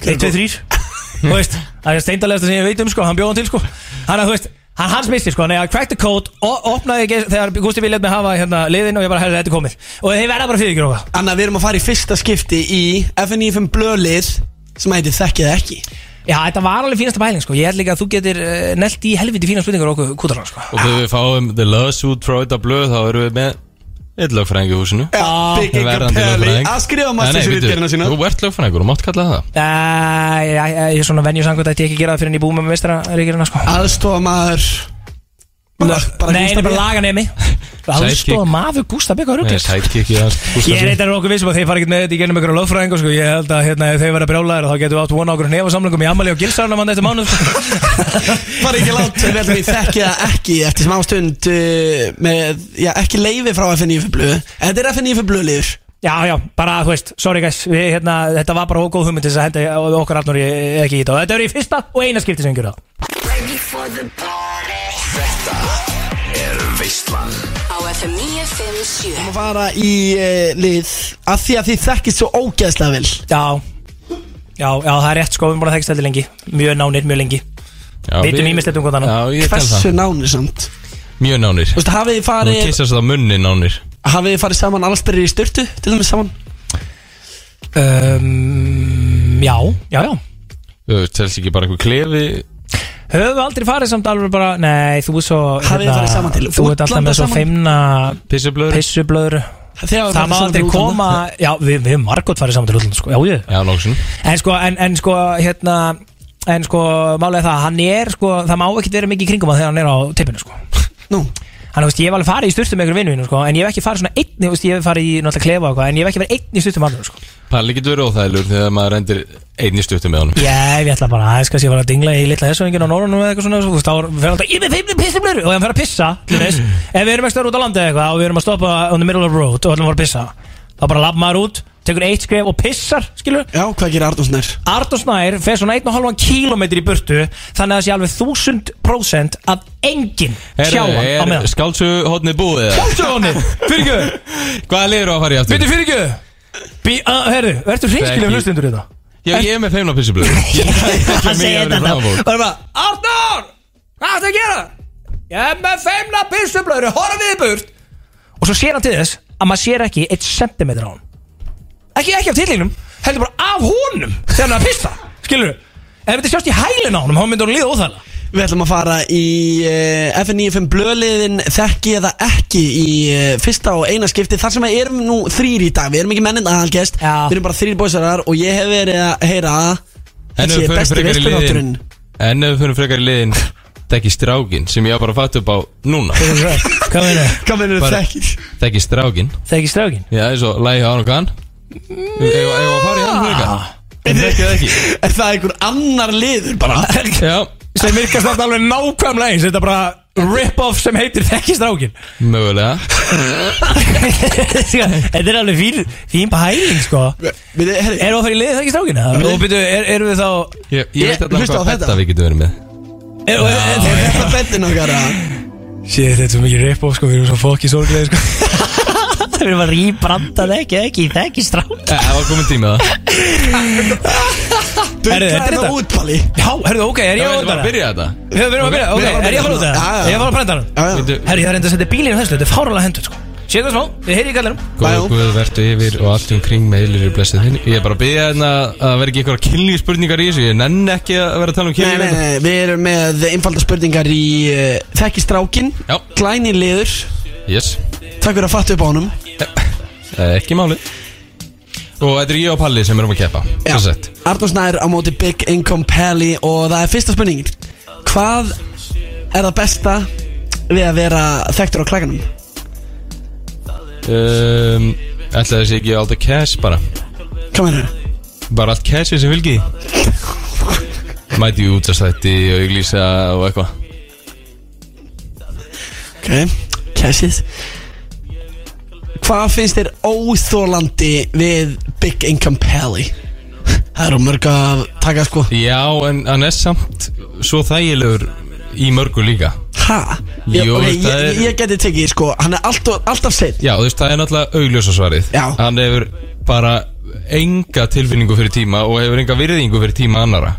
1, 2, 3 Þú veist, það er steindalegasta sem ég veit um sko Hann bjóð hann til sko. Hann að, þú veist, hann hans misti sko. Nei, að cracked the code og opnaði ekki Þegar Gusti Vilja með hafa hérna liðin Og ég bara, herri, þetta er komið. Og þeir verða bara fyrir ekki okkur Anna, við erum að fara í fyrsta skipti í FNÍFM blöðlið sem heitir Þekkið ekki. Já, þetta var alveg fínasta pæling sko. Ég held líka að þú getur uh, nelt í helviti fína spurningar okkur kútalega sko. Og þegar við fáum The Lawsuit frá þetta blöð Þá erum við með Eitt lögfræðingi í húsinu. Income Verðandi lögfræðing. að skrifa nei, mastersritgerðina bíddu, sína. Þú ert lögfræðingur, þú mátt kalla það. Æ, ég er svona venjusangut að ég ekki gera það fyrir en ég búið með meistara sko. Aðstofa maður Nei, það er bara laganemi Aðstofa maður Gústa Bygg Nei, rugglis Ég er eitthvað okkur vissum að þeir fara ekki með þetta í gennum einhverju lögfræðingu sko. Ég held að hérna, þeir verða brjálæðir þá getum við átt vona okkur nefasamlingum í Amali og Gilsarna mann eftir mánuð sko. [laughs] Fara ekki langt Við í Þekkið ekki eftir smá stund uh, með, já, ekki leifi frá FNÍFM blöð Þetta er FNÍFM blöðliður Já, já, bara, þú veist, sorry guys við, hérna, Þetta var bara góð hugmynd til þess að henda okkar allir ekki í þetta. Og Þetta er í fyrsta og eina skipti sem við gera Er veistlan Á FM 957 Við að fara í uh, lið að því að þið þekkist svo ógeðslega vel. Já, já, já, það er rétt sko, við erum bara þekkst þetta lengi. Mjög nánir, mjög lengi. Já, Vitum við- ímislegt um hvort annað. Já, ég tel Hversu það. nánir samt? Mjög nánir. Þú veist, hafið þið Þú farið kissast á munni nánir Hafið þið farið saman allsbyrðir í styrtu Til dæmis saman? Um, Já, já, já. Telst ekki bara eitthvað klefi? Höfum við aldrei farið samt alveg bara Nei, þú er svo hérna, Hafið þið farið saman til Þú ert alltaf útlanda með svo saman? feimna Pissublöður? Pissublöður. Þegar Það má aldrei koma Já, við, við hefum margótt farið saman til útlanda sko. Já, ég Já, nógsin En sko, en, en sko, hérna En sko, málega það Hann er sko, það má ekki vera mikið í kringum hann Þegar hann er á tippinu sko. Nú Þannig, þú veist, ég hef alveg farið í styrstu með einhverjum vinnu sko, En ég hef ekki farið svona einn Þú veist, ég hef farið í náttúrulega klefa og eitthvað En ég hef ekki verið einn í styrstu með andur sko. Palli getur verið óþægilegur þegar maður rendir einni stuttu með honum Já, ég ætla bara að skal sé fara að dingla í litla þessuengin á Norrunum eða eitthvað svona Þú veist, þá fer alltaf Ég er með feimni pissublöru Og hann fer að pissa til þess [clears throat] Ef við erum ekki stöður út á landi eitthvað Og við erum að stoppa on the middle of the road Og ætlum að fara að pissa Þá bara lapp maður út Tekur eitt skref og pissar, skilur Já, hvað gerir Arnór Snær? Arnór Snær fer svona 1,5 km í burtu Þannig að það sé alveg 1000% Að enginn sjá hann á Er meðan skálsu hótnið búið eða? Sjálfsögni, fyrir ekki Hvaða liður á að fara í aftur? Fyrir fyrir ekki Bí, að, herru, verður hreinskilega Ekki. hlustundur þetta Já, ég er með feimna pissublöður [laughs] Hann segir þetta það er Arnór, hvað ættu að gera? Ég er með feimna pissublöður, horfið í burt Og svo sér hann til þess að maður sér ekki 1 cm á hann Ekki, ekki af tillingnum, heldur bara af honum Þegar hann er að pissa, skilur Ef þetta sjást í hælinn á honum, þá myndur hann líða óþægilega Við ætlum að fara í uh, FNÍFM blöðliðin Þekki eða ekki í uh, fyrsta og eina skipti Þar sem við erum nú þrýr í dag Við erum ekki mennin aðalgest. Við erum bara þrýr bóðsarar Og ég hef verið að heyra En ef Þessi við förum besti frekar í liðin veistlunátturinn En ef við fyrir frekar í liðin Þekki strákin sem ég á bara að fatta upp á núna. Hvað meina Hvað meina Bara- þekki? Þekki strákin Þekki strákin? Já, eins og lægi á hann og kann Eða að fara í hann frekar En þekki það ekki. Er það einhver annar liður bara? Já. Sem virkast þetta alveg nákvæmlega eins. Þetta er bara rip-off sem heitir Þekki strákin Mögulega. Þetta er alveg fín, fín pæling sko. Erum við að fara í liðið Þekki strákin? Við- Og byrju, er, erum við þá Ég, ég veit alltaf hlusta á hvað þetta. betta við getum verið með Er- og- er- Þetta er bettin okkar að Shit, þetta er svo mikið rip sko, við erum svo fokki sorglega sko [laughs] Við erum að rýbranda þekki, ekki, þekki strák Það var komin tími það. Herðu, þetta er þetta. útpali Já, herðu, ok, er ég að bara að byrja þetta. Við erum að byrja, ok, er ég að fara út Já, það? já. Er ég að fara að prenta hann? Herru, ég har reynda að setja bílinn í þessu, þetta er fáralega hendur sko. Sér það smá, við heyri í gallinum. Góðu Guð vertu yfir og allt um kring meilir í blessið. Þinn Ég er bara að byggja hérna að vera ekki eitthvað kynlíf spurningar í þessu. Ég nenn ekki að vera að tala um Nei, kynlíf. nei, nei, við erum með einfalda spurningar í uh, Þekki strákin Já. Glæni liður Yes, Takk fyrir að fatta upp á honum. Eh, ekki máli Og þetta er ég og Palli sem erum að keppa Svo sett Arnór Snær á móti Big Income Pally Og það er fyrsta spurningin. Hvað er það besta við að vera þekktur á klækanum? um, Ætlaði þessi ekki alltaf cash bara. Hvað mennur? Bara allt cashið sem fylgi? [laughs] Mæti útastætti og auglýsa og eitthvað. Ok, cashið Hvað finnst þér óþólandi við Big Income Pally? [laughs] Það eru mörg að taka sko Já, en hann er samt svo þægilegur í mörgu líka Ha? Ég, Jú, ok, það ég, er- ég geti tekið sko Hann er alltaf, alltaf seitt Já, þú veist, það er náttúrulega augljósa svarið Já. Hann hefur bara enga tilfinningu fyrir tíma og hefur enga virðingu fyrir tíma annara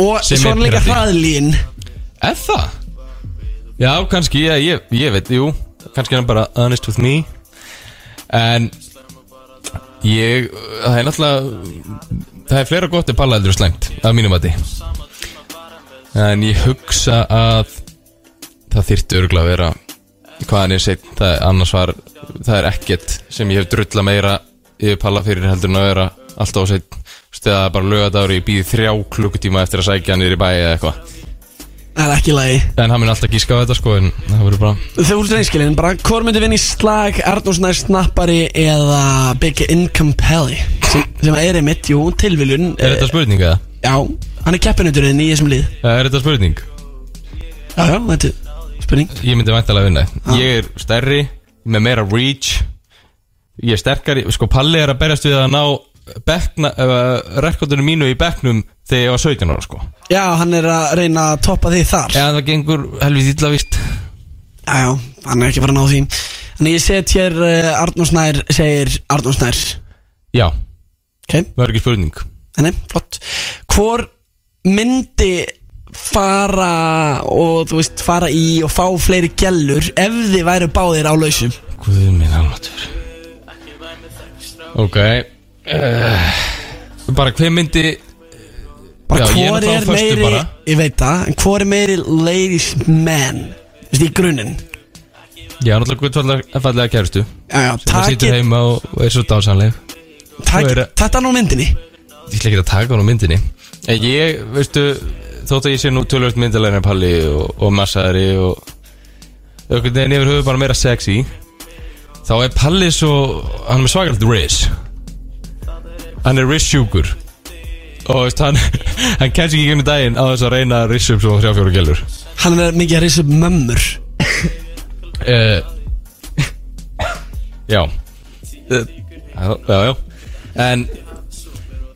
Og Sem svo er hann líka pirrandi. hraðlín Er það? Já, kannski, já, ég, ég veit, jú Kannski er hann bara honest with me En Ég, það er náttúrulega Það er fleira gott en palla heldur slæmt Að mínum að En ég hugsa að Það þyrfti örgulega að vera Hvað hann er seitt Það er annars var Það er ekkert sem ég hef drulla meira Yfir palla fyrir heldur en að vera Alltaf á seitt Steða bara lögadagur Ég býði þrjá klukkutíma eftir að sækja hann Yfir bæi eða eitthvað Það er ekki í lagi. En hann mun alltaf gíska á þetta sko En það verður bara Þau úr reynskilin, bara hvort myndi vinna í slag Arnór Snær Snappari eða Big Income Pally? Sem, sem er einmitt, jú, tilviljun Er þetta spurning eða? Já, hann er keppinuturinn í þessum lið. Er þetta spurning? Já, já, þetta er spurning. Ég myndi væntalega vinna. Ég er stærri Með meira reach. Ég er sterkari Sko Palli er að berjast við að ná uh, Rekordinu mínu í bekknum Þegar ég var 17 ára sko. Já, hann er að reyna að toppa því þar. Já, það gengur helvið illa vist Já, já, hann er ekki að fara að ná því. Þannig ég set hér uh, Arnór Snær segir Arnór Snær. Já. Ok. Það er ekki spurning. Þannig, flott. Hvor myndi fara og þú veist fara í og fá fleiri gellur ef þið væru báðir á lausum? Guð minn almatur Ok Bara hver myndi bara Já, ég er hvor náttúrulega er á föstu meiri bara. ég veit það, en hvor er meiri ladies man? Þú veist í grunninn. Ég er náttúrulega guttfallega fallega kærustu. Já, já, Sem að sýtur takið- heima og og er svo dásanleg Svo er- þetta nú myndinni. Ég ætla ekki að taka hann á myndinni. En ég, veistu Þótt að ég sé nú tölvöld myndilegna palli og, og massaðari og einhvern veginn yfir höfu bara meira sexy þá er palli svo hann er með svakalt riss hann er riss sjúkur. Og veist, hann, [laughs] hann kemst ekki gegnum daginn á þess að reyna að rissa upp svo þrjá fjóra gælur. Hann er mikið að reysa upp mömmur. Uh, Já. Uh, Já, já, En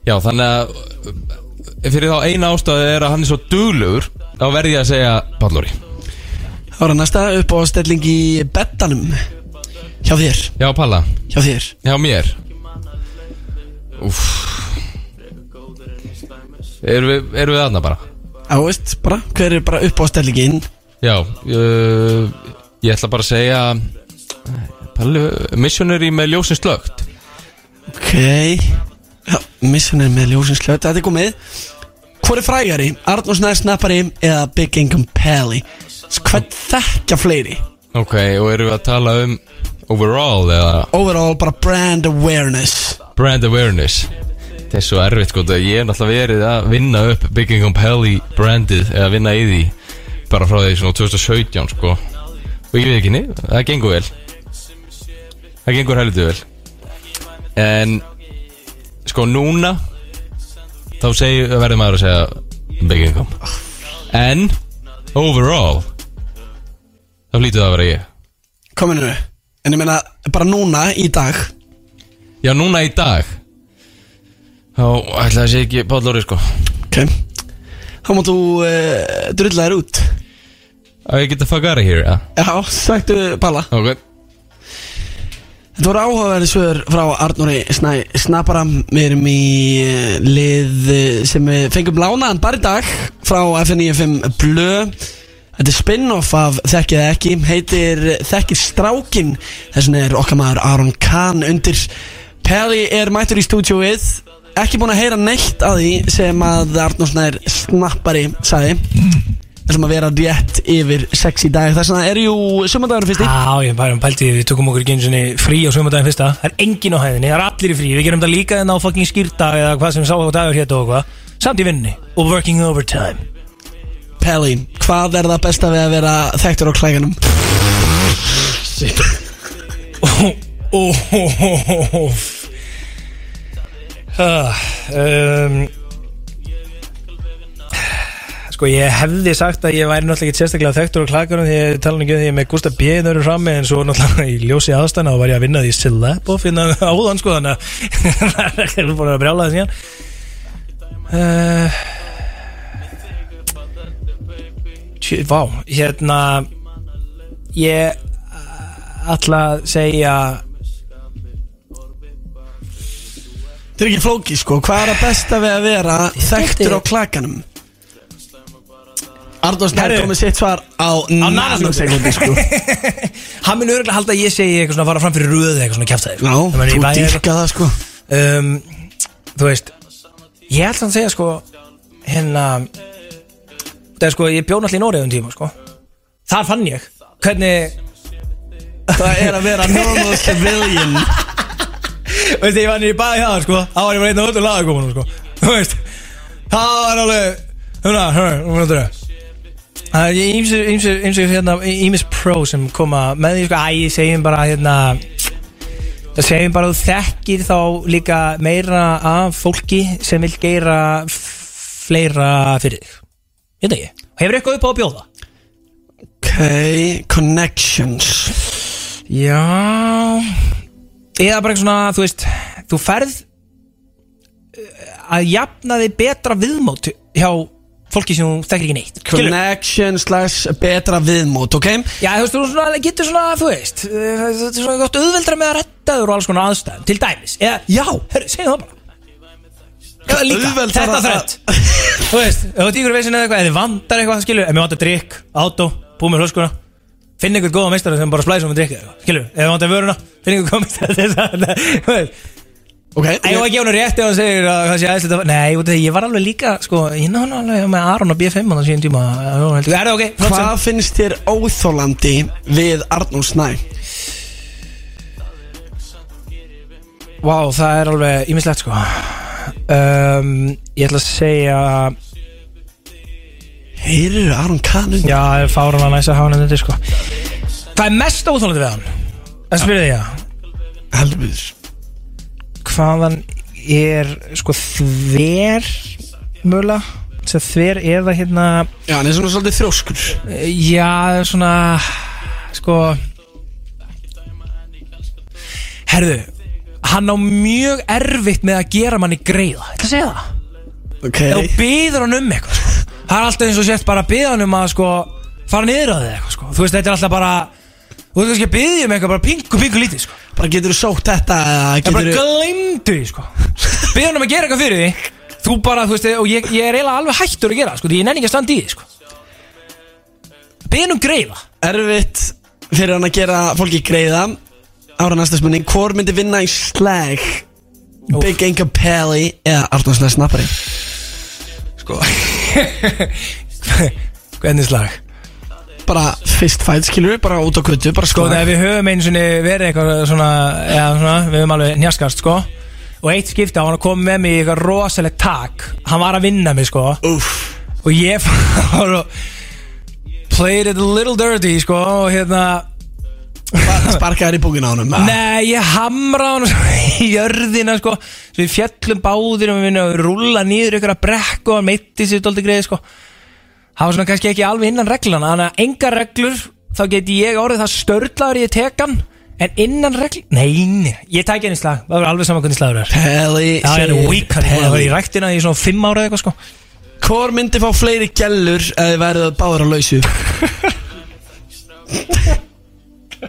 Já, þannig að uh, Fyrir þá eina ástæðu er að hann er svo duglegur Þá verði ég að segja Pallóri Það var að næsta upp á stelling í bettanum Hjá þér. Já, Palla. Hjá þér. Já, mér Úff Erum við, erum við aðna bara? Já, veist, bara, hver er bara upp á stellingin Já uh, Ég ætla bara að segja Palli, missionary með ljósin slögt Ok Já, missunir með ljósins slöt Þetta er komið Hvor er frægari? Arnór Snær Snappari eða Big Income Pally Hvern þekkja fleiri? Ok, og erum við að tala um Overall eða? Overall bara brand awareness. Brand awareness. Það er svo erfitt sko Ég er náttúrulega verið að vinna upp Big Income Pally brandið Eða vinna í því Bara frá því svona 2017 sko. Og ég veit ekki niður Það gengur vel. Það gengur heldur vel. En Sko núna Þá segi, verður maður að segja Big Income. En Overall Þá hlýtur það að vera ég. Kominu En ég meina bara núna í dag? Já, núna í dag. Þá ætla að segja ekki Páll Lóri sko. Ok. Þá máttu uh, drulla þér út. Að ég geta fuck out of here, ja. Já, sagtu Palla. Ok. Þetta voru áhugaverði svör frá Arnóri Snæ Snappara Við erum í eh, lið eh, sem við fengum lánaðan bara í dag frá FN95 Blö Þetta er spin-off af Þekkið ekki heitir Þekkið strákin Þessin er okkar maður Aron Kahn undir. Peli er mættur í stúdjóið ekki búin að heyra neitt að því sem að Arnór Snær snappari sagði. Þessum að vera rétt yfir sex í dag. Þess að það er jú sumandagur fyrsti. Já, ég bara um pælti, við tökum okkur ekki einu sinni frí á sömudaginn fyrsta. Það er engin á hæðinni, það er allir í frí. Við gerum það líka en á fucking skýrdag eða hvað sem sá á dagur hétt og hvað Samt í vinninni og working overtime Peli, hvað er það besta við að vera þekktur á klæganum? um, Sko ég hefði sagt að ég væri náttúrulega ekki sérstaklega þekktur á klakunum því ég tala ekki um því ég er með Gustaf B. nörður frammi en svo náttúrulega í ljósi aðstæna og var ég að vinna því Celeb og finna áðan sko þannig að það er ekki búin að brjála það síðan uh, tjö, Vá, hérna ég ætla að segja Þetta er ekki flóki sko, hvað er það besta við að vera þekktur á klaganum? Arnór Snær Herru. komið sitt svar á nanosekundi sko. [laughs] Hann mun örgulega halda að ég segi eitthvað svona að fara fram fyrir röðu eitthvað svona kjæftæði Já, þú dýrka það sko. Um, Þú veist Ég ætla að segja sko Hérna Það er sko, ég bjó náttúrulega í Nóriðum tíma sko. Þar fann ég. Hvernig Það er að vera normal civilian. [laughs] Veist, ég var í bæði það sko. Það var ég bara einn á öllu lagakomunum sko. [laughs] Þú veist Það var alveg Hérna, hérna, hérna Það er ímsir, ímsir, ímsir, hérna, ímis pro sem koma með því, sko, æ, ég segjum bara, hérna, það segjum bara þú þekkir þá líka meira af fólki sem vil geira f- fleira fyrir þig. Ég veit ekki. Hefur eitthvað upp á að bjóða? Ok, connections Já Eða bara eitthvað svona, þú veist Þú ferð eh, að jafna þig betra viðmót hjá fólki sem þú þekkir ekki neitt? Connection slash betra viðmót, ok? Já, þú veist, þú svona, getur svona, þú veist eh, Þetta er svona gott auðveldra með að retta þér og alls konar aðstæðum, til dæmis Eða, já, herru, segjum það bara Já, líka, þetta þrætt [laughs] Þú veist, ef þú týkur veisin eða eitthvað, ef þið vandar eitthvað, skilur Ef mér vantar drikk, átó, búið með hlöskuna Finn einhvern góða meistara sem bara splæsum með drikk Skilur, ef þið vantar vöruna, finn einhvern góða meistara þess að, [laughs] þú veist Ok, Ég var ekki á hennu rétt ef hann segir að það sé aðeinslega að- Nei, því, ég var alveg líka, sko Ég náðu alveg með Aron og B5 á það síðan tíma Er það ok? Hvað finnst þér óþólandi við Arnór Snæ? Vá, það er alveg ímislegt sko um, Ég ætla að segja Heyrir Aron Kahn Já, það er fáran að næsa að hafa hann þetta sko. Hvað er mest óþólandi við hann? Það því að Helviður Hvaðan er sko þver Svo þver eða hérna Já, hann er svona svolítið þrjóskur. Já, það er svona Sko Herðu Hann á mjög erfitt með að gera manni greiða að segja það Ok Ef þú byður hann um eitthvað sko. Það er alltaf eins og sért bara að byða hann um að sko, fara niður á þig eitthvað sko. Þú veist, þetta er alltaf bara Þú veist ekki að byðja um eitthvað bara pingu, pingu lítið sko. Bara getur þú sótt þetta Ég bara glemdu því sko. Byða hann um að gera eitthvað fyrir því Þú bara, þú veist, og ég, ég er eiginlega alveg hættur að gera sko, Því ég nenni ekki að standa í því sko. Byða hann um greiða erfitt fyrir hann að gera fólki greiða Ára næsta spurning Hvor myndi vinna í slag? Big Inga Pelli eða Arnór Snæ Snappari? Sko [laughs] Hvernig slag? Bara fist fight skilur við, bara út á bara Sko, þegar við höfum einu sinni verið eitthvað svona, já, svona, við höfum alveg njaskast, sko. Og eitt skipti, hann koma með mig í eitthvað rosalegt tak. Hann var að vinna mig, sko. Úff. Og ég [laughs] fór og Played it a little dirty, sko Og hérna Sparkaður í búkin á honum? Nei, ég hamra hann [laughs] í jörðina, sko. Svo við fjallum báðir og við vinna að rúlla nýður ykkur að brekku og hann meitti sér dóldi greið, sko. Það var svona kannski ekki alveg innan reglana Þannig að engar reglur Þá geti ég orðið það störtlaður ég tek hann En innan reglur Nei, nei, ég tæk henni slag Það var alveg saman hvernig slagur ég er weak Hann er búin að vera í ræktina í svona fimm ára eitthvað sko. Hvor myndi fá fleiri gellur eða þið værið báður á lausu? [laughs] [laughs]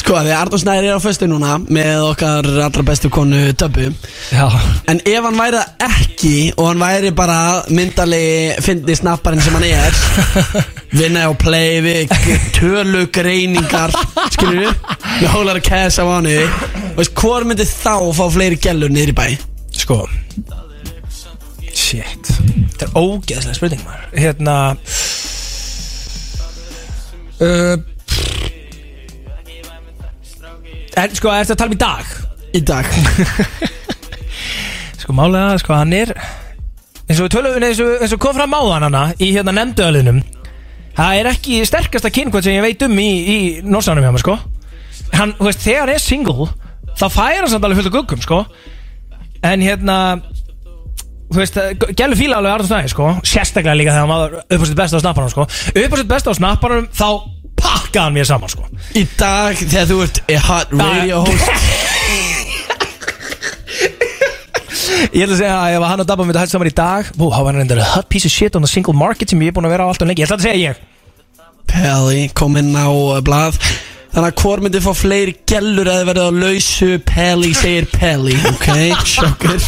Sko, því Arnór Snæri er á föstu núna með okkar allra bestu konu Döbbu. Já. En ef hann væri það ekki og hann væri bara myndalegi fyndi snapparinn sem hann er [laughs] vinna á play við tölu greiningar skilur við með hólar að kæsa á hann veist, hvor myndi þá fá fleiri gellur niður í bæ? Sko. Shit. Þetta er ógeðslega spurning maður. Hérna uh, er, Sko, er þetta að tala um í dag? Í dag. [laughs] Sko, málega, sko, hann er eins og við tölum eins og, eins og kom fram á hann hana í hérna nefnduölinum það er ekki sterkasta kynkvæmt sem ég veit um í, í norsanum hjá mig, sko. Hann, þú veist, þegar hann er single þá færa hann samt alveg fullt af guggum, sko. En hérna þú veist, gælu fíla alveg Arður Snæði, sko. Sérstaklega líka þegar hann var upp á sitt besta á snapparanum, sko. Upp á sitt besta á snapparanum, þá pakka hann mér saman, sko. Í dag þegar þú ert a hot radio host. [laughs] Ég ætla að segja að ef hann og Dabba myndi hægt saman í dag var hann endur a hot piece of shit on the single market sem ég er búin að vera á alltaf lengi. Ég ætla að segja ég. Pelli kom inn á uh, blað. Þannig að hvor myndi fá fleiri gellur eða verið á lausu? Pelli segir Pelli Ok, [laughs] sjokkur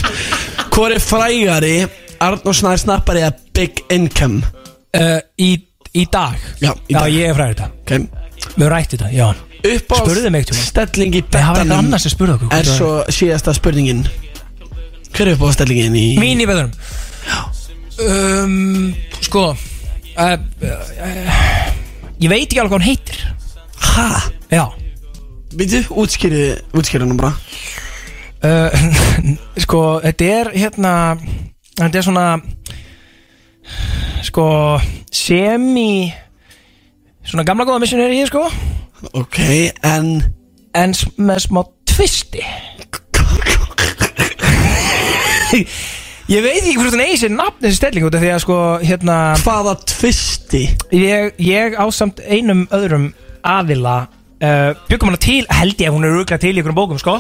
Hvor er frægari? Arnór Snær snappari eða Big Income? Uh, í, í dag? Já, í dag. ég er frægur þetta okay. Við höfum rætt þetta, já. Upp á Spurðu mig tjóma stelling í Nei, það var eitthvað betanum annars sem spurði okkur Er svo síðasta spurningin. Hver er upp á stellingin í Mín í beðurum um, Sko uh, uh, Ég veit ekki alveg hvað hann heitir. Ha? Já. Býtu, útskýri, útskýri hann bara. Uh, [laughs] Sko, þetta er hérna Þetta er svona Sko Semi Svona gamla góða missionary sko. Ok, en En með smá tvisti. Ég veit ekki hvort hann eigi sér nafn þessi stelling út af því að sko hérna Hvaða tvisti? Ég, ég á samt einum öðrum aðila uh, Byggum hana til, held ég að hún er rúglega til í einhverjum bókum sko.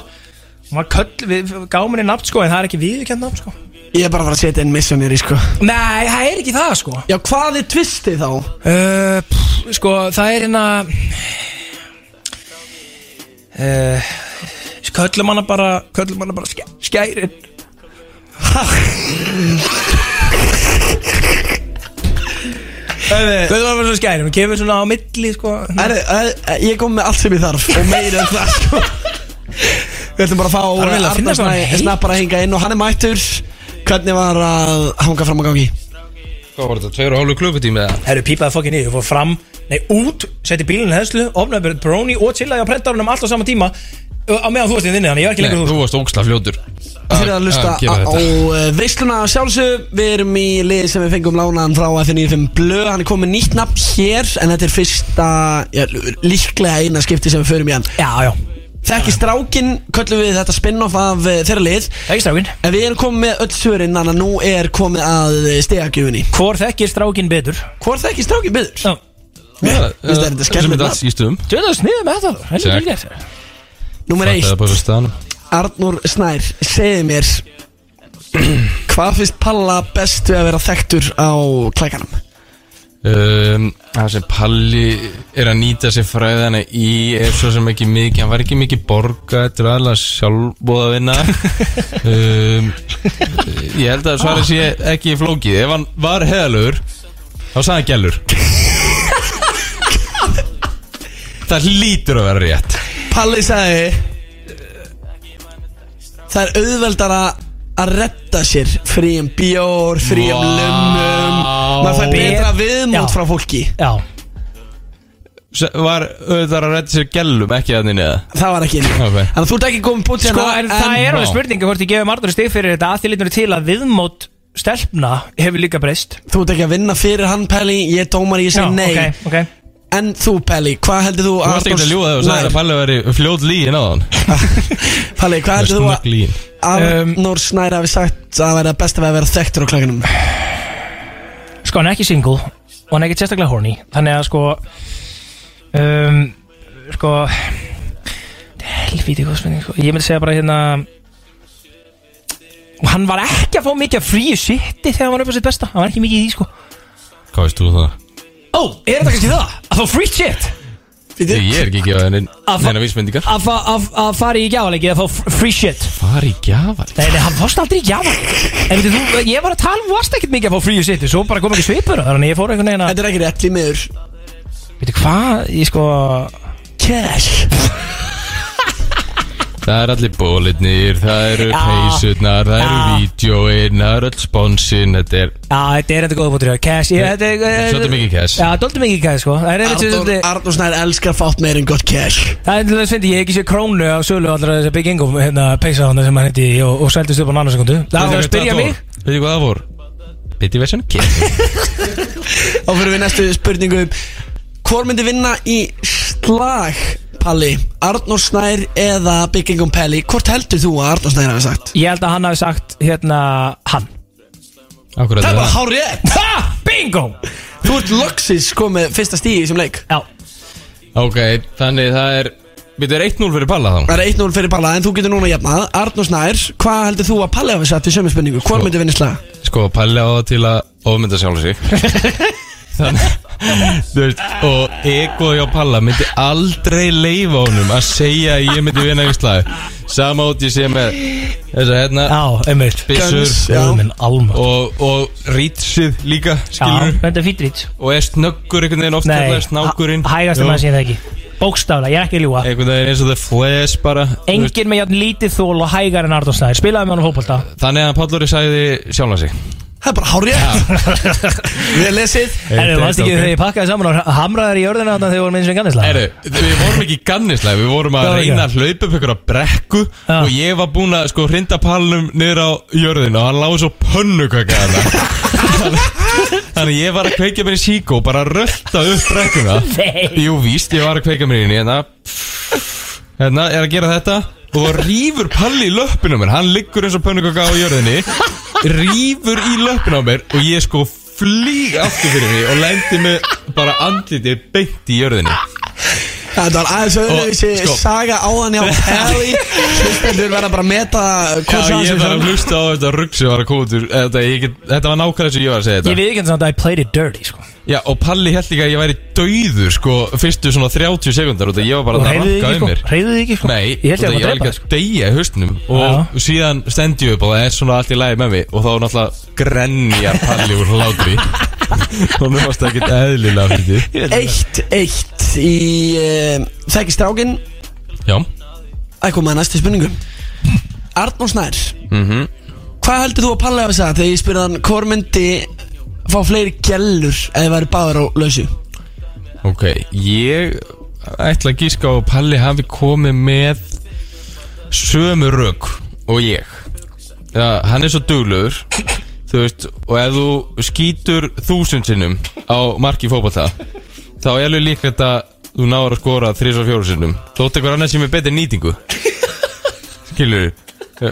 Hún var köll, við gáum henni nafn sko en það er ekki viðurkjönd nafn sko Ég er bara að fara að setja inn missionary sko. Nei, það er ekki það sko. Já, hvað er tvisti þá? Uh, pff, sko, það er hérna uh, Köllum hana bara Köllum hana bara skæ, skærin. Köllum hana bara svona skærin Hún kemur svona á milli sko. Er, er, Ég kom með allt sem ég þarf Og meira en það sko. [laughs] Við ætlum bara að fá að finna svona heit. Snappar að hinga inn og hann er mættur Hvernig var að hanga fram á gangi? Hvað var þetta, tveir og hálfu klukkutími eða? Herru, pípaði fokkin í, þú fór fram Nei, út, setti bílinn í henslu Opnaði bara Brony og chillaði á prentarunum Allt á sama tíma Á meðan þú varst í þinni, þannig ég var ekki Nei, lengur þú. varst ógsla fljótur. Þið erum að lusta á, á uh, veisluna sjálfsög Við erum í lið sem við fengum lánaðan frá F95 Blö. Hann er komið nýtt nafn hér En þetta er fyrsta, já, líklega eina skipti sem við förum í hann. Já, já Þekki strákin, köllum við þetta spin-off af uh, þeirra lið Þekki strákin En við erum komið með öll svörin Þannig að nú er komið að stegagjöfunni Hvor þekkir strákin betur? Hvor þekkir strákin betur? Já Mér finnst þetta þetta nafn. alls í stuðum Þú veit að sniðið með þetta Heldur Check. vel gert Númer eitt Það er bara svo staðan Arnur Snær, segið mér [clears throat] Hvað finnst Palla best við að vera þekktur á klækanum? Um, Það sem Palli er að nýta sér fræðana í er svo sem ekki mikið, hann var ekki mikið borga þetta er aðlega sjálfbóða vinna [laughs] um, Ég held að svarið sé ekki flókið. Ef hann var heðalur þá sagði hann gælur Það hlýtur að vera rétt. Palli sagði Það er auðveldara að redda sér fríum bjór, fríum Vá. lummum maður fær betra Já. viðmót frá fólki. Já. S- Var auðvitað að redda sér gælum ekki að þinni eða? það? Var ekki inn Ok. þannig að þú ert ekki komið búin Sko, en það er alveg spurninga hvort ég gefum Arnur stig fyrir þetta að því lítur til að viðmót stelpna hefur líka breyst. Þú ert ekki að vinna fyrir hann Pelli. Ég dómar, ég segi nei ok, ok. En þú Pelli, hvað heldur þú Þú varst ekki að ljúga þegar þú sagði að Palli væri fljót líin á hann. [laughs] Palli, hvað heldur þú Snögg líin að Um, Arnór Snær hafi sagt að vera best að vera þekktur á klækanum Sko, hann er ekki single og hann er ekki sérstaklega horny Þannig að sko um, Sko Helvíti góð spurning sko. Ég myndi segja bara hérna og Hann var ekki að fá mikið af fríu shiti þegar hann var upp á sitt besta Hann var ekki mikið í því sko Hvað veist þú það? Ó, er þetta kannski það? Að fá free shit? Ég er ekki að gefa henni Að fa- neina vísmyndingar Að, fa að, að fara í gjafaleiki að fá free shit. Fara í gjafaleiki? Nei, nei, hann varst aldrei í gjafaleiki. En veitir þú, ég var að tala, um, varst ekkert mikið að fá free shit Svo bara kom ekki svipur Þannig að ég fór einhvern veginn að Þetta er ekki rétt í miður. Veitir hvað, ég sko Cash Það er allir bólitnir, það eru Já. peysutnar, það eru vídjóin, það eru öll sponsin, þetta er Já, þetta er enda góða bútur Cash, ég, þetta er Svolítið mikið cash. Já, dóltið mikið cash, sko. Arnór Snær elskar fátt meir en gott cash Það er til þess að ég ekki séð krónu á sölu allra þessar Big Ingo hérna peysa hann sem hann heiti og, og seldist upp á nannasekundu Það var að spyrja mig? Veitu hvað það voru? Bitty version? [laughs] Þá fyrir við næstu spurningu. Hvor myndi vinna í slag, Palli? Arnór Snær eða Byggingum Pelli? Hvort heldur þú að Arnór Snær hafi sagt? Ég held að hann hafi sagt hérna hann Akkurat Það er bara hár rétt Ha, bingo Þú ert loksins komið fyrsta stíði sem leik Já Ok, þannig það er Við erum 1-0 fyrir Palla þá Það er 1-0 fyrir Palla en þú getur núna jafnað Arnór Snær, hvað heldur þú að Palli hafi sagt í sömu spurningu? Hvor myndi vinna í slag? Sko, Palli á það til að ofmynda sjálf sig [laughs] Þannig Þú veist, og egoð hjá Palla myndi aldrei leifa honum að segja að ég myndi vinna í slag Sama út ég sé með þess að hérna almáttugur. og, og rýtsið líka, skilur Já, þetta er fýtt rít Og er snöggur einhvern veginn oft Nei, kallaður snákurinn? hægast að maður sé það ekki Bókstaflega, ég er ekki að ljúa Einhvern veginn eins og the flash bara. Engin með játn lítið þól og hægar en Arnór Snær. Spilaði með hann á fótbolta. Þannig að Palluri sagði sjálfa sig Það er bara hár rétt [laughs] Við erum lesið Erðu, varst ekki þegar ég pakkaði saman og hamraðir í jörðina þarna þegar við vorum eins og gannislega Heru, við vorum ekki gannislega, við vorum að Já, reyna að hlaupa upp ykkur á brekku og ég var búinn að sko hrinda pallum niður á jörðinu og hann lág svo pönnukaka þarna. [laughs] Þannig að ég var að kveikja mér í síkó og bara rölda upp brekkuna. Nei. Jú víst, ég var að kveikja mér í hérna Hérna, er að gera þetta. Og rýfur palli í löppinu á mér. Hann liggur eins og pönnukaka á jörðinni rýfur í löppinu á mér og ég sko flýg aftur fyrir mig og lendi með bara andliti beint í jörðinni. Þetta var aðeins öðruvísi sko- saga áðan hjá [laughs] Pelli Hlustendur verða bara að meta Já, ég þarf að hlusta á þetta rugg sem var að koma út úr þetta, ég get, þetta var nákvæmlega sem ég var að segja Ég þetta við ekki að I played it dirty sko Já, og Palli held líka að ég væri dauður sko, fyrstu svona 30 sekundar út af ég var bara Og að ranka um mér. Hreyfðu þig ekki, sko? Nei, Ég held ég af að ég var líka að deyja í haustnum og síðan stend ég upp og það er svona allt í lagi með mig og þá er náttúrulega grenjar Palli úr hlátri. Og nú varst það ekkert eðlilega fyrir því. Eitt, eitt í uh, Þekki strákin Já. Það kom að næstu spurningu. Arnór Snær. Mm Hvað heldur þú að Palli hafi sagt þegar ég spurði hann Hvor myndi fá fleiri gellur ef þið væri báður á lausu? Ok, ég ætla að gíska á að Palli hafi komið með sömu rög og ég. Já, hann er svo duglegur Þú veist, og ef þú skýtur þúsund sinnum á marki fótbolta þá er alveg líklegt að þú náður að skora þrís og fjóru sinnum. Þótt eitthvað annað sem er betri nýtingu. Skilur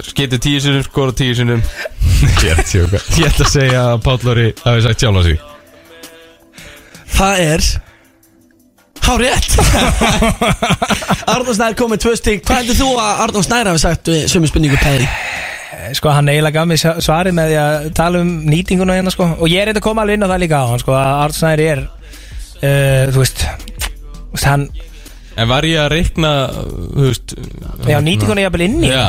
Skýtur tíu sinnum, skora tíu sinnum. [laughs] Ég ætla að segja að Páll Lóri hafi sagt sjálf á sig. Það er Há rétt [laughs] Arnór Snær kom með tvö stík Hvað heldur þú að Arnór Snær hafi sagt við sömu spurningu Pelli? Sko hann eiginlega gaf mig svarið með því að tala um nýtinguna hérna sko. Og ég er eitthvað að koma alveg inn á það líka á hann sko Að Arnsnæri er uh, þú veist, Hann En var ég að reikna, þú veist Já, nýtinguna er jafnvel inn í Já.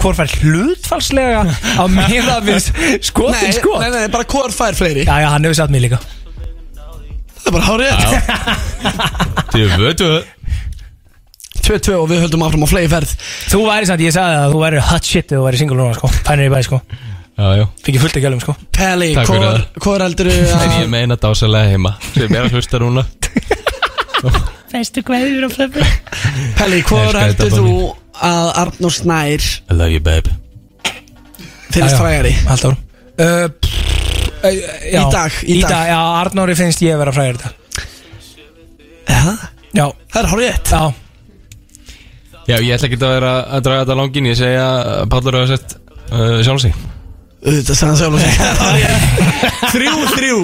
Hvor fær hlutfalslega Á meira við skotin Nei, sko? nei, nei, bara hvor fær fleiri. Já, já, hann hefur satt mig líka. Það er bara há rétt. Þið veitu 2-2 og við höldum áfram á flegi ferð Þú væri samt, ég sagði að þú væri hot shit Þegar þú væri single núna sko. Pænir í bæ sko. Já, já. Fikk ég fullt að gælum sko. Pelli, Takk fyrir það. hvor heldur þú En að ég meina dásalega heima. Sem er að hlusta núna [laughs] Bestu hverjur á flöfum Pelli, þetta, heldur þú að Arnór Snær I love you babe. finnst frægari? Alltaf uh, uh, já, Í dag, í dag. Já, Arnóri finnst ég að vera frægir þetta Já, Já. Það er há rétt Já. Já, ég ætla ekki að vera að draga þetta langin Ég segja að Pállur hafa sett uh, sjálf sig Þetta sagði hann sjálf og sig. [laughs] Þrjú, þrjú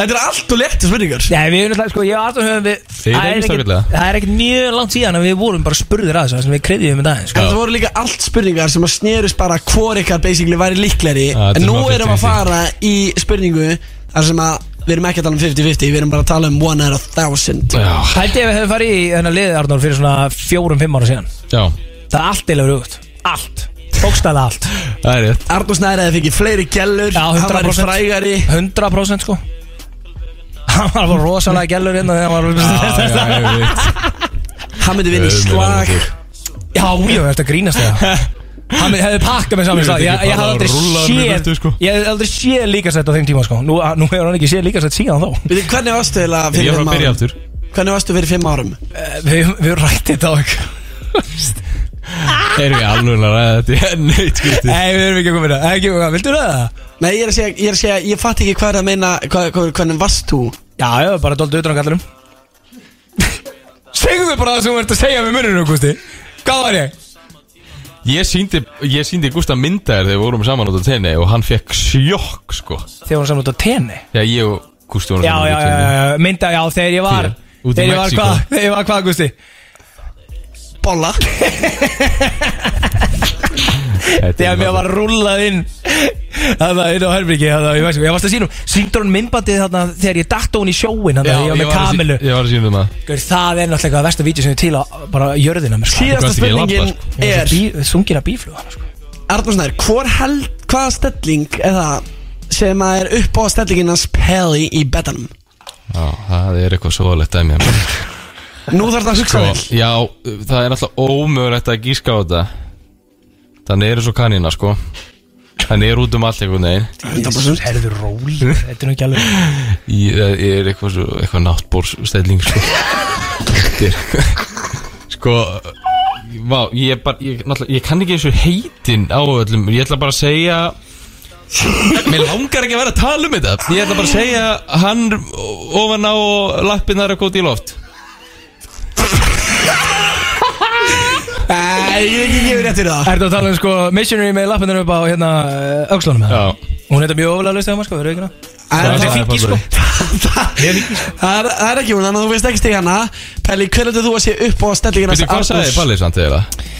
Þetta er allt og léttu spurningar. Já, við erum alltaf, sko, ég og Arnór höfum við Þið Það er reyndist ekkert- ágætlega. Það er ekkert mjög langt síðan að við vorum bara spurðir að þessu sem við krediðum með daginn sko. En það voru líka allt spurningar sem að snerust bara hvor ykkar basically væri líkleri Já, þetta En er nú svona erum við að 50-50. fara í spurningu þar sem að Við erum ekki að tala um 50-50 Við erum bara að tala um one out of thousand. Hældi ef við hefum farið í þennan liðið Arnór fyrir svona fjórum-fimm ára síðan. Já. Það er allt eða verið út Allt. Bókstæða allt. Það er rétt. Arnur Snæri hefði fikið fleiri gellur Já, Hann væri 100% frægari. 100% sko Hann var bara rosalega gellur hérna þegar hann var [laughs] Hann myndi vinna í slag. Já, já, þetta grínast það [laughs] Hann hefði pakkað mig saman í slag Ég, ég hafði aldrei með séð sko. Ég hafði aldrei séð líkasett á þeim tíma sko. Nú, nú hefur hann ekki séð líkasett síðan þá. Hvernig varstu Ég fyrir var fimm að byrja árum? Hvernig varstu fyrir fimm árum? Eh, Við, við rætti þetta á ekki Erum við alveg að ræða þetta í henni skipti Nei, við erum ekki að koma með það Ekki, hvað, viltu ræða það? Nei, ég er að segja, ég er að segja, ég fatt ekki hvað er að meina, hvað, hvað, hvernig varst þú? Já, já, bara dóldu utan á kallurum Segðu mig bara það sem þú ert að segja með muninu, Gusti Hvað var ég? Ég síndi, ég síndi Gústa myndaðir þegar við vorum saman út á tenni og hann fekk sjokk sko. Þegar hún saman út á tenni? Já, ég og Gústi vorum Já, saman já, út á já, já, já, mynda, já, þegar ég var Þegar ég var hvað, þegar ég var hvað, Gusti Bolla Þegar mér var rúllað inn Þannig að inn á herbyggi Þannig að ég veist Ég varst að sínum Sýndur hún myndbandið þarna Þegar ég datt á hún í sjóin Þannig að ég var með að kamilu Ég var að sína um það Gaur, Það er náttúrulega eitthvað versta vídeo sem er til á Bara jörðina mér sko. Síðasta spurningin labbað, er Bí- Sungin að bífluga sko. Arnur Snær, hvor held, hvaða stelling er það sem að er upp á stellingin hans Pelli í betanum? Já, það er eitthvað dæmi Nú þarf það að hugsa Sko, vel. já, það er alltaf ómögulegt að gíska á þetta. Þannig er eins og kanina, sko. Þannig er út um allt einhvern veginn. 100% Herðu ról Þetta er ekki alveg [laughs] Ég, ég er eitthvað, svo, eitthvað náttbórsstelling, sko. Þetta er [laughs] Sko Vá, ég er bara, ég, náttúrulega, ég kann ekki eins og heitin á öllum. Ég ætla bara að segja Mér langar ekki að vera að tala um þetta. Ég ætla bara að segja Hann ofan á lappinnar að góti í loft Nei, ég hef ekki gefið rétt fyrir það. Ertu að tala um sko Missionary með lappinnar upp á hérna Öxlunum Já Hún heitir mjög ofalega maður sko Verður ekki ná Það Það er- er fíki sko. Það er, það er ekki hún, þannig að þú veist ekki stig hana. Pelli, hver heldur þú að sé upp á stellingin Veitu hvað sagði Palli samt eða?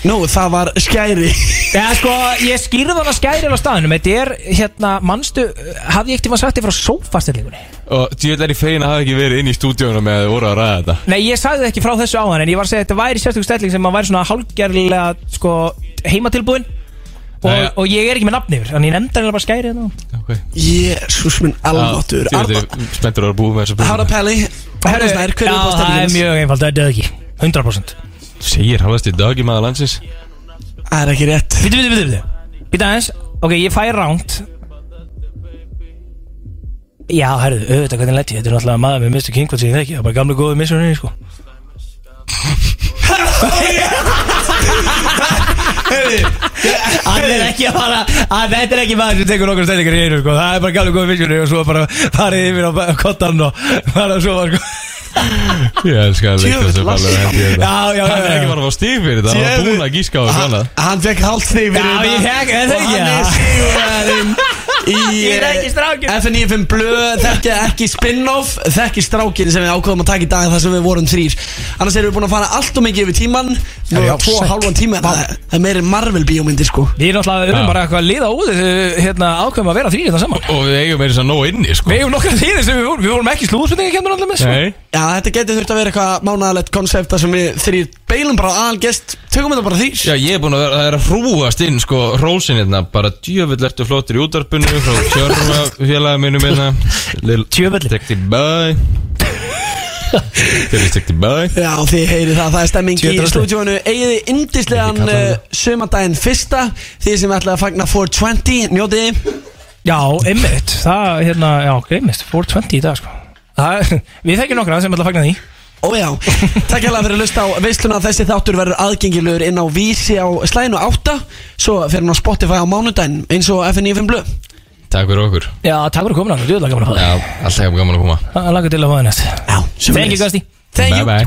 Nú, það var skæri. Já sko, ég skýrði hann að skæri á staðinum Þetta er hérna, manstu Hafði ég ekkert tíma sagt þér frá sófastellingunni? Og djúvel er ég fegin að hafa ekki verið inn í stúdíunum með að voru að ræða þetta. Nei, ég sagði það ekki frá þessu áðan En ég var að segja að þetta væri sérstök stelling sem að væri svona hálfgerðlega sko, heimatilbúin og, og ég er ekki með nafn yfir Þannig ég nefndi hann bara skæri hérna. Jésús minn er spenntur að búa með þessa Hára Pelli, er á Já, það er mjög einfalt, þetta er ekki 100% Segir í dag í maður landsins? Það er ekki rétt. Býtu, býtu, býtu Býtu aðeins, ok, ég fæ ránt Já, herðu, auðvitað hvernig lett ég? Þetta er náttúrulega maður með Mr. King, hvað sé ég þekki. Það er bara gamlu góðu missunni, sko Hann er ekki að fara að Þetta er ekki maður sem tekur nokkur stælingar í einu sko. Það er bara gamlu góðu missunni og svo bara farið yfir á kottan og fara svo var sko Ég elskar að leikta þessu þetta já, Hann er ekki bara að fá stíg fyrir þetta Hann var búin að gíska á annað. Hann fekk hálft stig fyrir er það Og hann er sigurverðin Í Ég er ekki strákinn. FNF Blöð Þekki ekki spin-off Þekki strákin sem við ákveðum að taka í dag þar sem við vorum þrýr Annars erum við búin að fara allt og mikið yfir tíman Já, er tvo sæll. hálfan tíma Það það er meiri Marvel bíómyndir sko Við erum náttúrulega Já. um bara eitthvað að liða út hérna, ákveðum að vera þrýr þetta saman Og við eigum meira þess að nóg inni sko Við eigum nokkra þrýr sem við vorum Við vorum ekki slúðspurningi kemur allir með sko. Nei Já, þetta getur þurft að vera eitthvað mánæðalegt konsept þar sem við þrýr beilum bara aðal gest Tökum þetta bara þrýr Já, ég er búin að vera, það er að hrúast inn sko Rósin hérna, bara djöfull ertu flottir í útarpunni Frá Tjörfa félagi minnum hérna [laughs] Djöfull? Tekti bæ Þegar ég tekti bæ Já, þið heyri það, það er stemming í stúdíónu Egiði indislegan það. sömandaginn fyrsta Þið sem ætlaði að fagna 420, njótiði Já, einmitt. Það, hérna, já, einmitt. 420 í dag, sko. Það, Við þekkjum nokkra sem ætla að fagna því Ó já, takk hérlega fyrir að lusta á veisluna. Þessi þáttur verður aðgengilegur inn á vísi á slæðinu 8 Svo fer hann á Spotify á mánudaginn eins og FN95 Blöð. Takk fyrir okkur. Já, takk fyrir að koma náttúrulega, djúðlega gaman að fá Já, alltaf gaman að koma. Það lagar til að fá það næst. Já, Thank you, Gasti Thank you. Bye bye